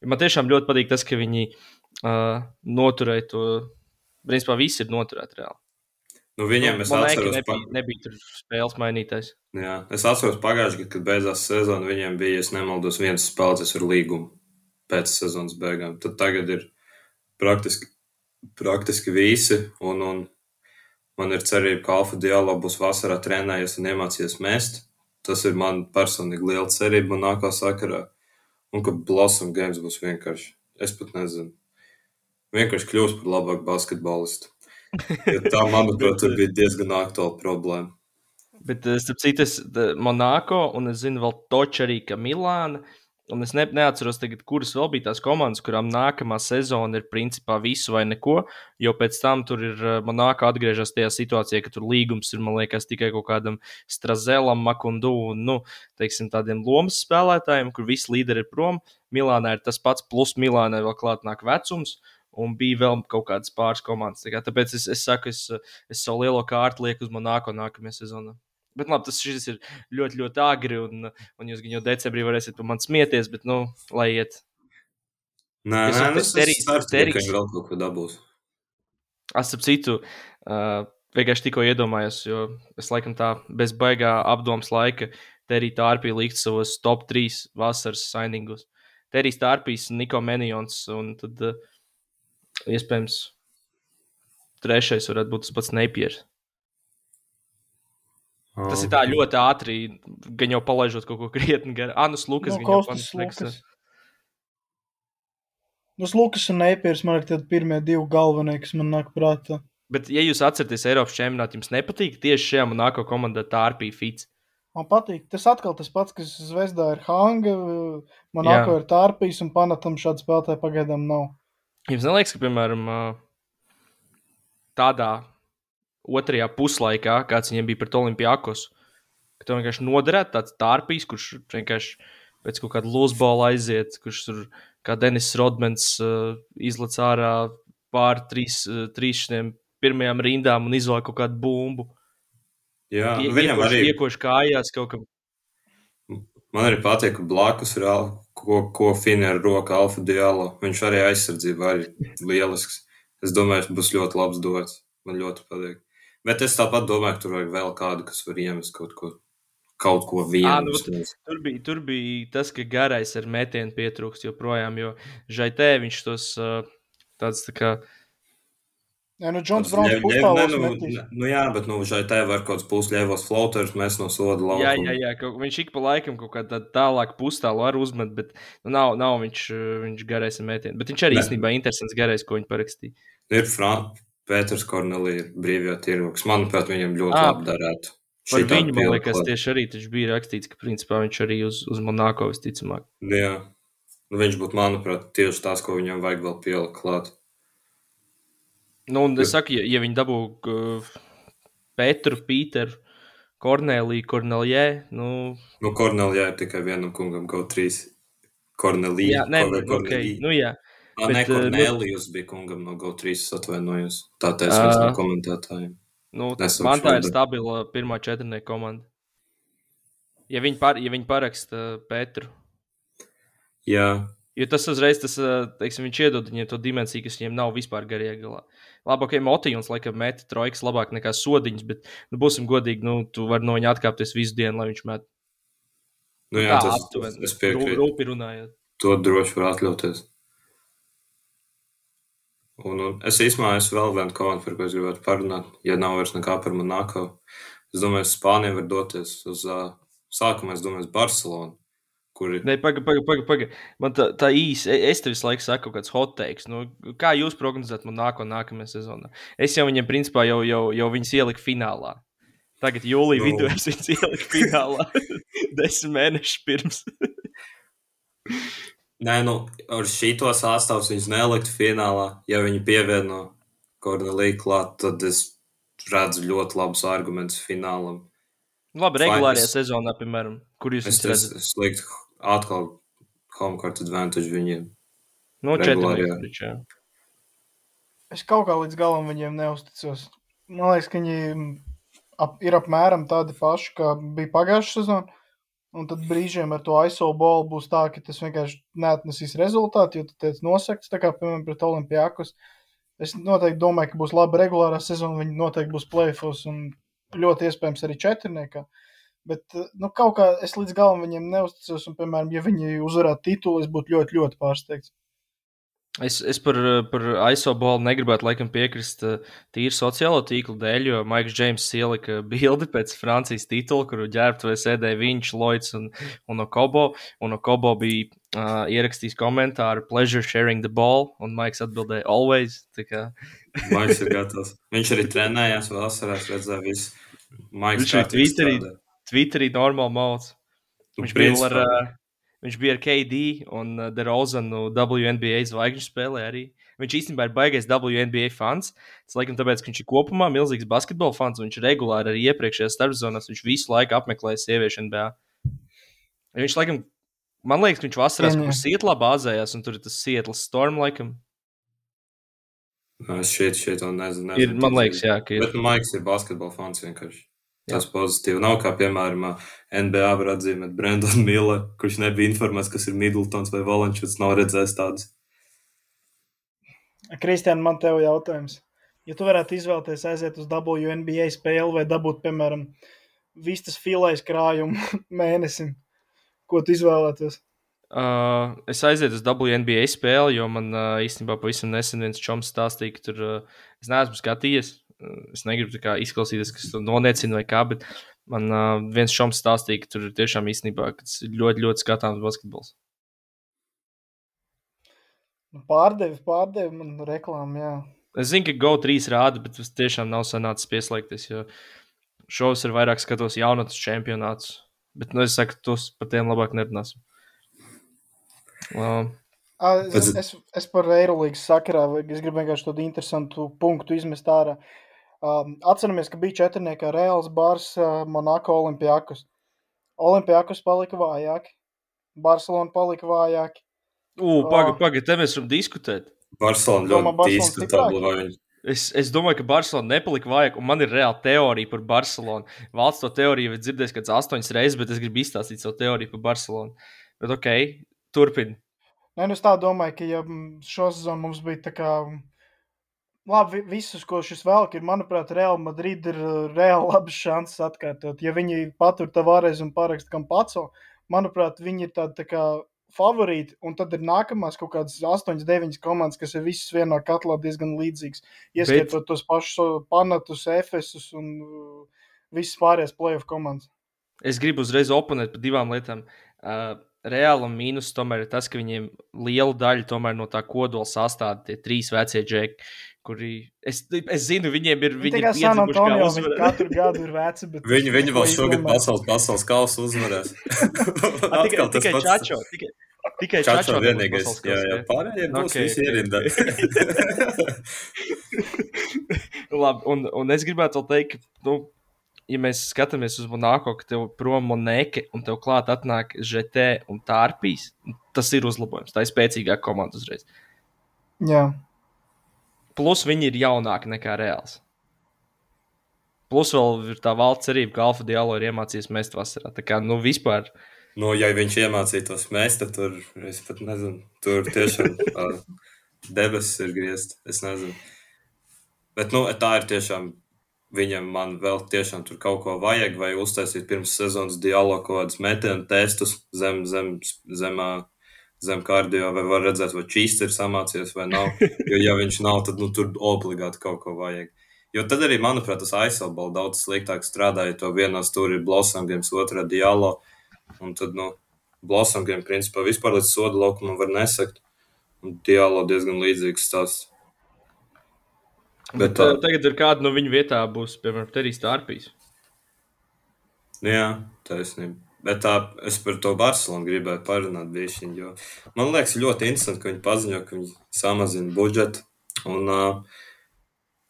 Man tiešām ļoti patīk tas, ka viņi uh, noturēja to. Principā viss ir noturēts reāli. Nu, viņiem es Monēki atceros, nebija, pa... nebija tur spēles mainītājs. Jā, es atceros pagājušajā gadā, kad beidzās sezona, viņiem bija, ja nemaldos, viens spēlētājs ar līgumu pēc sezonas beigām. Tad tagad ir praktiski, praktiski visi, un, un man ir cerība, ka Alfa Dialo būs vasarā trenējies un iemācījies mest. Tas ir man personīgi liela cerība man nākā sakarā. Un ka Blossom Games būs vienkārši, es pat nezinu, vienkārši kļūs par labāku basketbolistu. [laughs] Jo tā, manuprāt, bija diezgan aktuāla problēma. Bet, eh, starp citu, es Monako un es zinu vēl Toču arī, ka Milāna. Un es ne, neatceros, tagad, kuras vēl bija tās komandas, kurām nākamā sezona ir principā visu vai neko. Jo pēc tam tur ir eh, Monako atgriežas tajā situācijā, ka tur līgums ir, man liekas, tikai kaut kādam Strazelam, Makundu un, nu, teiksim, tādiem lomas spēlētājiem, kur visi līderi ir prom. Milānā ir tas pats, plus Milānai vēl klāt nāk vecums. Un bija vēl kaut kādas pāris komandas. Tā kā, tāpēc es, es saku, es, es savu lielo kārtu lieku uz Monako nākamajā sezonā. Bet labi, tas šis ir ļoti, ļoti agri, un, un jūs jau decembrī varēsiet par mani smieties, bet, nu, lai iet. Nē, Es nē, ceru, ka Terijs- viņi vēl kaut ko dabūs. Es ap citu, uh, vienkārši tikko iedomājos, jo es laikam tā bez baigā apdomas laika Terija Tārpija likt savos top 3 vasaras signingos. Terijs Tārpijs, Niko Menijons, un tad uh, iespējams trešais varētu būt tas pats Neipiers. Tas ir tā ļoti ātri, gan jau palaižot kaut ko krietni garu. Anus Lukas, Nu, gan jau. Lukas. Nu, Lukas un Neipiers man ir tie pirmie divi galvenie, kas man nāk prātā. Bet, ja jūs atceraties Eiropas čempionātu, jums nepatīk tieši šajā monēto komandā Tārpija Fits. Man patīk. Tas atkal tas pats, kas Zvezdā ir Hanga, man nāko ir Tārpijas un Panatam šāda spēlētāja pagaidām nav. Jums neliekas, ka, piemēram, tādā otrajā puslaikā, kāds viņiem bija pret Olimpijākos, ka tev vienkārši noderētu tāds tārpīs, kurš vienkārši pēc kaut kāda lūsbola aiziet, kurš tur kā Denis Rodmans izlec ārā pār trīs, trīs šiem pirmajām rindām un izvēl kaut kādu bumbu. Jā, Ie- viņam arī Iekoš kājās kaut kam. Man arī patīk, ka blakus ir al- ko, ko Fini ar roku Alfa Dialo. Viņš arī aizsardzībā arī lielisks. Es domāju, būs ļoti labs dots. Man ļoti patīk. Bet es tāpat domāju, ka tur vajag vēl kādu, kas var iemest kaut ko, kaut ko vienu. Nu. Tur bija, tur bija tas, ka garais ar metienu pietrūkst joprojām, jo žaitē viņš tos uh, tāds tā kā. Jā, nu, Džons Browns pustālos ne, metīs. nu, jā, bet nu, šai te var kaut kāds pusļēvos floaters mēs no soda Jā, laukuma. jā, jā kaut, viņš ik pa laikam kaut kādā tālāk pustālu arī uzmet, bet nu, nav, nav viņš, uh, viņš garais ar metienu. Bet viņš arī Ne. īstenībā interesants garais, ko viņš parakstīja. Ir Fran Pēters Kornelija ir brīvajā tirgu, kas, manuprāt, viņam ļoti Ā, labi darētu. Par viņu, man liekas, tieši arī bija rakstīts, ka principā viņš arī uz, uz Monako visticamāk. Jā. Nu, viņš būtu, manuprāt, tieši tās, ko viņam vajag vēl pielikt klāt. Nu, un es saku, ja, ja viņi dabū uh, Pēteru, Pīteru, Korneliju, Kornelijē, nu, Nu, Kornelijā ir tikai vienam kungam GO3. Kornelija. jā, nē, nu, okay, nu jā. Ā, nē, bet, uh, nu- Kornelijus bija kungam no GO3, es atvainojos. Tā teica viens no komentētājiem. Nu, Nesaukšu man tā ir stabila pirmā četrnieka komanda. Ja viņi, par, ja viņi paraksta Pēteru, Jā, jo tas uzreiz, tas, teiksim, viņš iedod viņiem to dimensiju, kas viņiem nav vispār garajā galā. Labi, ok, motīvs, laikam, meta trojkas labāk nekā sodiņas, bet, nu, būsim godīgi, nu, tu vari no viņa atkāpties visu dienu, lai viņš met. nu, jā tā tas, aptuveni, es piekrītu. rū- Rūpi runājot. To droši var atļauties. Un, un es īstenībā esmu vēl viena komanda, par ko es gribētu parunāt. Ja nav vairs nekā par Monako, es domāju, Spānija var doties uz uh, sākumā, es domāju, Barcelonu, kur ir Nē, pagaidi, pagaidi, pagaidi. Paga. Man tā, tā īsi, e- es tev visu laiku saku, kaut kāds hot takes. Nu, kā jūs prognozējat man nāko, nākamajā sezonā? Es jau viņiem, principā, jau, jau, jau viņus ieliku finālā. Tagad jūlijā Nu. vidū es viņus ieliku finālā. [laughs] Desmit mēnešus pirms. Nē, nu, ar šīto sastāvus viņus nelikt finālā. Ja viņi pievieno Korneliju klāt, tad es redzu ļoti labus argumentus finālam. Labi, Fine, regulārajā es- sezonā, piemēram, kur jūs Es, viņus es, redzat? es liktu atkal home court advantage viņiem. No regulārajā. četriem. Es kaut kā līdz galam viņiem neusticos. Man liekas, ka viņi ap, ir apmēram tādi paši, kā bija pagājušā sezonā. Un tad brīžiem ar to ISO bolu būs tā, ka tas vienkārši neatnesīs rezultātu, jo tu tiec nosakts, tā kā, piemēram, pret Olimpijākus. Es noteikti domāju, ka būs laba regulārā sezona, viņi noteikti būs plēfos un ļoti iespējams arī četrniekā. Bet, nu, kaut kā es līdz galam viņiem neusticos, un, piemēram, ja viņi uzvarētu titulu, es būtu ļoti, ļoti pārsteigts. Es, es par, par ISO bolu negribētu laikam piekrist uh, tīri sociālo tīklu dēļ, jo Maiks Džeims ielika bildi pēc Francijas titula, kuru ģērbtuvē sēdēja viņš, Lloyds un, un Okobo. Un Okobo bija uh, ierakstījis komentāru Pleasure sharing the ball, un Maiks atbildēja always. [laughs] Maiks ir gatavs. Viņš arī trenējās vasarā, es redzēju visu. Maiks Viņš arī Twitterī- strādā. Twitterī normāli mauts. Nu, Viņš bija vēl ar, principā, uh, viņš bija ar KD un uh, DeRozanu WNBA zvaigžņu spēlē arī. Viņš īstenībā ir baigais WNBA fans. Tas laikam tāpēc, ka viņš ir kopumā milzīgs basketbola fans. un Viņš regulāri arī iepriekšējās starpzonās, viņš visu laiku apmeklēja sieviešu NBA. Viņš laikam, man liekas, ka viņš vasarā Pieņem. kur Sietlā bāzējās, un tur ir tas Sietlas Storm laikam. Es šeit, šeit to nezinu. Ir, nezinu man liekas, jā, ka ir. Bet nu, Maiks ir basketbola fans vienkārši. Tas pozitīvi. Nav kā, piemēram, NBA var atzīmēt Brendonu Miller, kurš nebija informēts, kas ir Middletons vai Valančuts, nav redzējis tādus. Kristiāna, man te ir jautājums. Ja tu varētu izvēlēties aiziet uz WNBA spēli vai dabūt, piemēram, vistas filēs krājumu [laughs] mēnesim, ko tu izvēlētos? Uh, es aizietu uz WNBA spēli, jo man uh, īstenībā pavisam nesen viens čoms stāstīja, ka tur uh, es neesmu skatījies. Uh, es negribu kā izklausīties, kas to noniecina vai kā, bet man uh, viens čoms stāstīja, ka tur ir tiešām īstenībā ļoti, ļoti skatāms basketbols. Nu, Pārdevi, pārdevi man reklāmu, jā. Es zinu, ka GO3 rāda, bet tas tiešām nav sanācis pieslēgties, jo šovs ir vairāk skatos jaunatnes čempionātus. Bet, nu, es saku, tos par tiem labāk nerunāsim. Ā, Es, es, es par Eirolandes sakarā, gribu vienkārši tādu interesantu punktu izmest ārā. Um, atceramies, ka bija četrniekā Reāls Bārs, Monako Olimpijākus. Olimpijākus palika vājāki, Barcelona palika vājāki. uh, Pagaid, Ā. pagaid, te mēs varam diskutēt. Barcelona ļoti viņi- Es, es domāju, ka Barcelona nepalika vajag, un man ir reāla teorija par Barcelonu. Valsts to teoriju ir dzirdējis kāds astoņas reizes, bet es gribu izstāstīt savu teoriju par Barcelonu. Bet ok, turpini. Nē, nu es tā domāju, ka ja šo sezonu mums bija tā kā. mm, Labi, vi- visus, ko šis velk, ir, manuprāt, Real Madrid ir uh, reāli labas šansas atkārtot. Ja viņi patur Tavares un parakst kam pats, manuprāt, viņi ir tādi tā kā favorīti, un tad ir nākamās kaut kādas 8, 9 komandas, kas ir visas vienā katlā diezgan līdzīgas. Ieskaitot tos pašus uh, Panatus, Efesus un uh, visas pārējās playoff komandas. Es gribu uzreiz oponēt par divām lietām. Uh, Reālam mīnus tomēr ir tas, ka viņiem liela daļa tomēr no tā kodola sastāv tie trīs vecie džeki, kuri. Es, es zinu, viņiem ir. Viņi Viņi ir San Antonio, viņi katru gadu ir veci, bet [laughs] Viņi, viņi vēl šogad pasaules, pasaules kausu uzvarēs. [laughs] [laughs] Tikai, tas tikai pats- Čačo. Tikai, tikai Čačo Čačo vienīgais. Jā, jā, kausa, pārējie būs Ok, visi ierindā. Labi, un, un es gribētu vēl teikt, ka, nu, ja mēs skatāmies uz Monako, ka tev prom monēke un tev klāt atnāk ŽT un tārpīs, tas ir uzlabojums. Tā ir spēcīgāka komanda uzreiz. Jā, Plus viņi ir jaunāki nekā reāls. Plus vēl ir tā valsts cerība, ka Alfa Dialo ir iemācījies mest vasarā. Tā kā, nu, vispār. Nu, ja viņš iemācītos mēs, tad tur, es pat nezinu, tur tiešām debesis ir griezt. Es nezinu. Bet, nu, tā ir tiešām, viņam man vēl tiešām tur kaut ko vajag, vai uztaisīt pirms sezonas dialogu kaut kādus metienu testus zem, zem, zemā, zem kardio, vai var redzēt, vai čīsts ir samācies vai nav. [laughs] Jo, ja viņš nav, tad, nu, tur obligāti kaut ko vajag. Jo tad arī, manuprāt, tas aizsāļbalsts daudz sliktāk strādāja. To vienā stūrī ir Blossom Games, otrā dialogu. Un tad, nu, Blossom Game, principā, vispār līdz soda laukumam var nesakt. Un dialogu diezgan līdzīgs stāsts. Bet Bet, tā- tagad ir kāda no viņu vietā, būs, piemēram, Terijs Tārpīs. Nu, jā, taisnība. Bet tā, es par to Barcelonu gribēju parunāt. Bišķiņ, man liekas, ļoti interesanti, ka viņi paziņo, ka viņi samazina budžetu. Un uh,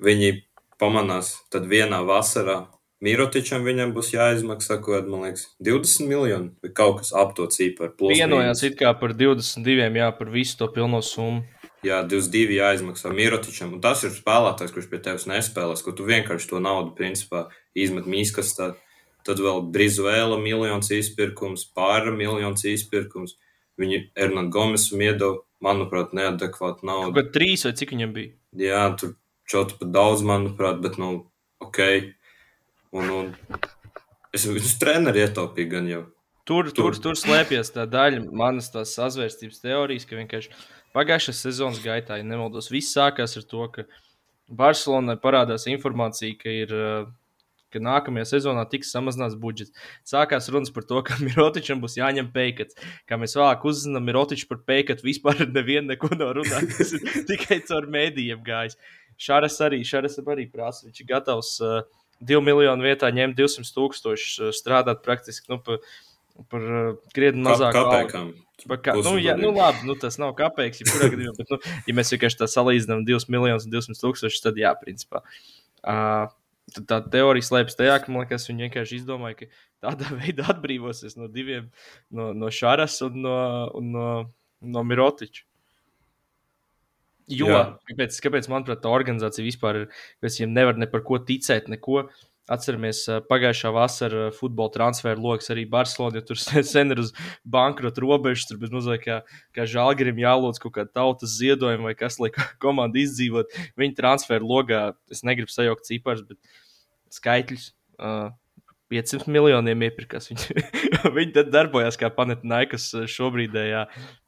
viņi pamanās, tad vienā vasarā Mirotičam viņam būs jāizmaksā kaut kāda, man liekas, 20 miljoni vai kaut kas ap to ciparu. plus Vienojās it kā par 22, jā, par visu to pilno summu. Jā, 22 jāizmaksā Mirotičam. Un tas ir spēlētājs, kurš pie tevis nespēlēs, ko tu vienkārši to naudu, principā, izmet mīskastā. Tad vēl Brizuēla miljons izpirkums, pāra miljons izpirkums. Viņi Ernānu Gomesu iedod, manuprāt, neadekvātu Kaut naudu. kā trīs vai cik viņam bija? Jā, tur čotu pat daudz, manuprāt, bet, nu, ok. Un, un es viņus treneri ietaupīju gan jau. Tur, tur, Tur. tur slēpjas tā daļa manas tās sazvērstības teorijas, ka vienkārši pagājušās sezonas gaitā, ja nemaldos, viss sākās ar to, ka Barcelonai parādās informācija, ka ir. uh, Ka nākamajā sezonā tiks samazināts budžets. Sākās runas par to, ka [laughs] Mirotičam būs jāņem peikats. Kā mēs vēlāk uzzinām, Mirotičs par peikatu vispār [laughs] nevienu neko nav runājis. Tas ir [laughs] tikai caur mēdījiem gājis. Šāras arī, Šāras arī prasa. Viņš ir gatavs uh, 2 miljonu vietā ņemt 200 tūkstošus, uh, strādāt praktiski nu, par, par uh, krietni Kā, mazāk. kāpēkam? Par Kā, nu, jā, nu, labi, nu, tas nav kāpēc. Ja, gadījumā, bet, nu, ja mēs vienkārši tā salīdzinām 2 miljonus un 200 tūkstošus, tad jā, principā. Uh, tā teorija slēpjas tajā, ka liekas, viņi vienkārši izdomāja, ka tādā [laughs] veidā atbrīvosies no diviem, no, no Šāras un no, un no, no Mirotiča. Jo, Jā. kāpēc, kāpēc, manuprāt, tā organizācija vispār ir, kas viņiem nevar ne par ko ticēt, neko. Atceramies, pagājušā vasarā futbola transfera lokus arī Barcelonā, jo tur [laughs] sen ir uz bankrota robežas. Tur bezmazliet kā, kā žēlgarim jālūdz kaut kāda tautas ziedojuma vai kas, lai [laughs] komanda izdzīvot. Viņa transfera logā, es negribu sajaukt ciparus, bet skaitļus. Uh, 500 miljoniem iepirkās. [laughs] Viņi, viņi tad darbojās kā Panetnaikas šobrīdējā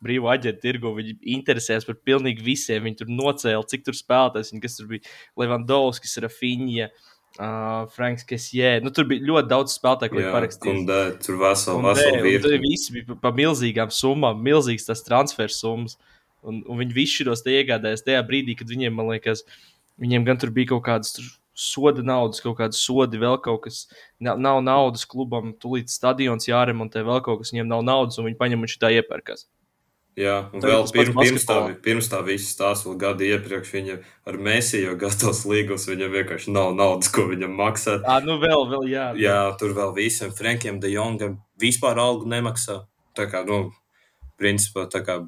brīvā aģenta tirgu. Viņi interesējas par pilnīgi visiem. Viņi tur nocēla, cik tur spēlētājs, kas tur bija Levandovskis, Rafinha, uh, Franks Kesjē. Nu, tur bija ļoti daudz spēlētāju, Jā, parakstīja. kundē, tur vesela, vesela un tur virkne. visi bija pa- milzīgām summām, milzīgas tās transfer summas. Un, un viņi visi šos te iegādājās tajā brīdī, kad viņiem, man liekas, viņiem gan tur bija kaut kādas tur soda naudas, kaut kādas sodi, vēl kaut kas. Nav, nav naudas klubam, tūlīt stadions jāremontē, vēl kaut kas. Viņiem nav naudas, un viņi paņem un šitā iepērkās. Jā, un Tagad vēl pirms, pirms, tā, pirms tā viss stāsta, vēl gadu iepriekš viņa ar Mēsiju gatavs līgums, viņam vienkārši nav naudas, ko viņam maksāt. Ah, nu vēl, vēl jā. Jā, tur vēl visiem Frankiem, De Jongam vispār algu nemaksā. Tā kā, nu, principā, tā kā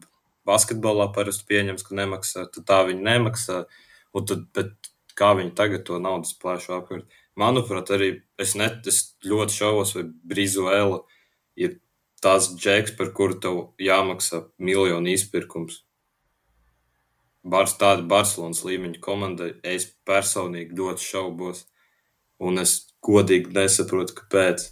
basketbolā parasti pieņems, ka nemaksā, tad tā viņi nemaksā. Un tad, bet kā viņi tagad to naudas plēšu apkārt? Manuprāt, arī es, net, es ļoti šaubos, vai Brizuela ir tas džeks, par kuru tev jāmaksā miljonu izpirkums. Bars, tāda Barcelonas līmeņa komanda, es personīgi ļoti šaubos. Un es godīgi nesaprotu, kāpēc.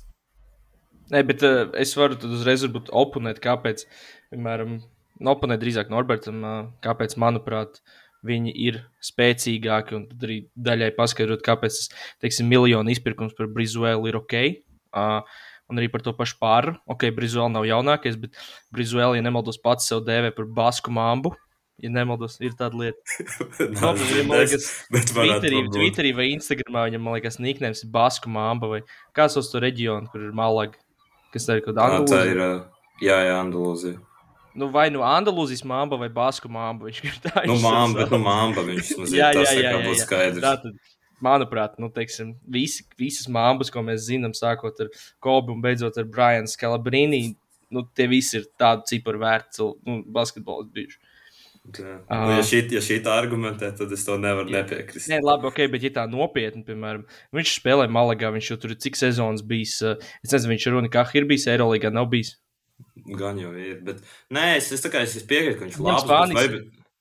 Nē, bet uh, es varu uzreiz oponēt, kāpēc, piemēram, nu, oponēt drīzāk Norbertam, uh, kāpēc, manuprāt, viņi ir spēcīgāki un tad arī daļai paskaidrot, kāpēc tas, teiksim, miljonu izpirkums par Brizuēlu ir ok. Uh, Un arī par to pašu pāri. Ok, Brizuēla nav jaunākais, bet Brizuēla, ja nemaldos, pats sev dēvē par basku māmu. Ja nemaldos, ir tāda lieta. [laughs] Nav Labi, dzirdējis, man liekas, bet Twitterī. Twitterī vai Instagramā viņam, man liekas, niknēms ir Basku māma vai kāds uz to reģionu, kur ir Malaga, kas ir kaut kāda ā, jā, jā, Andalūzija. Nu, vai nu Andalūzijas māma vai Basku māma. Viņš ir tā Nu, māma, sauc. bet, nu, māma, viņš [laughs] ir Jā, jā, jā, jā, jā. skaidrs. Tātad, manuprāt, nu, teiksim, visi, visas māmas, ko mēs zinām, sākot ar Kobu un beidzot ar Brianu Skalabrīnī, nu, tie visi ir tādu ciparu vērti cil- nu, basketbolisti bijuši. Jā. Nu, ja šī, ja šī tā argumentē, tad es to nevaru Jā. nepiekrist. Nē, labi, ok, bet ja tā nopietni, piemēram, viņš spēlē Malagā, viņš jau tur ir cik sezonas bijis. Es nezinu, viņš ir runa, kā ir bijis Eirolandā, nav bijis. Gan jau ir. Bet, nē, es, es, kā es, piekrītu, ka viņš ir labs. Bet vai,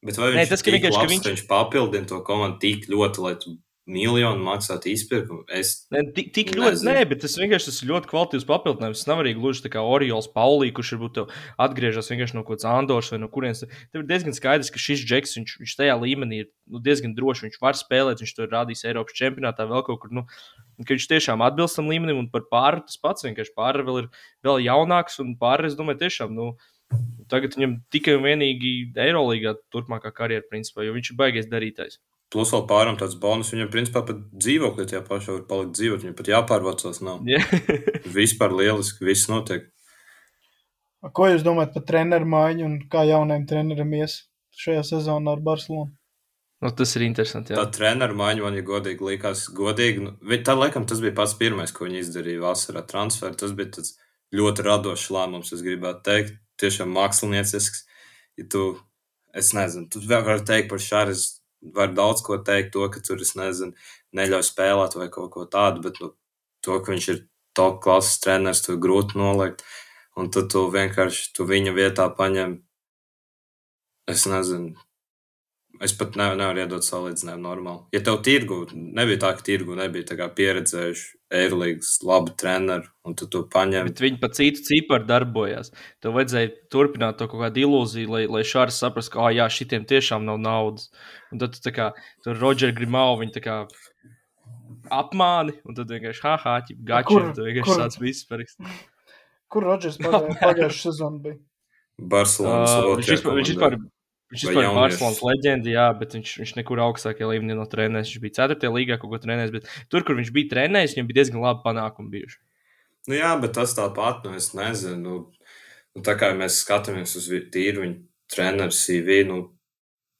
bet, vai Nē, viņš tas, ir ka vienkārši, ka labs, viņš- ka viņš papildina to komandu tik ļoti, lai tu miljonu maksātu izpirkumu? Es Ne, tik, tik ļoti, nē, bet tas vienkārši tas ir ļoti kvalitīvs papildinājums. Tas nav arī gluži tā kā Oriols Paulī, kurš varbūt atgriežas vienkārši no kaut kādas Andoras vai no kurienes. Tev ir diezgan skaidrs, ka šis džeks, viņš, viņš tajā līmenī ir nu, diezgan drošs. Viņš var spēlēt, viņš to ir rādījis Eiropas čempionātā vēl kaut kur. Nu, ka viņš tiešām atbilst tam līmenim, un par pāri tas pats vienkārši pāri vēl ir vēl jaunāks, un pāri, es domāju, tiešām. Nu, Tagad viņam tikai un vienīgi Eirolandā turpmākā karjera, principā, jo viņš ir baigais darītājs. Plus vēl pāram tāds bonus. Viņam, principā, pat dzīvokļi tajā pašā var palikt dzīvot. Viņam pat jāpārvācās nav. Ja. [laughs] Vispār lieliski, viss notiek. Ko jūs domājat par treneru maiņu un kā jaunajam trenerim ies šajā sezonā ar Barcelonu? nu, tas ir interesanti. Tā Jā. treneru maiņa man, ja godīgi likās, godīgi. Nu, tā, laikam, tas bija pats pirmais, ko viņi izdarīja vasarā transferā. Tas bija tāds ļoti radošs lēmums, es gribētu teikt. Tiešām māksliniecisks. Ja tu, es nezinu, tu vēl vari teikt par Šāras, var daudz ko teikt, to, ka tur, es nezinu, neļauj spēlēt vai kaut ko tādu, bet nu, to, ka viņš ir top klases treneris, to grūti nolikt. Un tad tu vienkārši tu viņa vietā paņem, es nezinu, Es pat ne, nevaru iedot salīdzinājumu normāli. Ja tev tirgu nebija tā, ka tirgu nebija pieredzējuši Eirolandes labu treneru, un tu to paņem. Bet viņi pa citu ciparu darbojās. Tev vajadzēja turpināt to kaut kādu ilūziju, lai, lai Šārs saprastu, ka, ah, jā, šitiem tiešām nav naudas. Un tad tu tā kā tur Rodžers Grimau viņa tā kā apmāni, un tad vienkārši ha, ha, ķip, gači, Kur- un tu vienkārši kur- sāc visu parakstīt. Kur Rodžers [laughs] pagājušajā sezonā bija? Barcelonas uh, viņš vispār, viņš vispār, viņš ir? Barcelonas leģenda, jā, bet viņš, viņš nekur augstākajā līmenī no trenēs. Viņš bija 4. līgā kaut ko trenējis, bet tur, kur viņš bija trenējis, viņam bija diezgan labi panākumi bijuši. Nu, jā, bet tas tāpat, nu, es nezinu. Nu, nu, tā kā mēs skatāmies uz tīru viņa treneru CV, nu,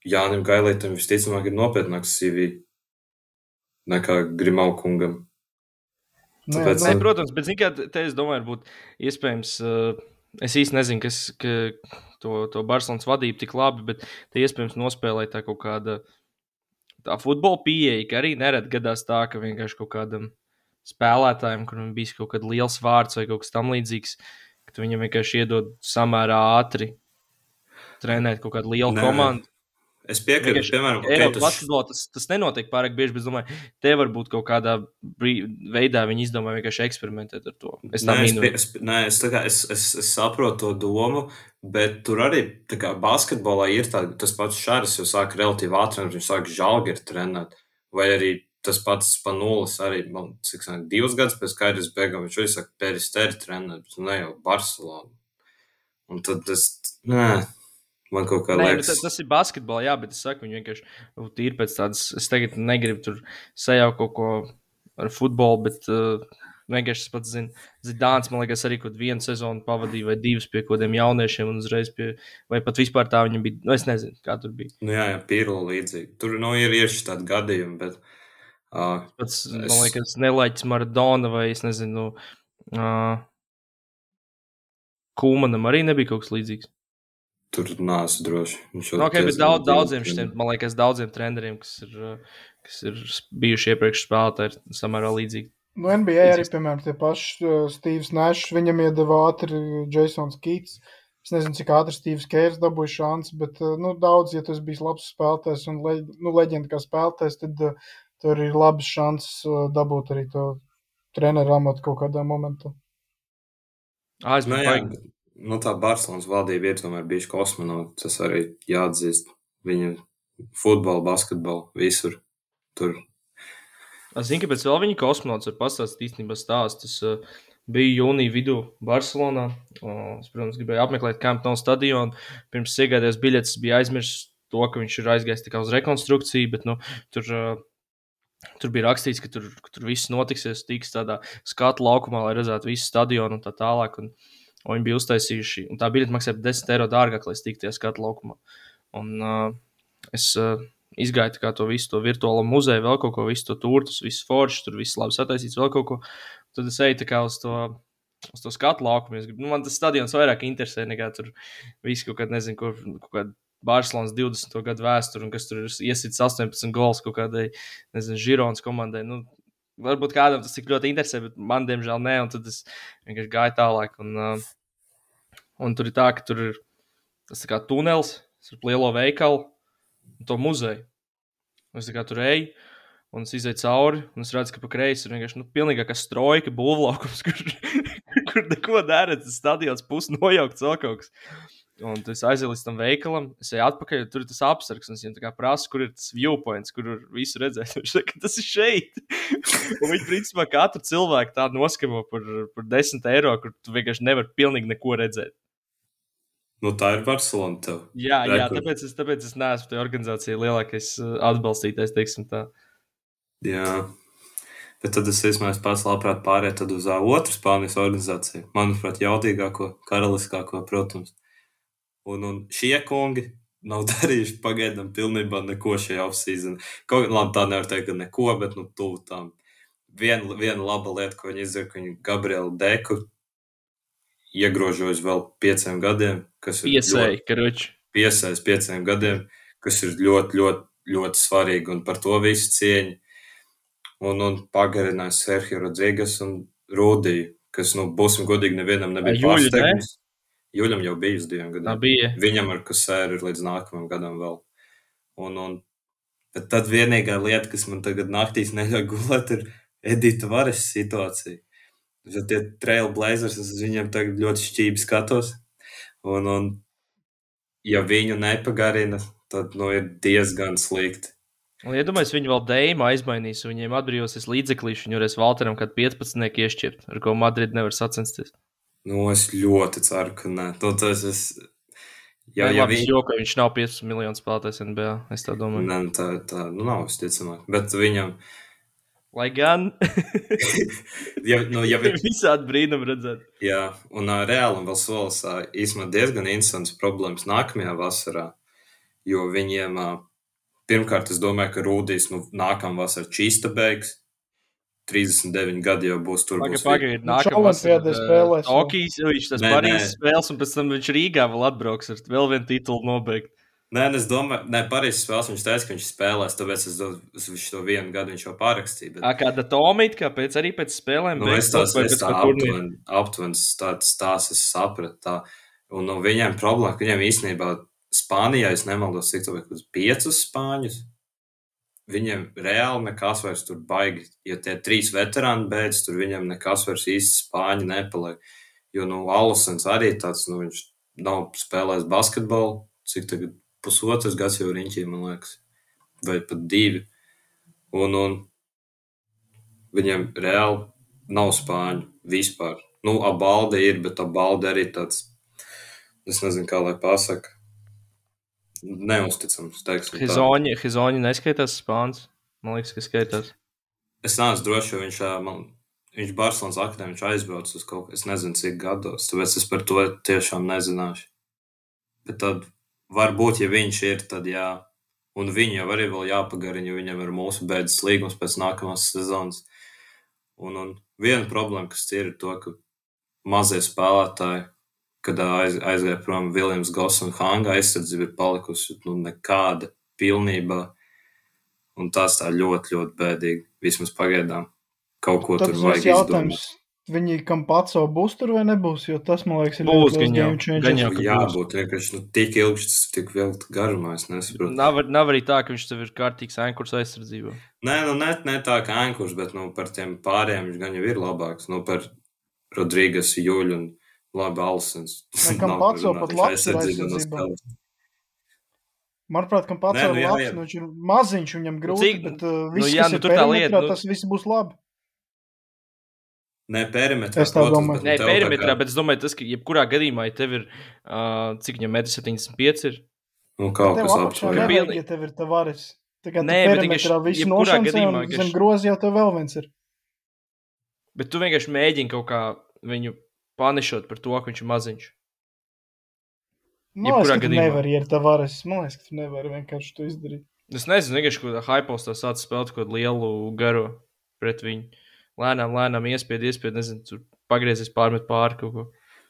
Jānim Gailītam visticamāk ir nopietnāks CV nekā Grimau kungam. Nē, Tāpēc- Nē, nu, protams, bet zini, kā, te- es domāju, būtu iespējams. Uh, es īsti nezinu, kas ka, to, to Barcelonas vadību tik labi, bet te iespējams nospēlēt tā kaut kāda tā futbola pieeja, ka arī nerad gadās tā, ka vienkārši kaut kādam spēlētājam, kuram bijis kaut kāds liels vārds vai kaut kas tam līdzīgs, ka viņam vienkārši iedod samērā ātri trenēt kaut kādu lielu Nē. komandu. Es piekrītu, piemēram, okay, Eiropas tas, basketbolā tas, tas nenotiek pārāk bieži, bet es domāju, te varbūt kaut kādā veidā viņi izdomā vienkārši eksperimentēt ar to. Es tā Nē, es, nē, es, kā, es, es, es saprotu to domu, bet tur arī kā, basketbolā ir tā, tas pats Šāris jau sāk relatīvi ātri, un viņš sāk žāgi ir trenēt. Vai arī tas pats Spanulis arī, man cik sanāk, divus gadus pēc karjeras beigām, viņš arī saka, peristeri trenēt, ne jau Barcelonu. Un tad es, nē, man kaut kā Nē, nu, liekas. tas, tas ir basketbolā, jā, bet es saku, viņi vienkārši nu, tīri pēc tādas. Es tagad negribu tur sajaukt kaut ko ar futbolu, bet uh, vienkārši es pats zinu, Zidāns, man liekas, arī kaut vienu sezonu pavadīja vai divas pie kaut kādiem jauniešiem, un uzreiz pie, vai pat vispār tā viņam bija. Nu, es nezinu, kā tur bija. Nu, jā, jā, Pirlo līdzīgi. Tur nu, ir šis tāds gadījums, bet. Uh, Pats, es... man liekas, Nelaiķis Maradona vai es nezinu, uh, Kūmanam arī nebija kaut kas līdzīgs. Tur nāc droši. Nu, okay, bet daudz, daudziem šitiem, man liekas, daudziem treneriem, kas ir, uh, kas ir bijuši iepriekš spēlētāji, ir samērā līdzīgi. Nu, NBA arī, piemēram, tie paši uh, Steve's Nešs, viņam iedeva ātri Jasons Kīts. Es nezinu, cik ātri Steve's Kērs dabūja šansu, bet uh, nu, daudz, ja tas bija labs spēlētājs un le, nu, leģenda kā spēlētājs, tad uh, tur ir labas šansas uh, dabūt arī to treneru amatu kaut kādā momentā. Ah, es Nu, tā Barcelonas valdība ir tomēr bijusi kosmonauts. Tas arī jāatzīst. Viņa futbola, basketbola, visur. Tur. Es zinu, kāpēc vēl viņa kosmonauts var pastāstīt īstenībā stāstus. Es uh, biju jūnija vidū Barcelonā. Uh, es, protams, gribēju apmeklēt Camp Nou stadionu. Pirms iegādājos biļetes, biju aizmirsis to, ka viņš ir aizgājis tikai uz rekonstrukciju, bet nu, tur. Uh, Tur bija rakstīts, ka tur, ka tur viss notiksies, tiks tādā skatu laukumā, lai redzētu visu stadionu un tā tālāk. Un, un viņi bija uztaisījuši, un tā biļete maksāja 10 eiro dārgāk, lai tajā skatu laukumā. Un uh, es uh, izgāju kā to visu to virtuālo muzeju, vēl kaut ko, visu to turtus, visu foršu, tur viss labi sataisīts, vēl kaut ko. Tad es eju uz to uz to skatu laukumu. Gribu, nu, man tas stadions vairāk interesē nekā tur viss kaut kāda, nezinu, kur, kaut kāda Barcelonas 20. gadu vēsture, un kas tur ir iesits 18 gols kaut kādai, nezinu, Žironas komandai. Nu, varbūt kādam tas tik ļoti interesē, bet man, diemžēl, nē, un tad es vienkārši gāju tālāk. Un, uh, un tur ir tā, ka tur ir tas kā tunels ar lielo veikalu un to muzeju. Un es kā tur eju. Un es izēju cauri, un es redzu, ka pa kreisi ir vienkārši nu, pilnīgākā strojka, būvlaukums, [laughs] kur, kur neko dara. Tas stadions pusi nojaukts vēl kaut kas. Un es aizēju līdz tam veikalam, es eju atpakaļ, tur ir tas apsargs. Es viņam prasu, kur ir tas viewpoints, kur var visu redzēt. [laughs] Viņš saka, tas ir šeit. [laughs] un viņi, principā, katru cilvēku tādu noskamo par, par 10 eiro, kur tu vienkārši nevari pilnīgi neko redzēt. Nu, tā ir Barcelona. Tev. Jā, Rekur. jā tāpēc, es, tāpēc es neesmu tajā organizācijā lielākais uh, atbalstītājs, teiksim tā. Jā. Bet tad es vismaz pats labprāt pārētu uz uh, otru Spānijas organizāciju. Manuprāt, jaudīgāko, karaliskāko, protams. Un, un šie kungi nav [laughs] darījuši pagaidām pilnībā neko šajā off-season. Kaut kā tā nevar teikt, ka neko, bet nu tuvu tam. Viena, viena laba lieta, ko viņi izdarīja, ka viņi Gabrielu Deku iegrožojas vēl pieciem gadiem. Piesēji, karoči. Piesējas pieciem gadiem, kas ir ļoti, ļoti, ļoti svarīgi un par to visu cieņu un, un pagarināja Serhiju Rodrīgas un Rūdiju, kas, nu, būsim godīgi, nevienam nebija pārsteigums. Juļam jau bija uz diviem gadiem. Bija. Viņam ar kasēru ir līdz nākamajam gadam vēl. Un, un, bet tad vienīgā lieta, kas man tagad naktīs [laughs] neļauj gulēt, ir Edita Vares situācija. Jo tie trailblazers, es viņiem tagad ļoti šķīvi skatos. Un, un ja viņu nepagarina, tad nu, ir diezgan slikti. Un, ja domāju, viņi vēl dēmu aizmainīs, viņiem atbrīvosies līdzeklīši, viņi varēs Valteram kādu 15 iešķirt, ar ko Madrid nevar sacensties. Nu, es ļoti ceru, ka nē. Nu, tas es. Jā, ja labi, viņ... joka, viņš nav 15 miljonu spēlētājs NBA. Es tā domāju. Nē, nu, tā, tā nu, nav visticamāk. Bet viņam. Lai gan. [laughs] ja, nu, ja vi... [laughs] Visādi brīnumi redzēt. Jā, un uh, reāli vēl solis uh, īstenībā diezgan interesants problēmas nākamajā vasarā. Jo viņiem uh, Pirmkārt, es domāju, ka Rūdīs nu, nākamā vasarā čīsta beigas. 39 gadi jau būs tur. Pagaid, pagaid, nākamais spēlēs. Tokijas, viņš tas Parīzes spēles, un pēc tam viņš Rīgā vēl atbrauks ar vēl vienu titulu nobeigt. Nē, es domāju, ne, Parīzes spēles viņš teica, ka viņš spēlēs, tāpēc es domāju, viņš to vienu gadu viņš jau pārakstīja. Bet... A, kāda Tomīta, kāpēc arī pēc spēlēm? Nu, es tās, es tā aptuveni, aptuveni tāds tās es sapratu tā. Un no viņiem problēma, ka viņiem īstenībā Spānijā, es nemaldos, cik tur bija piecus spāņus. Viņiem reāli nekas vairs tur baigi. Ja tie trīs veterāni beidz, tur viņam nekas vairs īsti spāņi nepaliek. Jo, nu, Alusens arī tāds, nu, viņš nav spēlējis basketbolu, cik tagad pusotrs gads jau riņķī, man liekas, vai pat divi. Un, un viņiem reāli nav spāņu vispār. Nu, abalde ir, bet abalde arī tāds, es nezinu, kā lai pasaka neusticams. Hizoņi, Hizoņi neskaitās spāns. Man liekas, ka skaitās. Es neesmu drošs, jo viņš, man, viņš Barcelonas akadēmijā viņš aizbraucis uz kaut ko, es nezinu, cik gados, tāpēc es par to tiešām nezināšu. Bet tad varbūt, ja viņš ir, tad jā. Un viņu arī vēl jāpagarina, jo viņam ir mūsu beidzas līgums pēc nākamās sezonas. Un, un viena problēma, kas ir, ir to, ka mazie spēlētāji kad aiz, aizgāja prom Viljams Goss un Hanga aizsardzība ir palikusi nu, nekāda pilnībā. Un tas tā ļoti, ļoti bēdīgi. Vismaz pagaidām kaut ko Tad tur vajag jautājums. izdomāt. Viņi kam pats savu būs tur vai nebūs, jo tas, man liekas, ir būs gan jau, gan jau, jābūt vienkārši nu, tik ilgs, tas tik vēl garumā, es nesaprotu. Nav, nav arī tā, ka viņš tev ir kārtīgs ēnkurs aizsardzībā. Nē, nu ne, ne tā kā ēnkurs, bet nu, par tiem pārējiem viņš gan jau ir labāks. Nu, par Rodrīgas, Juļu un Labi, Alsens. [laughs] Kam pats jau pat labs ir aizsardzībā. Manuprāt, kam pats jau nu, labs, jā, jā. nu viņš ir maziņš, viņam grūti, Cik, bet uh, viss, nu, jā, kas nu, ir perimetrā, nu... tas viss būs labi. Nē, perimetrā. Es tā domāju. Nē, perimetrā, kā... bet es domāju, tas, ka jebkurā gadījumā, ja tev ir, uh, cik viņam metri 75 ir, Nu, kaut kas pilnīgi- ja tev ir kā tu Nē, perimetrā jebkurā nošancē un ka zem jau tev vēl viens ir. Bet tu vienkārši mēģini kaut kā viņu panišot par to, ka viņš ir maziņš. Man liekas, ka tu gadījumā. nevari, ja ir tavares. Man liekas, ka tu nevari vienkārši to izdarīt. Es nezinu, vienkārši kaut kādā hypostā sācis spēlēt kaut kādu lielu garo pret viņu. Lēnām, lēnām iespied, iespied, nezinu, tur pagriezties pārmet pāri kaut ko.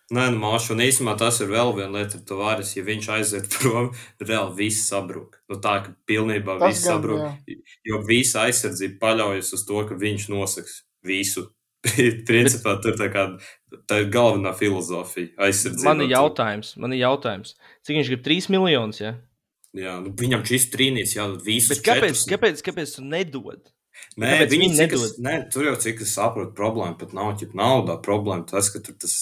Nē, nu, māšu, un īstenībā tas ir vēl viena lieta ar Tavares. Ja viņš aiziet [laughs] prom, reāli viss sabrūk. Nu, tā, ka pilnībā Tas viss gan, sabrūk. jā. Jo visa aizsardzība paļaujas uz to, ka viņš nosaks visu. [laughs] Principā tur tā, kā, tā ir galvenā filozofija. Aizsardzība. Man ir jautājums, man ir jautājums. Cik viņš grib 3 miljonus? Ja? Jā, nu, viņam šis trīnīs jādod visus. Bet kāpēc, četrus. kāpēc, kāpēc tu nedod? Nē, kāpēc viņi viņi nedod? nē, tur jau cik es saprotu, problēma pat nav ķip naudā. Problēma tas, ka tur tas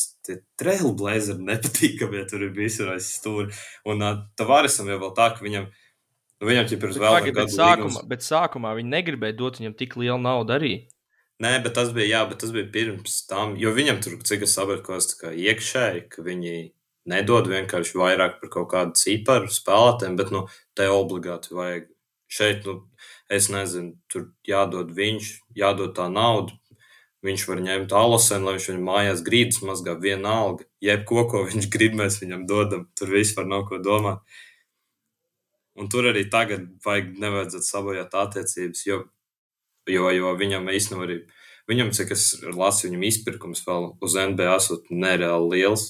trailblazeri nepatīkami, ja tur ir visur aiz stūri. Un Tavaresam jau vēl tā, ka viņam, nu, viņam ir Bet, vēl bet, gada bet sākumā viņi negribēja dot viņam tik lielu naudu arī. Nē, bet tas bija, jā, bet tas bija pirms tam, jo viņam tur, cik es saprotu, kas tā kā iekšēji, ka viņi nedod vienkārši vairāk par kaut kādu ciparu spēlētēm, bet, nu, te obligāti vajag. Šeit, nu, es nezinu, tur jādod viņš, jādod tā nauda. Viņš var ņemt alasenu, lai viņš viņam mājās grīdas mazgā vienalga. Jebko, ko viņš grib, mēs viņam dodam. Tur vispār nav ko domāt. Un tur arī tagad vajag nevajadzētu sabojāt attiecības, jo, jo, jo viņam īstenībā arī, viņam, cik es lasu, viņam izpirkums vēl uz NBA esot nereāli liels,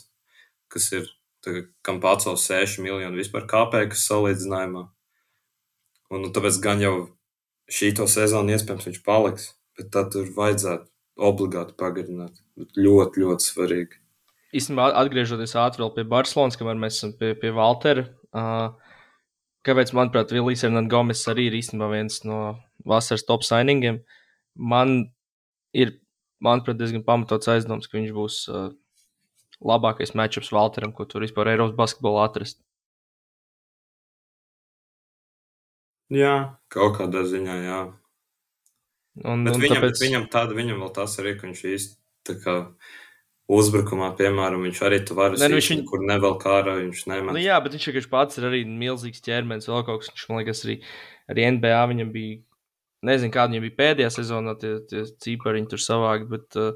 kas ir, tā, kam pacels 6 miljonu vispār kāpēkas salīdzinājumā. Un nu, tāpēc gan jau šī to sezonu iespējams viņš paliks, bet tad tur vajadzētu obligāti pagarināt. Ļoti, ļoti svarīgi. Īstenībā, atgriežoties ātri pie Barcelonas, kamēr mēs esam pie, pie Valtera. Uh, kāpēc, manuprāt, Vilnius Hernandez arī ir īstenībā viens no vasaras top signingiem? Man ir, manuprāt, diezgan pamatots aizdoms, ka viņš būs uh, labākais matčups Valteram, ko tur vispār Eiropas basketbolā atrast. Jā, kaut kādā ziņā, jā. Un, Bet un viņam, tāpēc... viņam tāda, viņam vēl tas arī, ka viņš īsti uzbrukumā, piemēram, viņš arī tu vari Nē, nu, viņš... viņš- kur nevēl kārā, viņš nemet. Nu, jā, bet viņš vienkārši pats ir arī milzīgs ķermenis. Vēl kaut kas, viņš man liekas, arī, arī NBA viņam bija. Nezinu, kāda viņam bija pēdējā sezonā, tie, tie cipariņi tur savākt, bet uh,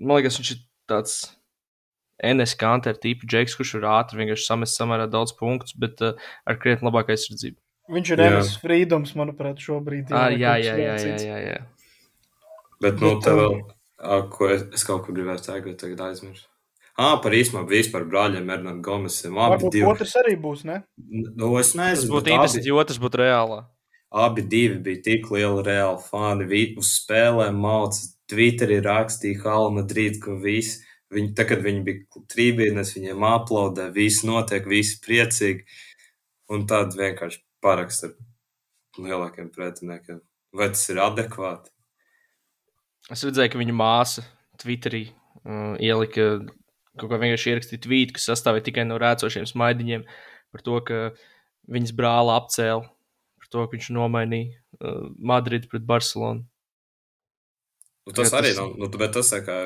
man liekas, viņš ir tāds NS kanter tipa džeks, kurš ir ātri vienkārši samest samērā daudz punktus, bet uh, ar krietni labāku aizsardzību. Viņš ir Jā. Enes Freedoms, manuprāt, šobrīd. Ah, jā, jā, jā, jā, cits. jā, jā. Bet, nu, te um, vēl, ko es, es kaut ko gribēju teikt, bet tagad aizmirsu. Ah, par īstenībā vispār brāļiem Ernam Gomesam. Abi Varbūt divi. otrs arī būs, ne? Nu, es Tas nezinu, būtu bet interesanti, abi, jo otrs būtu reālā. Abi divi bija tik lieli reāli fani. Uz spēlēm mauca, Twitterī rakstīja Hala Madrid, ka visi, viņi, tā, kad viņi bija trībīnēs, viņiem aplaudē, viss notiek, visi priecīgi. Un tad vienkārši parakst ar lielākiem pretiniekiem. Vai tas ir adekvāti? Es redzēju, ka viņa māsa Twitterī uh, ielika kaut ko vienkārši ierakstīt tvītu, kas sastāvēja tikai no rēcošiem smaidiņiem par to, ka viņas brāli apcēla, par to, ka viņš nomainīja uh, Madridu pret Barcelonu. Nu, tas Jā, arī tas- nav, nu, bet tas, tā kā,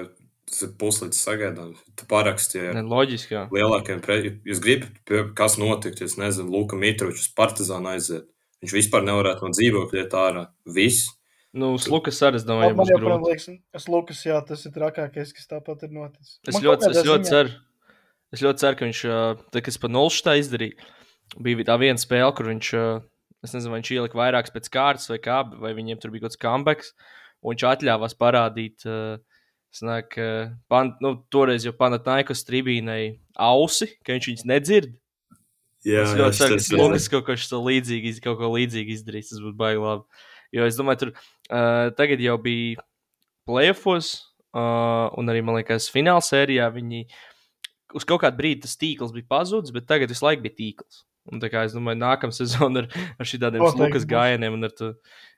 tas ir puslīdz sagaidāms. Tu parakstīji Ne, ar loģiski, jā. lielākiem pretiniekiem. Jūs gribat, kas notiktu, es nezinu, Luka Mitrovičs uz Partizānu aiziet. Viņš vispār nevarētu no dzīvokļa iet ārā. Viss. Nu, Lukas arī, es domāju, Man būs joprojām grūti. tas Lukas, jā, tas ir trakākais, kas tāpat ir noticis. Es Man ļoti, es ļoti ceru, es ļoti ceru, ka viņš, uh, tā, kas pa nulštā izdarīja, bija tā viena spēle, kur viņš, uh, es nezinu, vai viņš ielika vairākas pēc kārtas vai kā, vai viņiem tur bija kaut kāds comebacks, un viņš atļāvās parādīt, uh, Snāk, uh, pan, nu, toreiz jau Panatnaikas tribīnai ausi, ka viņš viņus nedzird. Jā, Es ļoti ceru, ka Lukas kaut ko līdzīgi, kaut ko līdzīgi izdarīs. Tas būtu baigi labi. Jo es domāju, tur uh, tagad jau bija playoffs, uh, un arī, man liekas, fināla sērijā viņi uz kaut kādu brīdi tas tīkls bija pazudis, bet tagad visu laiku bija tīkls. Un tā kā es domāju, nākamā [laughs] sezona ar, ar šādiem būs. gājieniem un ar to.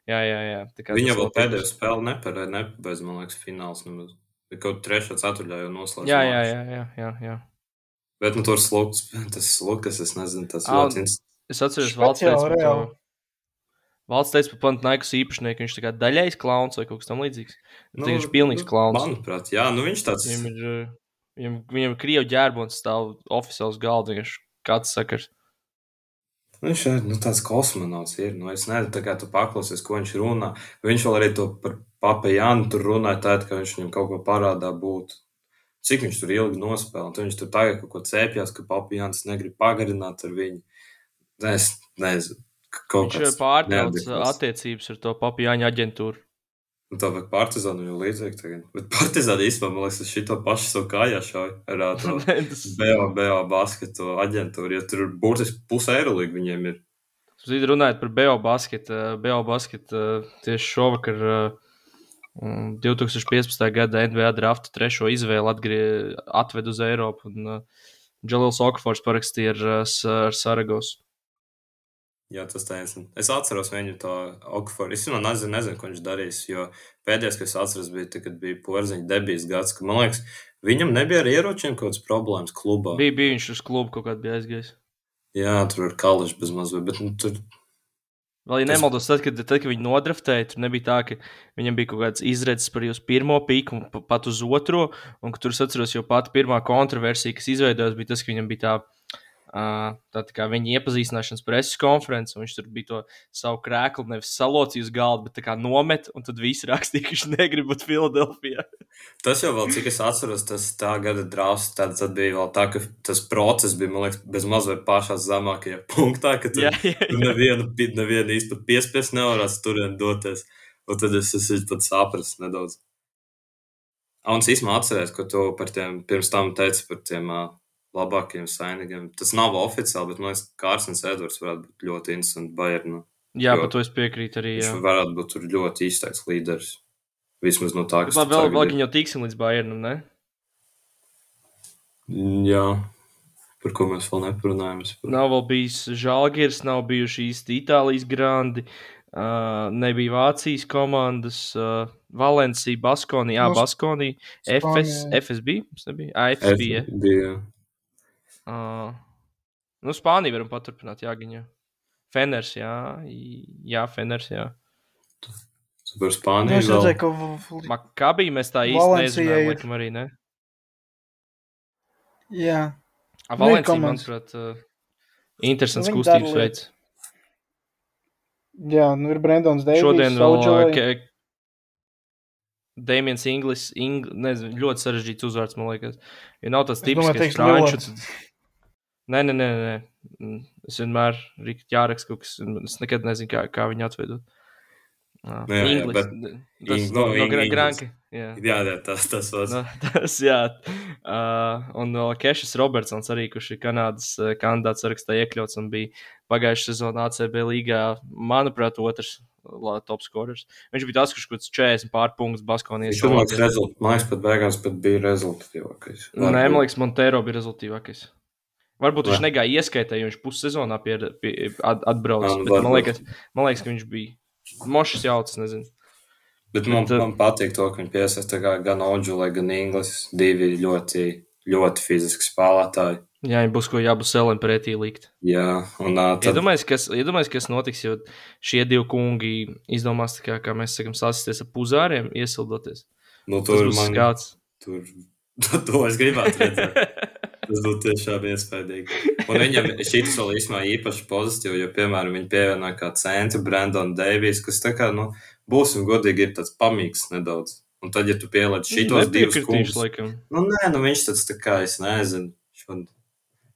Jā, jā, jā. kā Viņa vēl pēdējo spēli nepareizi, nepabeidz, man liekas, fināls nemaz. Kaut trešā, ceturtajā jau noslēdz. Jā, jā, jā, jā, jā, jā. Bet, nu, tur slūks, [laughs] tas Lukas, es nezinu, tas ļoti ins- Es atceros, Valsts teica. Valsts teica par Pantnaikas īpašnieku, viņš tā kā daļais klauns vai kaut kas tam līdzīgs. Nu, viņš ir pilnīgs klauns. Manuprāt, jā, nu viņš tāds. Viņam ir, viņam, viņam krievu ģērbons, stāv oficiāls galds, vienkārši kāds sakars. Viņš ir nu, tāds kosmonauts. Ir. Nu, es nezinu, kā tu paklausies, ko viņš runā. Viņš vēl arī to par papu Jānu tur runāja, tād, ka viņš viņam kaut ko parādā būtu. Cik viņš tur ilgi nospēlēja? Viņš tur tagad kaut ko cēpjas, ka papu Jānis negrib pagarināt ar viņu. Es nezinu. Viņš ir pārtraucis attiecības ar to papu Jāņa aģentūru. Nu, tā vajag partizānu jau līdzīgi tagad. Bet partizāni īstenībā, man liekas, šito pašu savu kājā šauj ar to BO, BO basketu aģentūru, jo tur būtiski puse eirolīgi viņiem ir. Zīd runājot par BO basketu, BO basketu tieši šovakar 2015. gada NBA draftu trešo izvēli atgrie, atved uz Eiropu un Džalils Okfors parakstīja ar, ar Saragosu. Jā, tas taisnība. Es atceros viņu to Okaforu. Es vienmēr nezinu, nezinu, ko viņš darīs. Jo pēdējais, kas atceros, bija tad, kad bija porziņa debijas gads. Man liekas, viņam nebija ar ieročiem kaut kādas problēmas klubā. Bija, bija viņš uz klubu kaut kādā bija aizgājis. Jā, tur ar kališu bez mazliet, bet nu, tur. Vēl, ja tas... nemaldos, tad kad, tad, kad viņi nodraftēja, tur nebija tā, ka viņam bija kaut kāds izredzes par jūsu pirmo pīku un pat uz otro. Un tur es atceros, jau pati pirmā kontroversija, kas izveidojās, bija tas, ka viņam bija tā Tā kā viņa iepazīstināšanas preses konferences, un viņš tur bija to savu krēklu nevis salocījis uz galda, bet kā nomet, un tad viss rakstīja, ka viņš negrib būt Filadelfijā. Tas jau vēl, cik es atceros, tas tā gada drausmas, tad, tad bija vēl tā, ka tas process bija, man liekas, bez mazliet pašā zemākajā [laughs] punktā, ka tur, jā, jā, jā. tur nevienu, nevienu īsti pat piespies nevarās turien doties, un tad es esmu pat saprast nedaudz. Un es īstenībā atceros, ko tu par tiem pirms tam teici par tiem uh, labākajiem sainīgiem. Tas nav oficiāli, bet man liekas, Kārsins Edvards varētu būt ļoti interesants Bayernā. Jā, bet to es piekrītu arī. Jā. Viņš varētu būt ļoti izteikts līderis. Vismaz no tā, kas tur vēl, vēl jau tiksim līdz Bayernam, ne? Jā. Par ko mēs vēl neparunājam. Par... Nav vēl bijis Žalgiris, nav bijuši īsti Itālijas grandi, uh, nebija Vācijas komandas, uh, Valencija, Baskonija, Jā, Baskonija, FS, FSB, FSB. FSB jā. Uh, nu, Spāniju varam paturpināt, Jā, Giņa. Feners, jā, jā Feners, jā. Par Spāniju. Es redzēju, ka Makabī mēs tā īsti nezinām, laikam arī, ne? Jā. A, Valencija, manuprāt, uh, interesants nu, kustības veids. Jā, nu ir Brendons Deivijs. Šodien vēl ke, Dēmons Inglis, Ing, nezinu, ļoti sarežģīts uzvārds, man liekas. Ja nav tas tips, kas franču, tad Nē, nē, nē, nē. Mm, es vienmēr jāraksta kaut kas, es nekad nezinu, kā, kā viņu atveidot. Uh, jā, jā, bet, tas ir no, no, no Granka. Jā, jā, jā tas tas var. No, [laughs] tas, jā. Uh, un no Kešas Robertsons arī, kurš ir Kanādas uh, kandidāts sarakstā iekļauts un bija pagājušajā sezonā ACB līgā, manuprāt, otrs top scorers. Viņš bija tas, kurš kaut kāds 40 pārpunktus Baskonijas. Viņš man liekas, rezult, man liekas, pat beigās pat bija rezultatīvākais. Nē, man liekas, Montero bija rezultatīvākais. Varbūt viņš negāja ieskaitē, jo viņš pussezonā pie, pie, atbrauca. Bet, man, liekas, man liekas, ka viņš bija mošs jauts, nezinu. Bet man, bet, man patīk to, ka viņi piesaista gan Oģulē, gan Inglis. Divi ļoti, ļoti fiziski spēlētāji. Jā, viņam būs ko jābūt selim pretī likt. Jā, un uh, tad... iedomājieties, kas, iedomājies, kas notiks, jo šie divi kungi izdomās, kā, kā mēs sakām, sasisties ar puzāriem, iesildoties. Nu, tur man kāds. Tur, [laughs] to es gribētu redzēt. [laughs] Tas būtu tiešām iespaidīgi. Un viņam šis vēl īstenībā īpaši pozitīvi, jo, piemēram, viņi pievienoja kā centru Brandonu Deivijs, kas tā kā, nu, būsim godīgi, ir tāds pamīgs nedaudz. Un tad, ja tu pieliec šitos divus kungus, nu, nē, nu, viņš tāds tā kā, es nezinu, šod...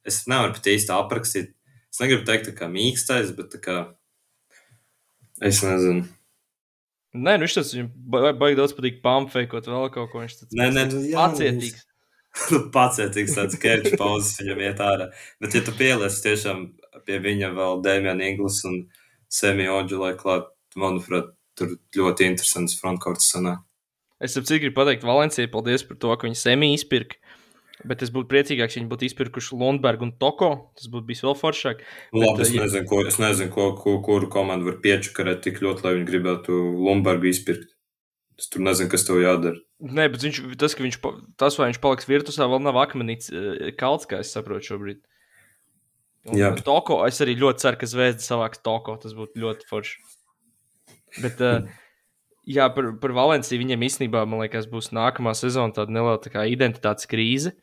es nevaru pat īsti aprakstīt. Es negribu teikt tā kā mīkstais, bet tā kā, es nezinu. Nē, nu viņš tas viņam baigi daudz patīk pampfeikot vēl kaut ko. Viņš tāds nē, nē, nu, jā, pacietīgs. [laughs] nu, pacietīgs tāds kerčs pauzes viņam iet ārā. Bet, ja tu pieliec tiešām pie viņa vēl Dēmjana Inglis un Semija Oģulē klāt, manuprāt, tur ļoti interesants frontkorts sanāk. Es saprotu, gribu pateikt Valencijai paldies par to, ka viņi Semiju izpirka. Bet es būtu priecīgāks, ja viņi būtu izpirkuši Lundbergu un Toko. Tas būtu bijis vēl foršāk. Nu, labi, bet, es, nezinu, ko, es nezinu, ko, ko, kuru komandu var piečakarēt tik ļoti, lai viņi gribētu Lundbergu izpirkt. Es tur nezinu, kas tev jādara. Nē, bet viņš, tas, ka viņš, tas, vai viņš paliks virtusā, vēl nav akmenīts eh, kalts, kā es saprotu šobrīd. Un Jā. Toko, es arī ļoti ceru, ka Zvezda savāks Toko. Tas būtu ļoti forši. Bet, uh, jā, par, par Valenciju viņiem īstenībā, man liekas, būs nākamā sezona tāda neliela tā kā identitātes krīze.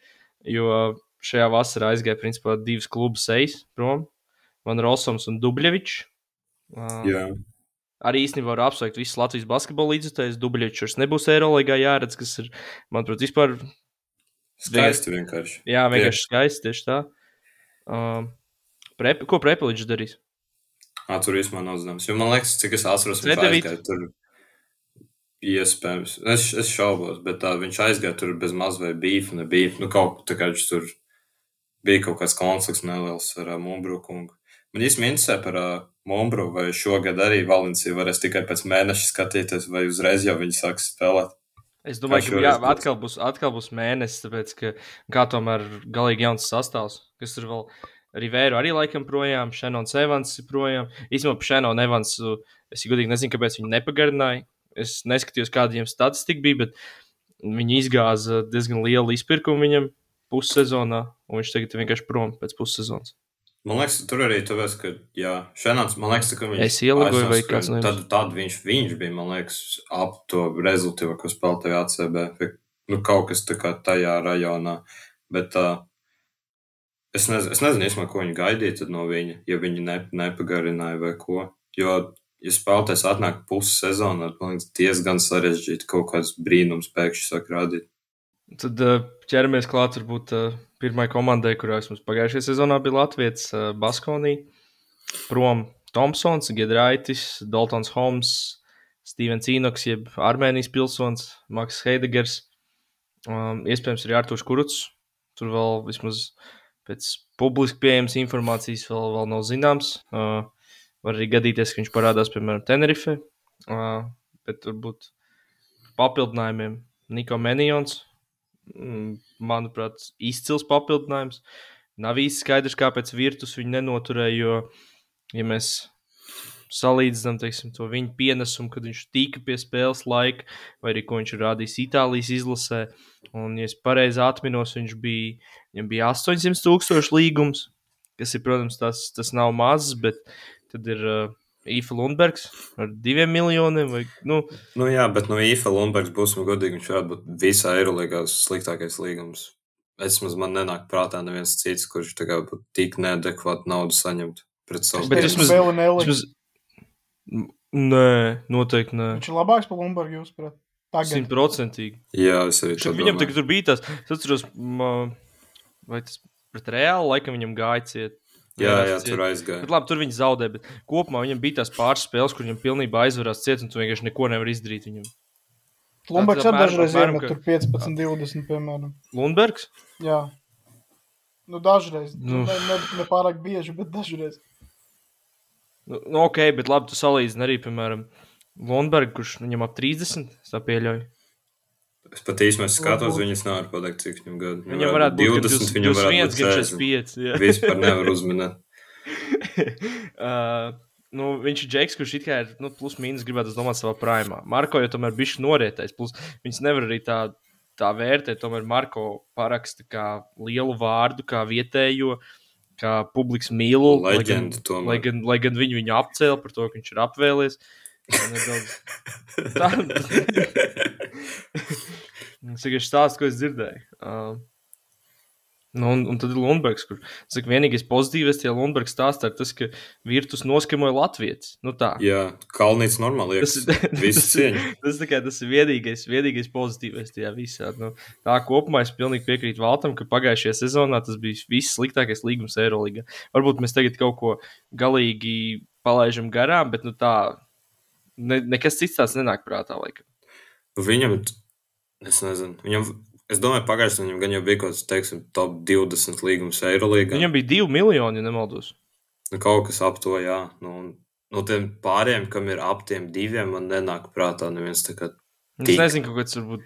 Jo šajā vasarā aizgāja principā divas klubu sejas prom. Van Rossums un Dubļevičs. Uh, Jā. Arī īstenībā var apsveikt visus Latvijas basketbola līdzekļus. Dubļevičs vairs nebūs Eirolandā jāredz, kas ir, manuprāt, vispār Skaisti vienkārši. jā, vienkārši skaisti. Tieši tā. Uh, prep, ko Prepeličs darīs? Ā, tur īstenībā nav zināms. Jo man liekas, cik es atceros, viņš aizgāja tur. Iespējams. Es, es šaubos, bet tā, viņš aizgāja tur bez maz vai bīfa. Nu, kaut kā viņš tur bija kaut kāds konflikts neliels ar uh, Mumbruku. Man īstenībā interesē par uh, Mumbru, vai šogad arī Valencija varēs tikai pēc mēneša skatīties, vai uzreiz jau viņi sāks spēlēt. Es domāju, ka jā, atkal, būs, atkal būs mēnesis, tāpēc ka kā tomēr galīgi jauns sastāvs, kas ir vēl. Rivēru arī laikam projām, Šanons Evans ir projām. Īstenībā par Šanonu Evansu es godīgi nezinu, kāpēc viņi nepagarināja. Es neskatījos, kāda viņam statistika bija, bet viņi izgāza diezgan lielu izpirkumu viņam pussezonā, un viņš tagad ir vienkārši prom pēc pussezonas. Man liekas, tur arī tāpēc, ka, jā, Šenāts, man liekas, ka viņš Es ieligoju, vai kāds no? Tad, tad viņš, viņš bija, man liekas, ap to rezultātu, ko spēlēja ACB. Nu, kaut kas tā kā tajā rajonā. Bet uh, es, nez, es nezinu, īstenībā, ko viņi gaidīja no viņa, ja viņi ne, nepagarināja vai ko. Jo, ja spēlētājs atnāk pusi sezonā, tad man liekas, diezgan sarežģīti kaut kāds brīnums pēkšņi sāk rādīt. Tad uh, ķeramies klāt varbūt uh, pirmai komandai, kurā mums pagājušajā sezonā bija Latvijas uh, Baskonī. Prom Thompsons, Gedraitis, Daltons Holmes, Stevens Inoks, jeb Armēnijas pilsonis, Maks Heidegers. Um, iespējams, arī Arthurs Kuruts. Tur vēl vismaz pēc publiski pieejamas informācijas vēl, vēl nav zināms. Uh, var arī gadīties, ka viņš parādās, piemēram, Tenerife. Uh, bet varbūt papildinājumiem Niko Menijons. Mm, Manuprāt, izcils papildinājums. Nav īsti skaidrs, kāpēc virtus viņu nenoturēja. Jo, ja mēs salīdzinām teiksim, to viņa pienesumu, kad viņš tika pie spēles laika, vai arī ko viņš ir rādījis Itālijas izlasē, un, ja es pareizi atminos, viņš bija, viņam bija 800 tūkstoši līgums, kas ir, protams, tas, tas nav mazs, bet tad ir uh, Īfa Lundbergs ar diviem miljoniem. Vai, nu, Nu, jā, bet no IFA Lundbergs būsim godīgi, viņš varētu būt visā Eirolandā sliktākais līgums. Es maz man nenāk prātā neviens cits, kurš kā būtu tik neadekvātu naudu saņemt pret savu vismaz- viņš vēl nelika. vismaz, nē, noteikti nē. Viņš ir labāks par Lumbergu, jūs prāt. Tagad. Simtprocentīgi. Jā, es arī Šo- tā Viņam tagad tur bija tas, es atceros, vai tas pret reāli laikam viņam gāja ciet. Jā, jā, ciet. tur aizgāja. Bet labi, tur viņi zaudēja, bet kopumā viņam bija tās pāris spēles, kur viņam pilnībā aizvarās ciet, un tu vienkārši neko nevar izdarīt viņam. Lumbergs Tad arī dažreiz iemet ka- tur 15, 20, piemēram. Lundbergs? Jā. Nu, dažreiz. Nu. Ne, ne, ne pārāk bieži, bet dažreiz. Nu, nu, ok, bet labi, tu salīdzini arī, piemēram, Lundbergu, kurš viņam ap 30, es tā pieļauju. Es pat īstenībā skatos, viņas nevar pateikt, cik viņam gadu. Viņam varētu būt 20, viņam varētu 21, būt gan 60. 45. jā. Vispār nevar uzminēt. [laughs] uh, nu, viņš ir Džeks, kurš it kā ir nu, plus mīnus gribētu domāt savā primā. Marko jau tomēr bija norietais. Plus viņš nevar arī tā, tā vērtēt. Tomēr Marko paraksta kā lielu vārdu, kā vietējo, kā publikas mīlu. lai gan- Leģenda tomēr. Lai gan, lai gan viņu, viņu apcēla par to, ka viņš ir apvēlies. Nedaudz... Tā tas ir stāsts, ko es dzirdēju. Uh, nu, un, un tad ir Lundbergs, kur saka, vienīgais pozitīvais tajā Lundbergs stāstā ir tas, ka virtus noskamoja Latvijas. Nu, tā. Jā, Kalnīts normāli Tas liekas. ir- [laughs] Visu cieņu. Tas, kā, tas ir vienīgais, vienīgais pozitīvais tajā visā. Nu, tā kopumā es pilnīgi piekrītu Valtam, ka pagājušajā sezonā tas bija viss sliktākais līgums Eirolandā. Varbūt mēs tagad kaut ko galīgi palaidām garām, bet nu, tā ne, nekas cits tāds nenāk prātā. Laikam. Viņam, es nezinu, viņam, es domāju, pagājušajā viņam gan jau bija kaut kāds, teiksim, top 20 līgums Eirolīgā. Viņam bija divi miljoni, ja nemaldos. Nu, kaut kas ap to, jā. Nu, un no tiem pāriem, kam ir ap tiem diviem, man nenāk prātā neviens tā kā. Es Tik. nezinu, kāds varbūt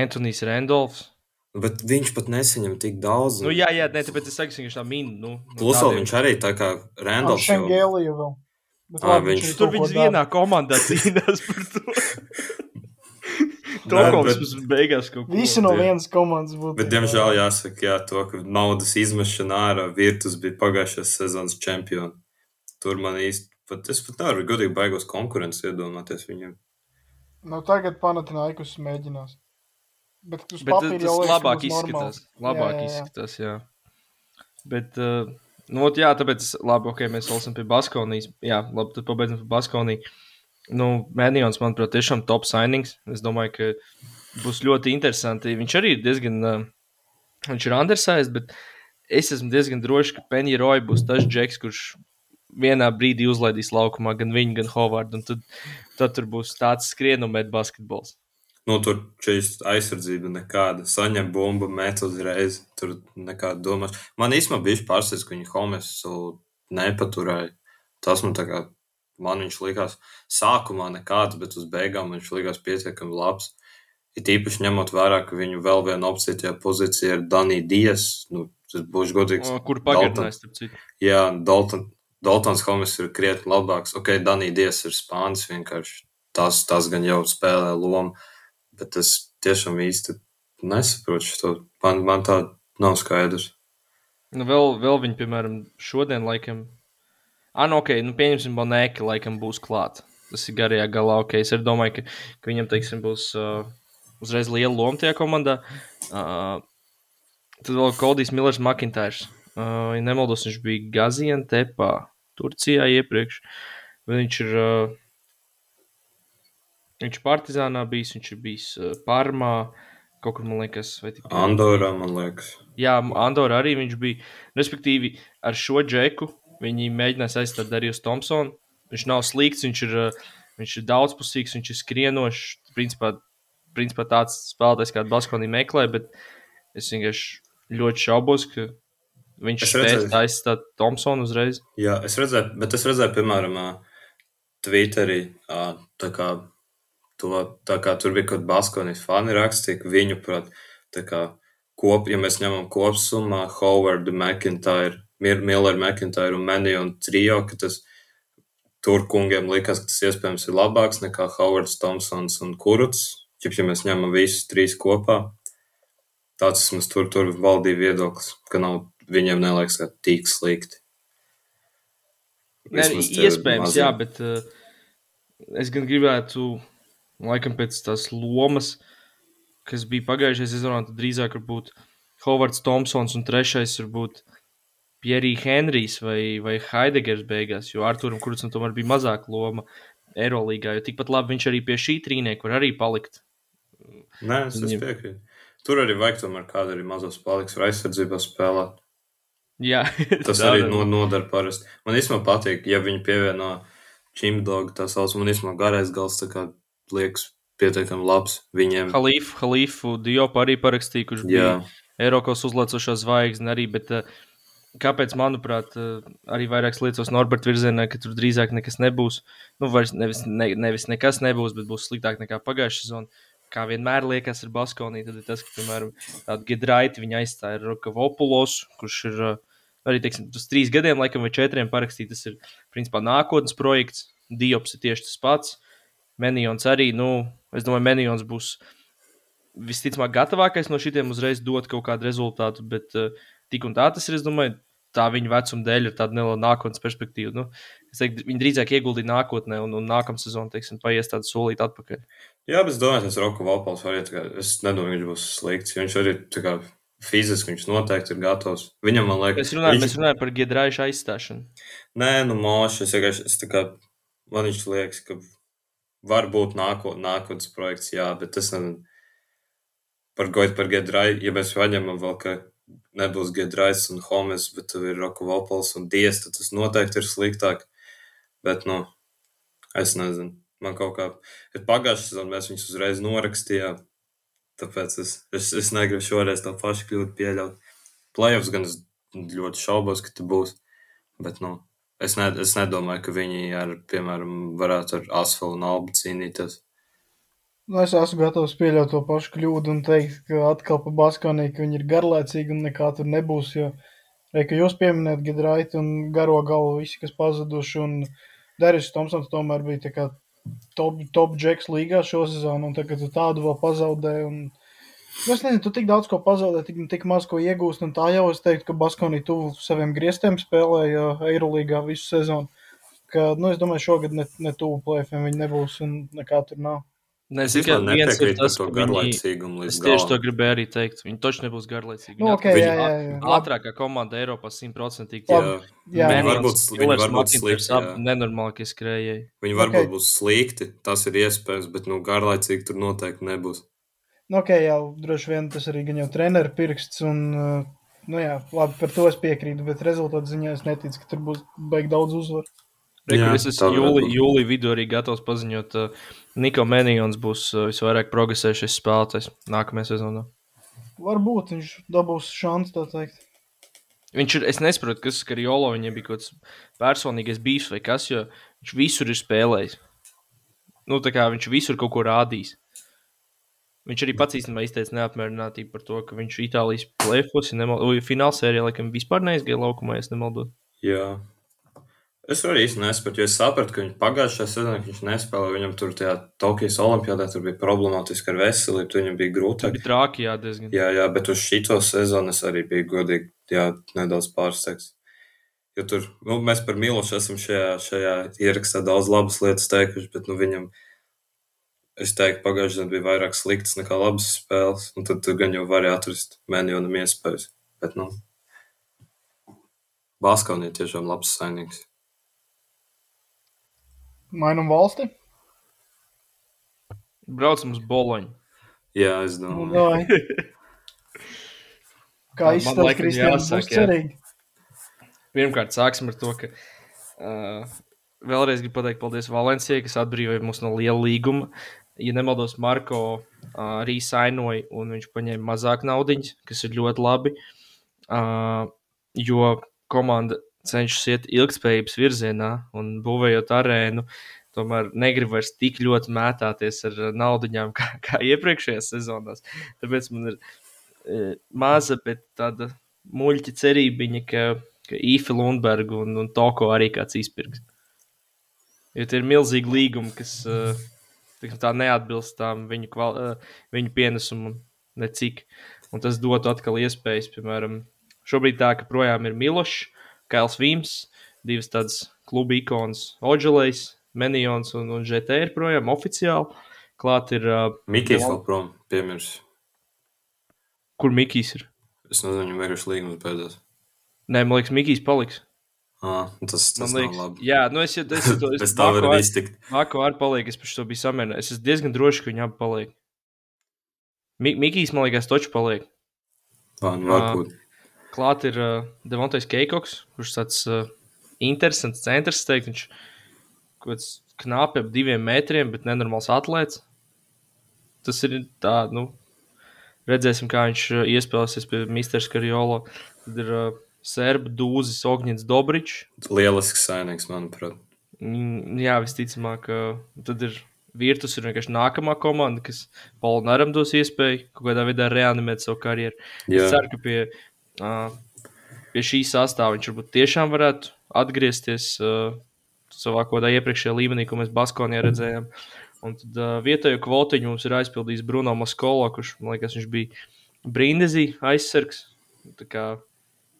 Antonius Randolfs. Bet viņš pat nesaņem tik daudz. Nu, jā, jā, ne, tāpēc es saku, viņš tā min. Nu, no Plus vēl viņš arī tā kā Randolphs. jau- labi, viņš- Tur dara. vienā komandā cīnās par to. [laughs] Tokovs bet- beigās kaut ko. Visi no vienas komandas būtu. Bet, diemžēl, jāsaka, jā, to, ka naudas izmešana ārā Virtus bija pagājušās sezonas čempions. Tur man īsti, pat, es pat nevaru godīgi baigos konkurences iedomāties viņiem. Nu, tagad Panatinaikus mēģinās. Bet, Bet tas, jau labāk izskatās. Labāk Jā, jā, jā. izskatās, jā. Bet, uh, Nu, ot, jā, tāpēc, labi, ok, mēs esam pie Baskonijas. Jā, labi, tad pabeidzam pie Baskonijas. Nu, Mēnijons, manuprāt, tiešām top signings. Es domāju, ka būs ļoti interesanti. Viņš arī ir diezgan, uh, viņš ir undersized, bet es esmu diezgan drošs, ka Penny Roy būs tas džeks, kurš vienā brīdī uzlaidīs laukumā gan viņu, gan Hovardu. Tad, tad tur būs tāds skrienumēt basketbols. Nu, tur šīs aizsardzība nekāda. Saņem bumbu, met uzreiz. Tur nekāda domās. Man īstenībā bija pārsteigts, ka viņi Homesu nepaturēja. Tas man tā kā, man viņš likās sākumā nekāds, bet uz beigām viņš likās pietiekami labs. Ir īpaši ņemot vērā, ka viņu vēl viena opcija tajā pozīcijā ir Danija Dies. Nu, tas būs godīgs. O, kur pagarinājis, starp citu? Jā, Dalton, Daltons Homes ir krietni labāks. Ok, Danija Dies ir spānis vienkārši. Tas, tas gan jau spēlē lomu bet es tiešām īsti nesaprotu šo. Man, man tā nav skaidrs. Nu, vēl, vēl viņi, piemēram, šodien, laikam, ah, nu, ok, nu, pieņemsim, Bonēki, laikam, būs klāt. Tas ir garajā galā, ok. Es domāju, ka, ka viņam, teiksim, būs uh, uzreiz liela loma tajā komandā. Uh, tad vēl Kodijs Millers Makintārs. Uh, ja nemaldos, viņš bija Gaziantepā, Turcijā iepriekš. Viņš ir uh, Viņš Partizānā bijis, viņš ir bijis uh, Parmā, kaut kur, man liekas, vai tik. Andorā, man liekas. Jā, Andorā arī viņš bija. Respektīvi, ar šo džeku viņi mēģinās aizstāt Darījus Thompsonu. Viņš nav slikts, viņš ir, uh, viņš ir daudzpusīgs, viņš ir skrienošs. Principā, principā tāds spēlētājs, kādu Baskonī meklē, bet es vienkārši ļoti šaubos, ka viņš spēs aizstāt Thompsonu uzreiz. Jā, es redzēju, bet es redzēju, piemēram, Twitterī, tā kā to, tā kā tur bija kaut kāda Baskonijas fani rakstīja, ka viņu, prāt, tā kā kop, ja mēs ņemam kopsumā Howard, McIntyre, Miller, McIntyre un Manny un Trio, ka tas tur kungiem likās, ka tas iespējams ir labāks nekā Howards, Thompsons un Kuruts, ja, ja mēs ņemam visus trīs kopā. Tāds mums tur, tur valdīja viedoklis, ka nav, viņiem neliekas, ka tik slikti. Ne, iespējams, maziem. jā, bet uh, es gan gribētu laikam pēc tās lomas, kas bija pagājušajā sezonā, tad drīzāk varbūt Hovards Thompsons un trešais varbūt Pierija Henrijs vai, vai Haidegers beigās, jo Arturam Kurcam tomēr bija mazāka loma Eirolandā, jo tikpat labi viņš arī pie šī trīnieka var arī palikt. Nē, es Viņam... piekrītu. Tur arī vajag tomēr kādu arī mazos paliks vai aizsardzībā spēlēt. Jā, [laughs] tas [laughs] arī no, nodara parasti. Man īstenībā patīk, ja viņi pievieno čimdogu, tā sauc, man īstenībā garais gals tā kā liekas pietiekami labs viņiem. Halifu, Halifu Diopu arī parakstīja, kurš bija Eiropas uzlaicošā zvaigzne arī, bet uh, kāpēc, manuprāt, uh, arī vairākas lietas Norberta virzienā, ka tur drīzāk nekas nebūs. Nu, vairs nevis, ne, nevis nekas nebūs, bet būs sliktāk nekā pagājušā sezona. Kā vienmēr liekas ar Baskoniju, tad ir tas, ka, piemēram, tādu Gedraiti viņa aizstāja Rokavopulos, kurš ir uh, arī, teiksim, uz trīs gadiem, laikam, vai četriem parakstīts. Tas ir, principā, nākotnes projekts. Diops ir tieši tas pats. Menijons arī, nu, es domāju, Menijons būs visticamāk gatavākais no šitiem uzreiz dot kaut kādu rezultātu, bet uh, tik un tā tas ir, es domāju, tā viņa vecuma dēļ ir tāda neliela nākotnes perspektīva. Nu, es teiktu, viņi drīzāk ieguldīja nākotnē, un, un nākamā sezonā, teiksim, paies tādu solīt atpakaļ. Jā, bet es domāju, ka Roka Valpals arī, kā, es nedomāju, viņš būs slikts, viņš arī, kā, fiziski viņš noteikti ir gatavs. Viņam, man liekas, mēs runājam, viņš... mēs runājam par Giedraišu aizstāšanu. Nē, nu, moši, es vienkārši, es tā kā, man viņš liekas, ka varbūt nāko, nākotnes projekts, jā, bet tas nezinu. Par goitu par Gedrai, ja mēs paņemam vēl, ka nebūs Gedrais un Homes, bet tev ir Roku Valpals un Dies, tad tas noteikti ir sliktāk. Bet, nu, es nezinu. Man kaut kā, ir pagājušajā sezonā mēs viņus uzreiz norakstījām, tāpēc es, es, es negribu šoreiz tā pašu kļūdu pieļaut. Playoffs gan es ļoti šaubos, ka tu būs, bet, nu, Es, ne, es nedomāju, ka viņi ar, piemēram, varētu ar asfaltu un albu cīnīties. Nu, es esmu gatavs pieļaut to pašu kļūdu un teikt, ka atkal pa Baskonī, ka viņi ir garlaicīgi un nekā tur nebūs. Jo, re, ka jūs pieminējat Gidraitu un garo galvu, visi, kas pazuduši, un Deris Tomsons tomēr bija tā kā top, top džeks līgā šo sezonu, un tagad tu tādu vēl pazaudēji. Un, es nezinu, tu tik daudz ko pazaudē, tik, tik maz ko iegūst. Tā jau es teiktu, ka Baskonī tuvu saviem griestiem spēlēja Eirolandā visu sezonu. Ka, nu, es domāju, šogad ne, ne tuvu plēfiem viņi nebūs un nekā tur nav. Nē, Es tikai viens ir tas, to ka viņi, es tieši to gribēju arī teikt. Viņi taču nebūs garlaicīgi. Nu, Viņi ok, atkal- jā, jā, jā. Ātrākā komanda Eiropā simtprocentīgi. Jā, Jā, Viņi varbūt viņi varbūt slikti. Nenormālākie skrējēji. viņi varbūt būs slikti, tas ir iespējams, bet nu, garlaicīgi tur noteikti nebūs. Nu, ok, jau droši vien tas arī gan jau treneru pirksts. Un, uh, nu, jā, labi, par to es piekrītu, bet rezultātu ziņā es neticu, ka tur būs baigi daudz uzvaru. Re, Jā, kur es tā esmu jūlijā jūli vidū arī gatavs paziņot, ka uh, Niko Menijons būs uh, visvairāk progresējušais spēlētājs nākamajā sezonā. Varbūt viņš dabūs šansu tā teikt. Viņš ir, es nesaprotu, kas ar Jolo viņam bija kaut kāds personīgais bijis vai kas, jo viņš visur ir spēlējis. Nu, tā kā viņš visur kaut ko rādījis. Viņš arī pats īstenībā izteica neapmierinātību par to, ka viņš Itālijas plēfos, ja nemaldos, finālsērijā laikam vispār neizgāja laukumā, ja nemaldos. Jā. Es arī īsti nesapratu, jo es sapratu, ka viņš pagājušajā sezonā viņš nespēlēja. Viņam tur tajā Tokijas Olimpijādā tur bija problemātiski ar veselību, tur viņam bija Tā grūtāk. bija trāki, jā, diezgan. Jā, jā, bet uz šito sezonu es arī biju godīgi, jā, nedaudz pārsteigts. Jo tur nu, mēs par Milošu esam šajā, šajā ierakstā daudz labas lietas teikuši, bet nu, viņam, es teiktu, pagājušajā gadā bija vairāk sliktas nekā labas spēles. Un tad tu gan jau vari atrast mēnionam iespējas. Bet, nu, Baskaunija tiešām labs saimnieks. Mainam valsti. Braucam uz Boloņu. Jā, es Nu, domāju. davai. [laughs] Kā izskatās, Kristians, jā. Pirmkārt, sāksim ar to, ka uh, vēlreiz gribu pateikt paldies Valencijai, kas atbrīvoja mūs no liela līguma. Ja nemaldos, Marko uh, arī sainoja, un viņš paņēma mazāk naudas, kas ir ļoti labi. Uh, jo komanda cenšas iet ilgspējības virzienā un būvējot arēnu. Tomēr negribu vairs tik ļoti mētāties ar naudu, kā, kā iepriekšējās sezonās. Tāpēc man ir e, maza, bet tāda muļķa cerība, ka, ka Īfa Lundberga un, un Toko arī kāds izpirks. Jo tie ir milzīgi līgumi, kas uh, tiksim tā neatbilst tām viņu, kval, uh, viņu pienesumam, necik. Un tas dotu atkal iespējas, piemēram, šobrīd tā, ka projām ir Milošs, Kails Vīms, divas tādas kluba ikonas, Oģelējs, Menijons un, un GT ir projām oficiāli. Klāt ir, uh, Mikls Jā. vēl prom, piemirs. kur Mikijs ir. Es nezinu, viņam vienkārši līgums beidzās. Nē, man liekas, Mikijs paliks. Ah, tas tas Man liekas, labi. jā, nu es jau tādu to Pēc tam var iztikt. Mako arī paliek, es par to biju samierinājies. Es diezgan drošs, ka viņi abi paliek. Mi Mikijs, man liekas, toču paliek. Vā, nu, varbūt. Klāt ir uh, Devontais Keikoks, kurš tāds uh, interesants centrs, teikt, viņš kaut kāds knapi ap diviem metriem, bet nenormāls atlēts. Tas ir tā, nu, redzēsim, kā viņš iespēlēsies pie Mr. Skarjolo. Tad ir uh, Serba Dūzis, Ogņins Dobričs. Lielisks saimnieks, manuprāt. Mm, Jā, visticamāk, uh, tad ir Virtus ir vienkārši nākamā komanda, kas Polnaram dos iespēju kaut kādā veidā reanimēt savu karjeru. Jā. Es ceru, ka pie, uh, pie šī sastāvā viņš varbūt tiešām varētu atgriezties uh, savā kaut kādā iepriekšējā līmenī, ko mēs Baskonijā redzējām. Un tad uh, vietējo kvotiņu mums ir aizpildījis Bruno Maskolo, kurš, man liekas, viņš bija brīndezī aizsargs. Tā kā,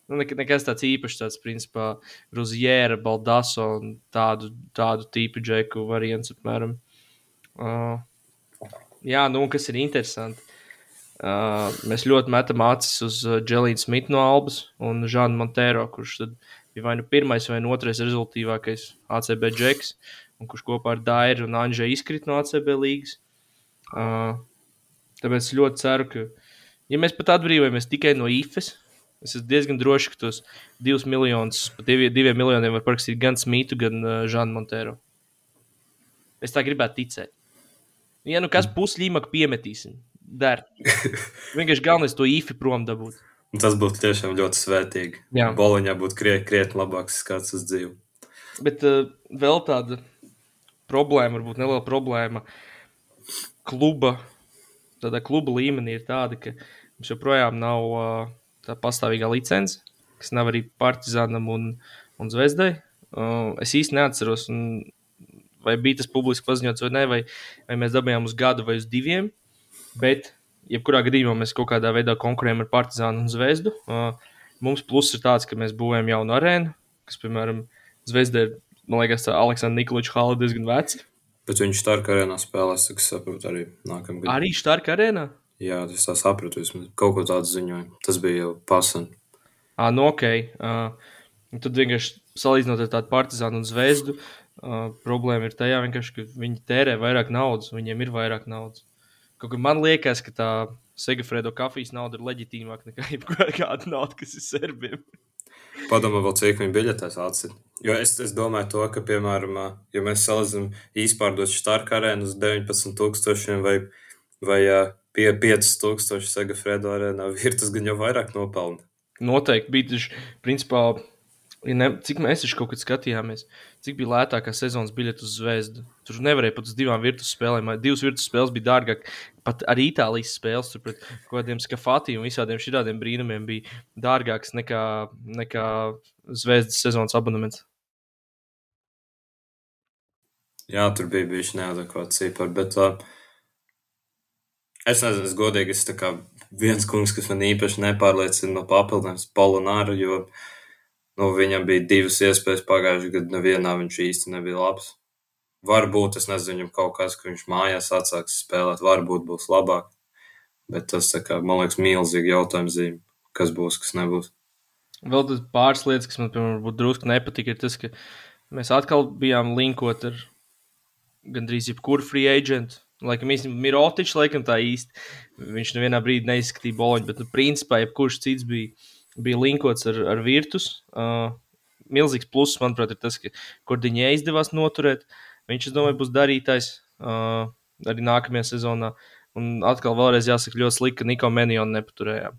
nu, nek nekas tāds īpašs, tāds principā Ruzjēra, Baldaso un tādu, tādu tipu džeku variants apmēram. Uh, jā, nu, kas ir interesanti. Uh, mēs ļoti metam acis uz uh, Dželīnu Smitu no Albas un Žanu Montero, kurš tad bija vai nu pirmais vai nu otrais rezultātīvākais ACB džeks, un kurš kopā ar Dairu un Anžēju izkrīt no ACB līgas. Uh, tāpēc es ļoti ceru, ka, ja mēs pat atbrīvojamies tikai no IFES, es esmu diezgan drošs, ka tos divus miljonus, pat divi, diviem miljoniem var parakstīt gan Smitu, gan uh, Žanu Montero. Es tā gribētu ticēt. Ja nu kas puslīmāk piemetīsim, der. [laughs] Vienkārši galvenais to īfi prom dabūt. Tas būtu tiešām ļoti svētīgi. Jā. Boliņā būtu krietni, krietni labāks skats uz dzīvi. Bet uh, vēl tāda problēma, varbūt neliela problēma. Kluba, tādā kluba līmenī ir tāda, ka mums joprojām nav uh, tā pastāvīgā licence, kas nav arī Partizanam un, un Zvezdai. Uh, es īsti neatceros, vai bija tas publiski paziņots vai nē, vai, vai mēs dabūjām uz gadu vai uz diviem. Bet, jebkurā gadījumā, mēs kaut kādā veidā konkurējam ar Partizānu un Zvezdu. Uh, mums pluss ir tāds, ka mēs būvējam jaunu arēnu, kas, piemēram, Zvezda ir, man liekas, Aleksandra Nikolaiča hala diezgan veca. Bet viņš Starka arēnā spēlēs, cik saprotu, arī nākamgad. Arī Starka arēnā? Jā, es tā sapratu, vismaz kaut ko tādu ziņoju. Tas bija jau pasan. Ah, nu ok. Uh, tad vienkārši salīdzinot ar tādu partizānu un zvezdu, uh, problēma ir tajā, ka viņi tērē vairāk naudas, viņiem ir vairāk naudas. Kaut kā man liekas, ka tā Segafredo kafijas nauda ir leģitīmāka nekā [laughs] jebkāda nauda, kas ir serbiem. Padomā, vēl cik viņa biļetēs atsit. Jo es, es domāju, to, ka, piemēram, ja mēs salīdzinām īspārdot Starka arēnu uz 19,000 vai, vai pie 5,000 Segafredo arēnā, [laughs] Virtus gan jau vairāk nopelna. Noteikti bija tas, principā, ja ne, cik mēs taču kaut kad skatījāmies, cik bija lētākā sezonas biļete uz zvezdu. Tur nevarēja pat uz divām virtuves spēlēm. Divas virtuves spēles bija dārgāk. Pat arī Itālijas spēles, tur pret kaut kādiem skafātiem un visādiem šādiem brīnumiem bija dārgākas nekā, nekā zvezdas sezonas abonements. Jā, tur bija bijuši neadekvāti cipari, bet uh, es nezinu, es godīgi, es kā viens kungs, kas man īpaši nepārliecina no papildinājums Polonāru, jo Nu, viņam bija divas iespējas pagājušajā gadā, nevienā viņš īsti nebija labs. Varbūt, es nezinu, viņam kaut kas, ka viņš mājās atsāks spēlēt, varbūt būs labāk. Bet tas, kā, man liekas, milzīgi jautājums zīme, kas būs, kas nebūs. Vēl tas pāris lietas, kas man, piemēram, drusku nepatika, ir tas, ka mēs atkal bijām linkot ar gandrīz jebkuru free agentu. Laikam īstenībā Mirotičs, laikam tā īsti. Viņš nevienā brīdī neizskatīja boloņu, bet, nu, principā, jebkurš cits bija bija linkots ar, ar virtus. Uh, milzīgs pluss, manuprāt, ir tas, ka Kordiņai izdevās noturēt. Viņš, es domāju, būs darītājs uh, arī nākamajā sezonā. Un atkal, vēlreiz jāsaka, ļoti slikti, ka Niko Menijonu nepaturējām.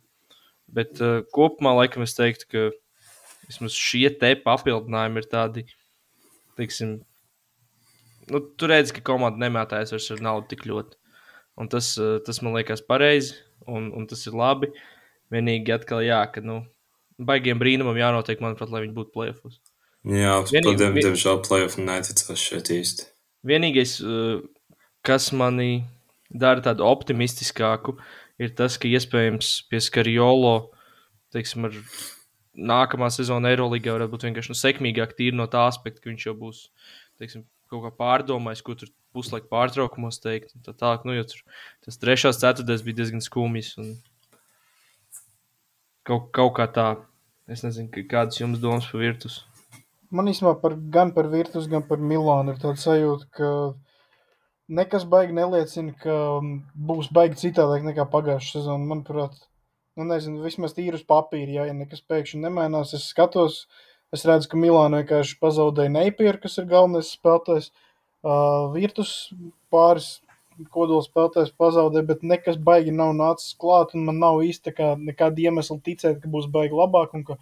Bet uh, kopumā, laikam, es teiktu, ka vismaz šie te papildinājumi ir tādi, teiksim, nu, tur redz, ka komanda nemētājas vairs ar naudu tik ļoti. Un tas, uh, tas man liekas pareizi, un, un tas ir labi. Vienīgi atkal, jā, ka, nu, baigiem brīnumam jānotiek, manuprāt, lai viņi būtu plēfos. Jā, Vienīgi, padiem, diemžēl plēfofu neticās šeit īsti. Vienīgais, uh, kas manī dara tādu optimistiskāku, ir tas, ka iespējams pie Skariolo, teiksim, ar nākamā sezona Eirolandā varētu būt vienkārši nu, sekmīgāk, tīri no tā aspekta, ka viņš jau būs teiksim, kaut kā pārdomājis, ko tur puslaika pārtraukumos teikt. Tā tālāk, nu, jo tur tas trešās ceturtais bija diezgan skumjs. Un Kaut, kaut kā tā, es nezinu, kādas jums domas par virtus. Man īstenībā par, gan par virtus, gan par Milānu ir tāds sajūta, ka nekas baigi neliecina, ka būs baigi citādāk nekā pagājušā sezona. Manuprāt, nu nezinu, vismaz tīri uz papīra, ja, ja nekas pēkšņi nemainās. Es skatos, es redzu, ka Milāna vienkārši pazaudēja Neipieru, kas ir galvenais spēlētājs. Uh, virtus pāris kodols spēlētājs pazaudē, bet nekas baigi nav nācis klāt, un man nav īsti kā, nekāda iemesla ticēt, ka būs baigi labāk un ka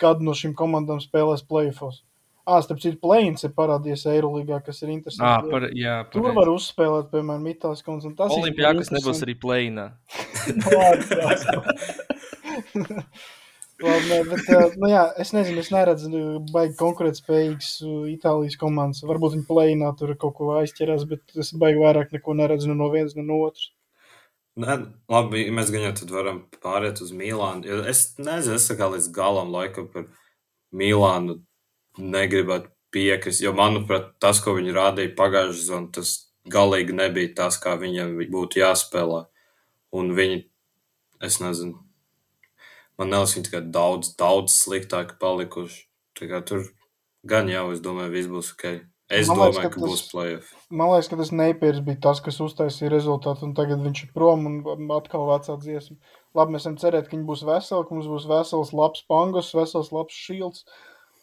kāda no šīm komandām spēlēs playoffs. Ah, starp citu, plēns ir parādījies Eirolandā, kas ir interesanti. Ah, par, jā, Tur var uzspēlēt, piemēram, Itālijas koncertu. Tas Olimpijākas nebūs arī plēnā. [laughs] [laughs] [laughs] Labi, ne, bet, nu, jā, es nezinu, es neredzu, baigi konkurētspējīgas Itālijas komandas. Varbūt viņi plēnā tur kaut ko aizķerās, bet es baigi vairāk neko neredzu no vienas, no otras. Nē, labi, mēs gan jau varam pāriet uz Milānu. Jo es nezinu, es kā līdz galam laikam par Milānu negribētu piekrist, jo, manuprāt, tas, ko viņi rādīja pagājušajā sezonā, tas galīgi nebija tas, kā viņiem būtu jāspēlē. Un viņi, es nezinu, man neliekas, viņi tikai daudz, daudz sliktāki palikuši. Tur gan jau, es domāju, viss būs ok. Es man domāju, liekas, ka, ka tas, būs playoff. Man liekas, ka tas Neipiers bija tas, kas uztaisīja rezultātu, un tagad viņš ir prom un atkal vecā dziesma. Labi, mēs varam cerēt, ka viņi būs veseli, ka mums būs vesels, labs pangos, vesels, labs šīls.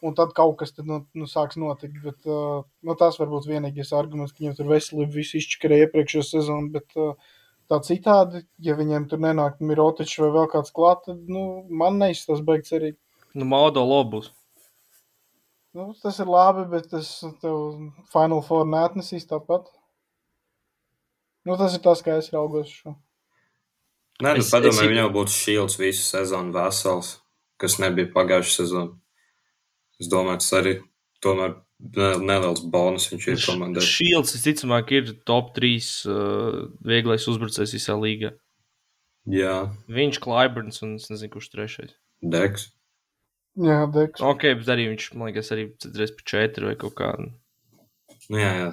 Un tad kaut kas tad, nu, nu, sāks notikt. Bet, uh, nu, tas var būt vienīgais arguments, ka viņam tur veselība visu izčakarēja iepriekšējā sezonā. Bet, uh, tā citādi, ja viņiem tur nenāk Mirotičs vai vēl kāds klāt, tad nu, man neizstāsta beigts arī. Nu, Maudo lobus. Nu, tas ir labi, bet tas tev Final Four neatnesīs tāpat. Nu, tas ir tas, kā es raugos šo. Nē, nu, padomājiet, viņam būtu šīls visu sezonu vesels, kas nebija pagājušā sezona. Es domāju, tas arī tomēr neliels bonus viņš ir komandai. Šīls, visticamāk, ir top 3 uh, vieglais uzbrucējs visā līgā. Jā. Viņš, Klaiburns un es nezinu, kurš trešais. Deks. Jā, Deks. Ok, bet arī viņš, man liekas, arī citreiz pa 4 vai kaut kā. Nu, jā, jā.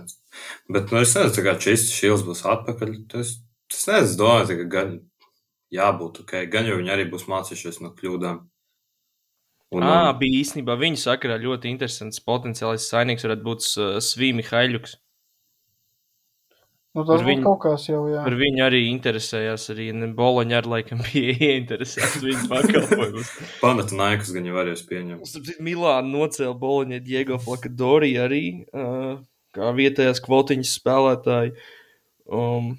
Bet, nu, es nezinu, kā čīs šīs būs atpakaļ. Tas, tas nezinu, es domāju, ka gan jābūt ok, gan jau viņi arī būs mācījušies no kļūdām. Un, à, bija īstenībā viņa sakarā ļoti interesants potenciālais saimnieks varētu būt uh, Svīmi Haļuks. Nu, tas bija kaut kas jau, jā. Par viņu arī interesējās. Arī Boloņa ar laikam [laughs] bija ieinteresēts viņa pakalpojumus. [laughs] Panatinājums gan jau varēs pieņemt. Milāna nocēla Boloņa Diego Flakadori arī uh, kā vietējās kvotiņas spēlētāji. Um,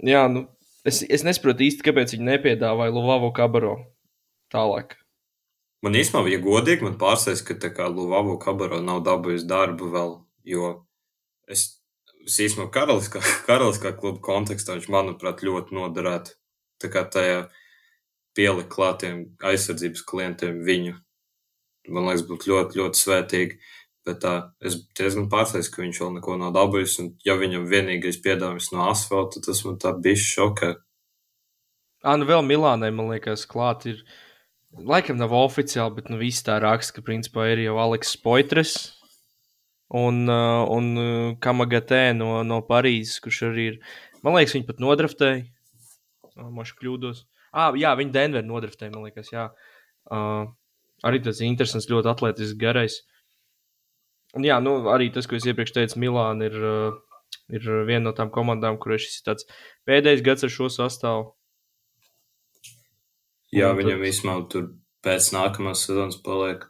jā, nu, es, es nesaprotu īsti, kāpēc viņi nepiedāvāja Luvavo Kabaro tālāk. Man īstenībā, ja godīgi, man pārsteidz, ka Luvavo Kabaro nav dabūjis darbu vēl, jo es īstenībā karaliskā, [laughs] karaliskā kluba kontekstā viņš, manuprāt, ļoti noderētu. Tā kā tajā pielikt klātiem aizsardzības klientiem viņu, man liekas, būtu ļoti, ļoti svētīgi. Bet tā, es diezgan pārsteigts, ka viņš vēl neko nav dabūjis. Un, ja viņam vienīgais piedāvājums no asfalta, tas man tā bija šokē. Ah, nu vēl Milānai, man liekas, klāt ir. Laikam nav oficiāli, bet nu viss tā raksta, ka principā ir jau Aleks Poitras, un, uh, un uh, Kamagatē no, no Parīzes, kurš arī ir. Man liekas, viņi pat nodraftēja. Moši kļūdos. Ah, jā, viņi Denveru nodraftēja, man liekas, jā. Uh, arī tas interesants, ļoti atletisks, garais. Un jā, nu, arī tas, ko es iepriekš teicu, Milāna ir, uh, ir viena no tām komandām, kurai šis ir tāds pēdējais gads ar šo sastāvu. Jā, un viņam tad... vismaz tur pēc nākamās sezonas paliek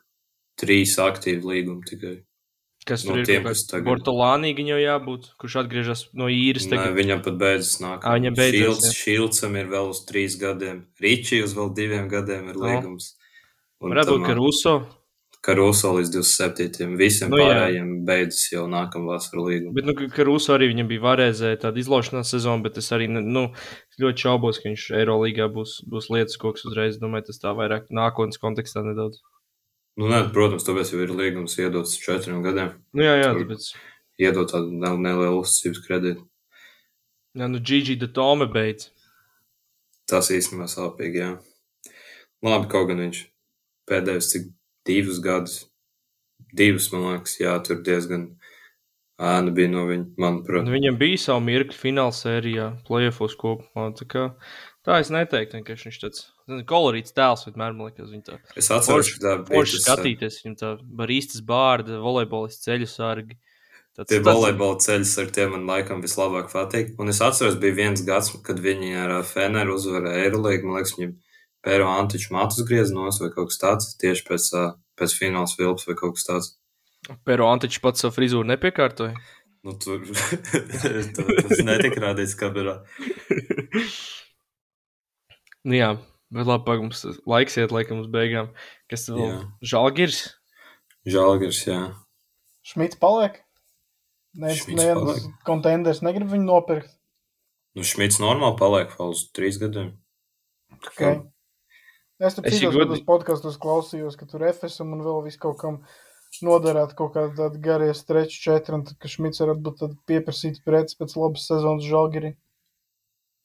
trīs aktīvi līgumi tikai. Kas no tur ir? Bortolānī viņam jābūt, kurš atgriežas no īres. Tagad... Nē, viņam pat beidzas nākamā. Viņam beidzas. Šilds, Šildsam ir vēl uz trīs gadiem. Rīčī uz vēl diviem gadiem ir līgums. No. Varētu būt Karuso. Karuso līdz 27. Visiem nu, pārējiem jā. beidzas jau nākamā vasara līguma. Bet, nu, Karuso arī viņam bija varēzē tāda izlošanās sezona, bet es arī, nu, ļoti šaubos, ka viņš Eirolīgā būs, būs lietas koks uzreiz. Domāju, tas tā vairāk nākotnes kontekstā nedaudz. Nu, nē, protams, tāpēc jau ir līgums iedots četriem gadiem. Nu, jā, jā, tāpēc. Iedot tādu nelielu uzticības kredītu. Jā, nu, Gigi de Tome beidz. Tas īstenībā sāpīgi, jā. Labi, kaut gan viņš pēdējos cik divus gadus, divus, man liekas, jā, tur diezgan ēna bija no viņa, manuprāt. Nu, viņam bija savu mirkli fināla sērijā, playoffs kopumā. Tā kā tā es neteiktu, ka viņš tāds kolorīts tēls vienmēr, man liekas, tā. Es atceros, ka tā bija. Forši skatīties, viņam tā barīstas bārda, volejbolis ceļu sargi. Tāds, tie volejbola ceļu sargi, tie man laikam vislabāk patīk. Un es atceros, bija viens gads, kad viņi ar Feneru uzvarēja Eirolīgu, man liekas, viņam Pēro Antiču matus grieznos vai kaut kas tāds, tieši pēc, pēc fināls vilps vai kaut kas tāds. Pēro Antiču pats savu frizūru nepiekārtoja? Nu, tur [laughs] tas netika rādīts kamerā. [laughs] nu, jā, Bet labi, pag, mums laiks iet laikam uz beigām. Kas tev vēl? Žalgirs? Žalgirs, jā. Šmits paliek? Neviens kontenders negrib viņu nopirkt. Nu, Šmits normāli paliek vēl uz trīs gadiem. Okay. Es tam citos godi... podkastos klausījos, ka tur FSM un vēl viss kaut kam noderētu kaut kādā garie streči četri, un tad, ka Šmits varētu būt pieprasīts preces pēc labas sezonas Žalgirī.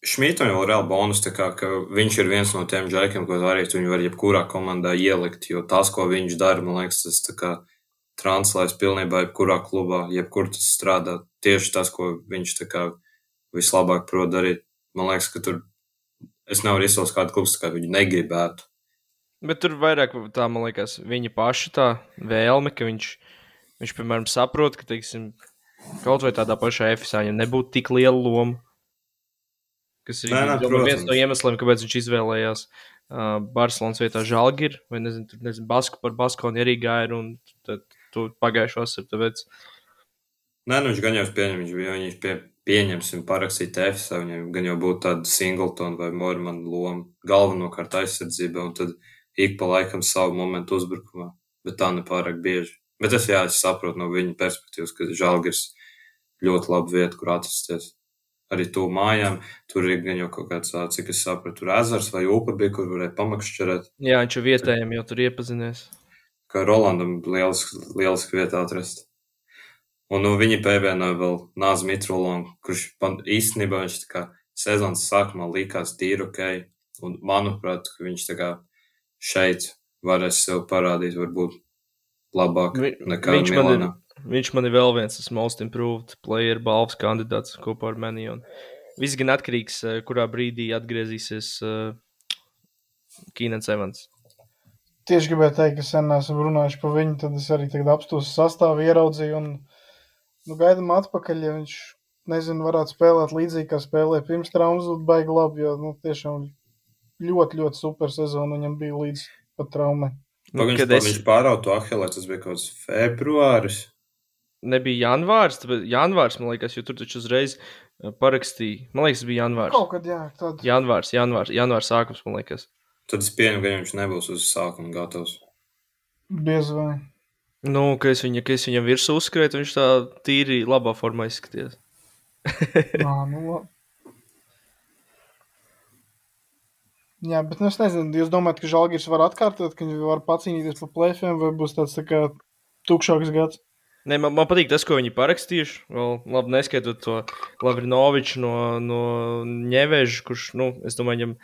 Šmitam jau ir reāli bonus, kā, ka viņš ir viens no tiem džekiem, ko darīt. Viņu var jebkurā komandā ielikt, jo tas, ko viņš dara, man liekas, tas kā, translēs pilnībā jebkurā klubā, jebkur tas strādā. Tieši tas, ko viņš kā, vislabāk prot darīt. Man liekas, ka tur es nevaru izsaukt kādu klubu, kā viņu negribētu. Bet tur vairāk tā, man liekas, viņa paša tā vēlme, ka viņš, viņš piemēram, saprot, ka, teiksim, kaut vai tādā pašā efisā viņam nebūtu tik liela loma kas ir nē, nē, domāju, viens no iemesliem, kāpēc viņš izvēlējās uh, Barcelonas vietā Žalgiru, vai nezinu, tur, nezinu, Basku par Baskoni arī gāja, un tad tu pagājušo vasaru, tāpēc. Nē, nu viņš gan jau pieņem, viņš bija, viņš pie, pieņemsim parakstīt EFSA, viņam gan jau būtu tāda Singleton vai Morman loma galvenokārt aizsardzībā, un tad ik pa laikam savu momentu uzbrukumā, bet tā nepārāk bieži. Bet es jā, es saprotu no viņa perspektīvas, ka Žalgirs ļoti labi vieta, kur atrasties arī tuvu mājām. Tur ir gan jau kaut kāds, cik es sapratu, tur ezers vai upe bija, kur varēja pamakšķerēt. Jā, viņš vietējiem jau tur iepazinies. Kā Rolandam lieliski, lieliski vieta atrast. Un nu, viņi pievienoja vēl Nāzu Mitrolonu, kurš īstenībā viņš tā kā sezonas sākumā likās tīri ok. Un manuprāt, ka viņš tā kā šeit varēs sev parādīt varbūt labāk Vi, nekā viņš Milānā. Man ir, Viņš man ir vēl viens tas most improved player balvas kandidāts kopā ar mani. Un viss gan atkarīgs, eh, kurā brīdī atgriezīsies uh, Kīnens Evans. Tieši gribēju teikt, ka sen esam runājuši par viņu, tad es arī tagad apstāstu sastāvu ieraudzīju un nu, gaidām atpakaļ, ja viņš, nezinu, varētu spēlēt līdzīgi, kā spēlēja pirms traumas, būtu baigi labi, jo, nu, tiešām ļoti, ļoti super sezona viņam bija līdz pat traumai. Nu, viņš, es... viņš pārauga to ahilē, tas bija kaut kāds februāris. Nebija janvārs, bet janvārs, man liekas, jo tur taču uzreiz eh, parakstīja. Man liekas, bija janvārs. Kaut kad, jā, tad. Janvārs, janvārs, janvārs sākums, man liekas. Tad es pieņemu, ka viņš nebūs uz sākuma gatavs. Diez vai. Nu, ka es, viņa, ka es viņam virsū uzskrēju, viņš tā tīri labā formā izskaties. Nā, [laughs] nu, labi. Jā, bet nu, es nezinu, jūs domājat, ka Žalgiris var atkārtot, ka viņš var pacīnīties par plēfiem, vai būs tāds tā kā tukšāks gads? Nē, man, man patīk tas, ko viņi parakstījuši. Vēl labi, neskaitot to Lavrinoviču no, no Ņeveža, kurš, nu, es domāju, viņam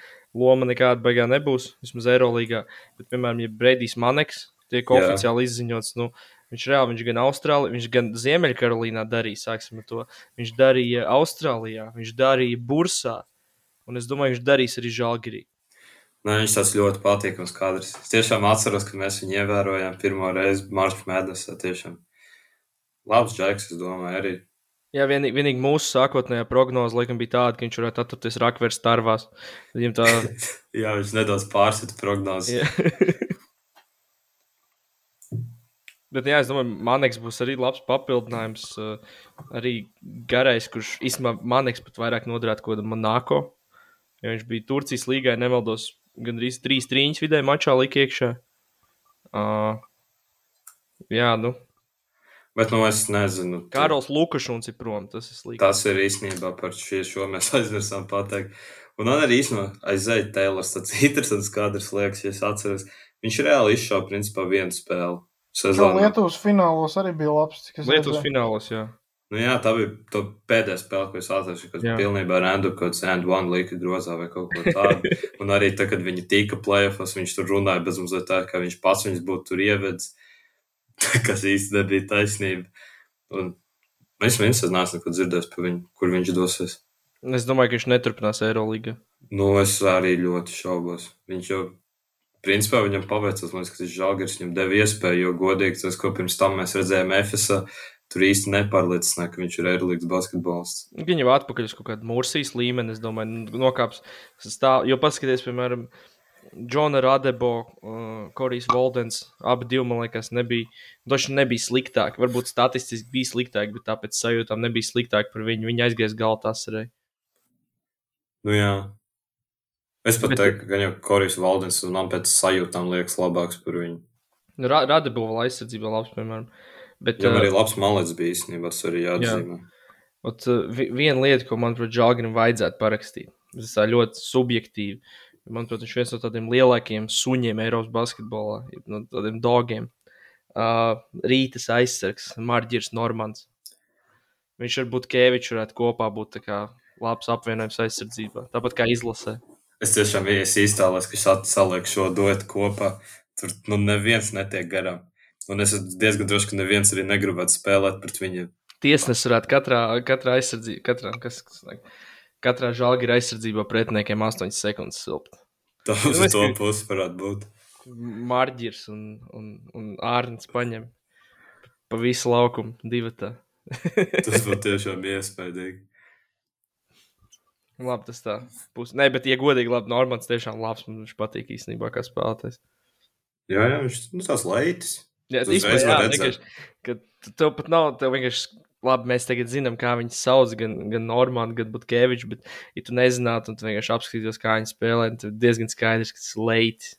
loma nekāda beigā nebūs, vismaz Eirolandā. Bet, piemēram, ja Bredijs Maneks tiek Jā. oficiāli izziņots, nu, viņš reāli, viņš gan Austrālijā, viņš gan Ziemeļkarolīnā darīja, sāksim ar to. Viņš darīja Austrālijā, viņš darīja Bursā, un es domāju, viņš darīs arī Žalgirī. Nu, viņš tas ļoti patīkams kadrs. Es tiešām atceros, ka mēs viņu ievērojām pirmo reizi Marča Mēnesā. Tiešām labs džeks, es domāju, arī. Jā, vienīgi, vienīgi mūsu sākotnējā prognoze laikam bija tāda, ka viņš varētu atrasties rakveres starvās. Tā... [laughs] Jā, viņš nedaudz pārsita prognozes. [laughs] Bet, jā, es domāju, Maneks būs arī labs papildinājums. Arī garais, kurš īstenībā Maneks pat vairāk noderētu kaut kādam Monako. Ja viņš bija Turcijas līgai, nemaldos, gandrīz trīs trīņas vidē mačā lika iekšā. Uh, jā, nu. Bet, nu, es nezinu. Kārols Lukašuns ir prom, tas ir slikti. Tas ir īstenībā par šie, šo mēs [laughs] aizmirsām pateikt. Un man arī īstenībā aizēja Taylors, tāds interesants kadrs liekas, ja es atceros. Viņš reāli izšāva principā vienu spēli. Sezonā. Lietuvas finālos arī bija labs. Lietuvas finālos, jā. Nu, jā, tā bija pēdējā spēle, ko es atceros, kas jā. pilnībā randu kaut kāds and one lika grozā vai kaut ko tādu. [laughs] un arī tā, kad viņi tika playoffs, viņš tur runāja bez mazliet tā, ka viņš pats viņus būtu tur ievedis, [laughs] kas īsti nebija taisnība. Un es viens neesmu neko dzirdējis par viņu, kur viņš dosies. Es domāju, ka viņš neturpinās Eirolandā. Nu, es arī ļoti šaubos. Viņš jau, principā, viņam paveicās, man liekas, ka tas žāgars viņam deva iespēju, jo godīgi tas, ko pirms tam mēs redzējām Efesā, tur īsti nepārliecināja, ka viņš ir Eirolandes basketbolists. Viņa jau atpakaļ uz kaut kādu Mursijas līmeni, es domāju, nu, nokāps stāv. Jo paskatieties, piemēram, Džona Radebo, uh, Korijs Voldens, abi divi, man liekas, nebija, doši nebija sliktāki. Varbūt statistiski bija sliktāki, bet tāpēc sajūtām nebija sliktāki par viņu. Viņa aizgāja galā tas arī. Nu jā. Es pat bet, teiktu, ka Korijs Voldens man pēc sajūtām liekas labāks par viņu. Nu, Radebo vēl aizsardzībā labs, piemēram. Bet, Jā, arī labs malets bija īstenībā, tas arī jāatzīmē. Jā. Ot, viena lieta, ko man, protams, Džāginam vajadzētu parakstīt, tas ir ļoti subjektīvi. Manuprāt, viņš ir viens no tādiem lielākajiem suņiem Eiropas basketbolā, no tādiem dogiem. Uh, Rītas aizsargs, Marģis Normans. Viņš ar Butkeviču varētu kopā būt labs apvienojums aizsardzībā, tāpat kā izlasē. Es tiešām iztēlos, ka saliek šo dotu kopā. Tur nu, neviens netiek garām. Un es diezgan drošs, ka neviens arī negribētu spēlēt pret viņiem. Tiesnesis varētu katrā, katrā aizsardzībā, katrā, kas, kas, katrā žāģa aizsardzībā pretiniekiem 8 sekundes silpt. Tā uz nu, to pusi varētu būt. Marģis un, un, un Ārnis paņem pa visu laukumu divu. tas būtu tiešām iespaidīgi. Labi, tas tā. Pus... Nē, bet, ja godīgi, labi, Normans tiešām labs. Man viņš patīk īstenībā, kā spēlētājs. Jā, jā, viņš nu, tās leitis. Jā, tas ir vienkārši. Tev pat nav, tev vienkārši. Labi, mēs tagad zinām, kā viņas sauc, gan, gan Normānu, gan Butkeviču, bet, ja tu nezinātu, un tu vienkārši apskatītos, kā viņi spēlē, tad diezgan skaidrs, ka tas ir leiti.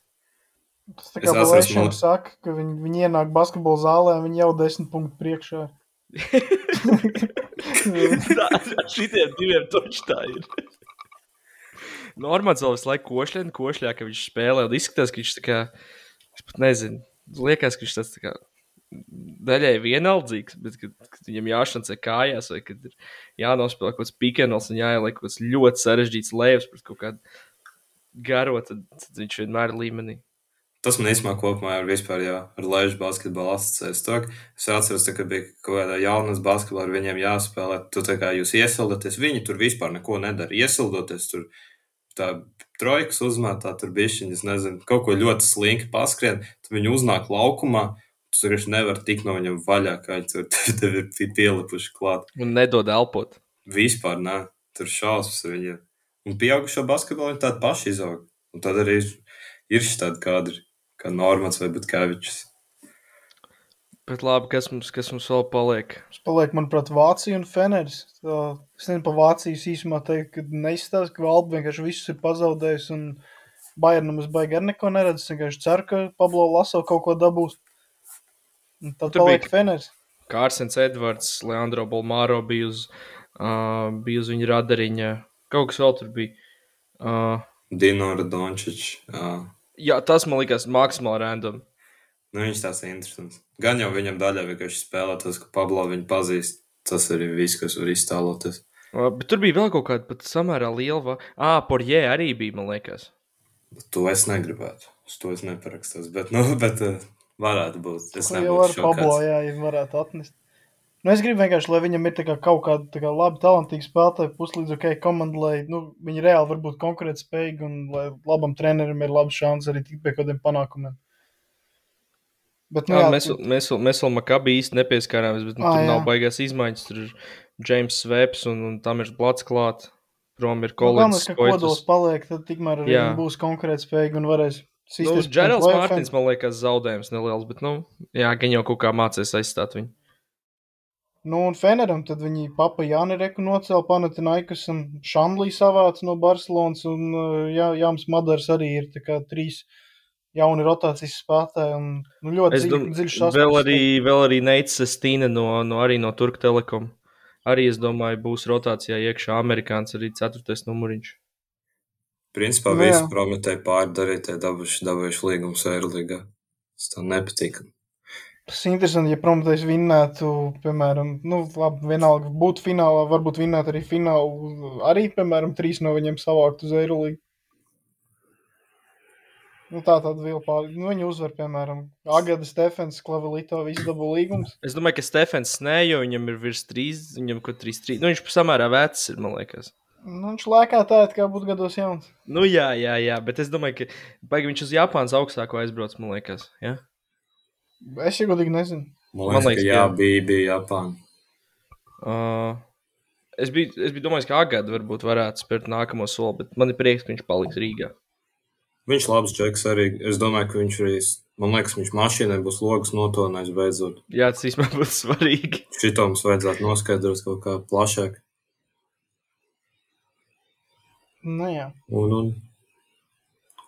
Tas tā kā Balēšana man... saka, ka viņi, viņi ienāk basketbola zālē, viņi jau desmit punktu priekšā. [laughs] [laughs] Šitiem diviem toči tā ir. Normāls vēl visu laiku košļā, košļā, ka viņš spēlē, un izskatās, ka viņš tā kā, es pat nezinu, liekas, ka viņš tas tā kā daļai vienaldzīgs, bet kad, kad viņam jāšancē kājās, vai kad ir jānospēlē kaut kāds pikēnos un jāieliek kaut kāds ļoti sarežģīts lejus pret kaut kādu garo, tad, tad viņš vienmēr ir līmenī. Tas man īstenībā kopumā ir vispār jā, ar leģu basketbolu asociēts. Es atceros, ka bija kaut kāda jaunas basketbola, ar viņiem jāspēlē. Tu tā kā jūs iesildaties, viņi tur vispār neko nedara. Iesildoties tur tā trojkas uzmetā, tur bija šī, es nezinu, kaut ko ļoti slinki paskrien, tad viņi uznāk laukumā. Tu vienkārši nevari tikt no viņiem vaļā, kā viņi tur [laughs] tev ir pielipuši klāt. Un nedod elpot. Vispār nē, tur šausmas ar viņiem. Un pieaugušo basketbolu viņi tādi paši izaug. Un tad arī ir, ir šī tāda kadri kā Normans vai Butkevičs. Bet labi, kas mums, kas mums vēl paliek? Mums paliek, manuprāt, Vācija un Feneris. Tā, es nezinu, par Vācijas īsumā teikt, ka neizstāsta, ka Valda vienkārši visus ir pazaudējis un Bayernam es baigi ar neko neredzu. Es vienkārši ceru, ka Pablo Laso kaut ko dabūs. Un tad Tur bija- paliek Feneris. Kārsens Edvards, Leandro Bolmāro bija uz, uh, bija uz viņa radariņa. Kaut kas vēl tur bija. Uh, Dino Radončičs. Jā. Jā, tas man likās maksimāli random. Nu, viņš tās ir interesants. Gan jau viņam daļai vienkārši spēlētos, ka Pablo viņu pazīst. Tas arī viss, kas var iztēloties. Bet tur bija vēl kaut kāda pat samērā liela. va- Ā, Porjē arī bija, man liekas. To es negribētu. Uz to es neparakstos. Bet, nu, [laughs] bet varētu būt. Es jau ar nebūtu Pablo, šokāts. jā, ja varētu atnest. Nu, es gribu vienkārši, lai viņam ir kā kaut kāda kā labi talantīga spēlētāja puslīdz ok komanda, lai nu, viņi reāli var būt konkurētspējīgi un lai labam trenerim ir labs šāns arī tikt pie kādiem panākumiem. Bet, nu, Jā, jā, mēs, vēl- mēs, mēs vēl Makabī īsti nepieskārāmies, bet nu, Ā, tur jā. nav baigās izmaiņas. Tur ir James Sveps un, un tam ir Blats klāt. Prom ir nu, galvenais, kolēģis ka kodols paliek, tad tikmēr arī būs konkurētspējīgi un varēs Nu, Džerals. Mārtiņš, man liekas, zaudējums neliels, bet, nu, jā, gan jau kaut kā mācīs aizstāt viņu. Nu, un Feneram tad viņi papa Jāni Reku nocēla Panatinaikas un Šandlī savāca no Barcelonas un uh, jā, Jāms Madars arī ir tā kā trīs jauni rotācijas spēlētāji un nu, ļoti Es dziļ, dziļš vēl saspēles. arī, vēl arī Neits Stīna no, no, arī no Turku Telekom. Arī, es domāju, būs rotācijā iekšā Amerikāns arī ceturtais numuriņš. Principā Nu, visi prometēji pārdarītie dabūjuši, dabūjuši līgumus Eirolīgā. Tas tā nepatīk. Tas ir interesanti, ja prometējs vinnētu, piemēram, nu, labi, vienalga būtu finālā, varbūt vinnētu arī finālu, arī, piemēram, trīs no viņiem savākt uz Eirolīgu. Nu, tā tad vēl pār, nu, viņi uzvar, piemēram, Agada, Stefens, Klavelito, visi dabū līgumus. Es domāju, ka Stefans Snē, jo viņam ir virs trīs, viņam kaut trīs, trīs. Nu, viņš samērā vecs ir, man liekas. Nu, viņš lēkā tā, kā būtu gados jauns. Nu, jā, jā, jā, bet es domāju, ka baigi viņš uz Japānas augstāko aizbrauc, man liekas. Ja? Es jau godīgi nezinu. Man liekas, Man liekas, ka jā, bija, bija Japāna. Uh, es, biju, es biju domājis, ka Agada varbūt varētu spērt nākamo soli, bet man ir prieks, ka viņš paliks Rīgā. Viņš labs džeks arī. Es domāju, ka viņš arī, man liekas, viņš mašīnai būs logs notonais beidzot. Jā, tas īstenībā būtu svarīgi. [laughs] Šito mums vajadzētu noskaidrot kaut kā plašāk. Nu, jā. Un, un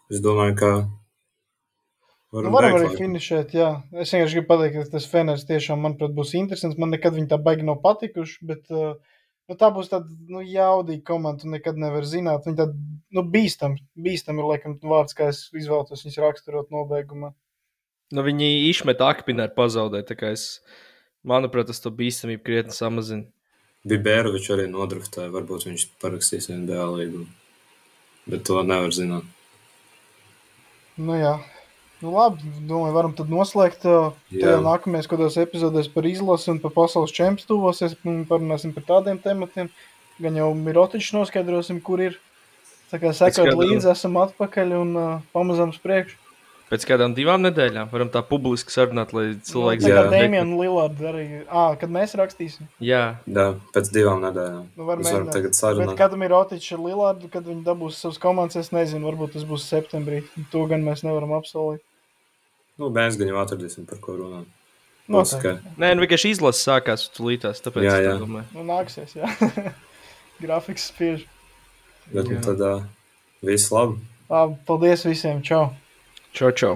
es domāju, ka Nu, varam arī finišēt, jā. Es vienkārši gribu pateikt, ka tas Feners tiešām, manuprāt, būs interesants. Man nekad viņi tā baigi nav patikuši, bet uh, nu, tā būs tāda nu, jaudīga komanda. Tu nekad nevar zināt. Viņi tādi nu, bīstami. Bīstami ir, laikam, vārds, kā es izvēlos viņus raksturot nobeigumā. Nu, viņi izmet akmeni ar pazaudēt, tā kā es, manuprāt, tas to bīstamību krietni samazina. Bibērovičs arī nodraftēja. Varbūt viņš parakstīs NBA līgumu. Bet to nevar zināt. Nu, jā. Nu, labi, domāju, varam tad noslēgt. Uh, Jā. tajā nākamajās kādos epizodēs par izlasi un par pasaules čempionu tuvosies. un Parunāsim par tādiem tematiem. Gan jau Mirotičs noskaidrosim, kur ir. Tā kā sekot līdzi, esam atpakaļ un uh, pamazām uz priekšu. Pēc kādām divām nedēļām varam tā publiski sarunāt, lai cilvēki tā kā Jā. Dēmijam Lillards arī. Ā, kad mēs rakstīsim. Jā, Jā, pēc divām nedēļām. Nu, var Mēs varam tagad Bet sarunāt. kad Mirotičs ar Lillardu, kad viņi dabūs savus komandas, es nezinu, varbūt tas būs septembrī. To gan mēs nevaram apsolīt. Nu, mēs gan jau atradīsim, par ko runāt. Tikai nē, nu vienkārši izlases sākās tulītās, tāpēc Jā, es tā jā. domāju. Nu, nāksies, jā. [laughs] Grafiks spiež. Bet nu, Jā. tad uh, viss labi. Labi, paldies visiem. Čau! Čau, čau!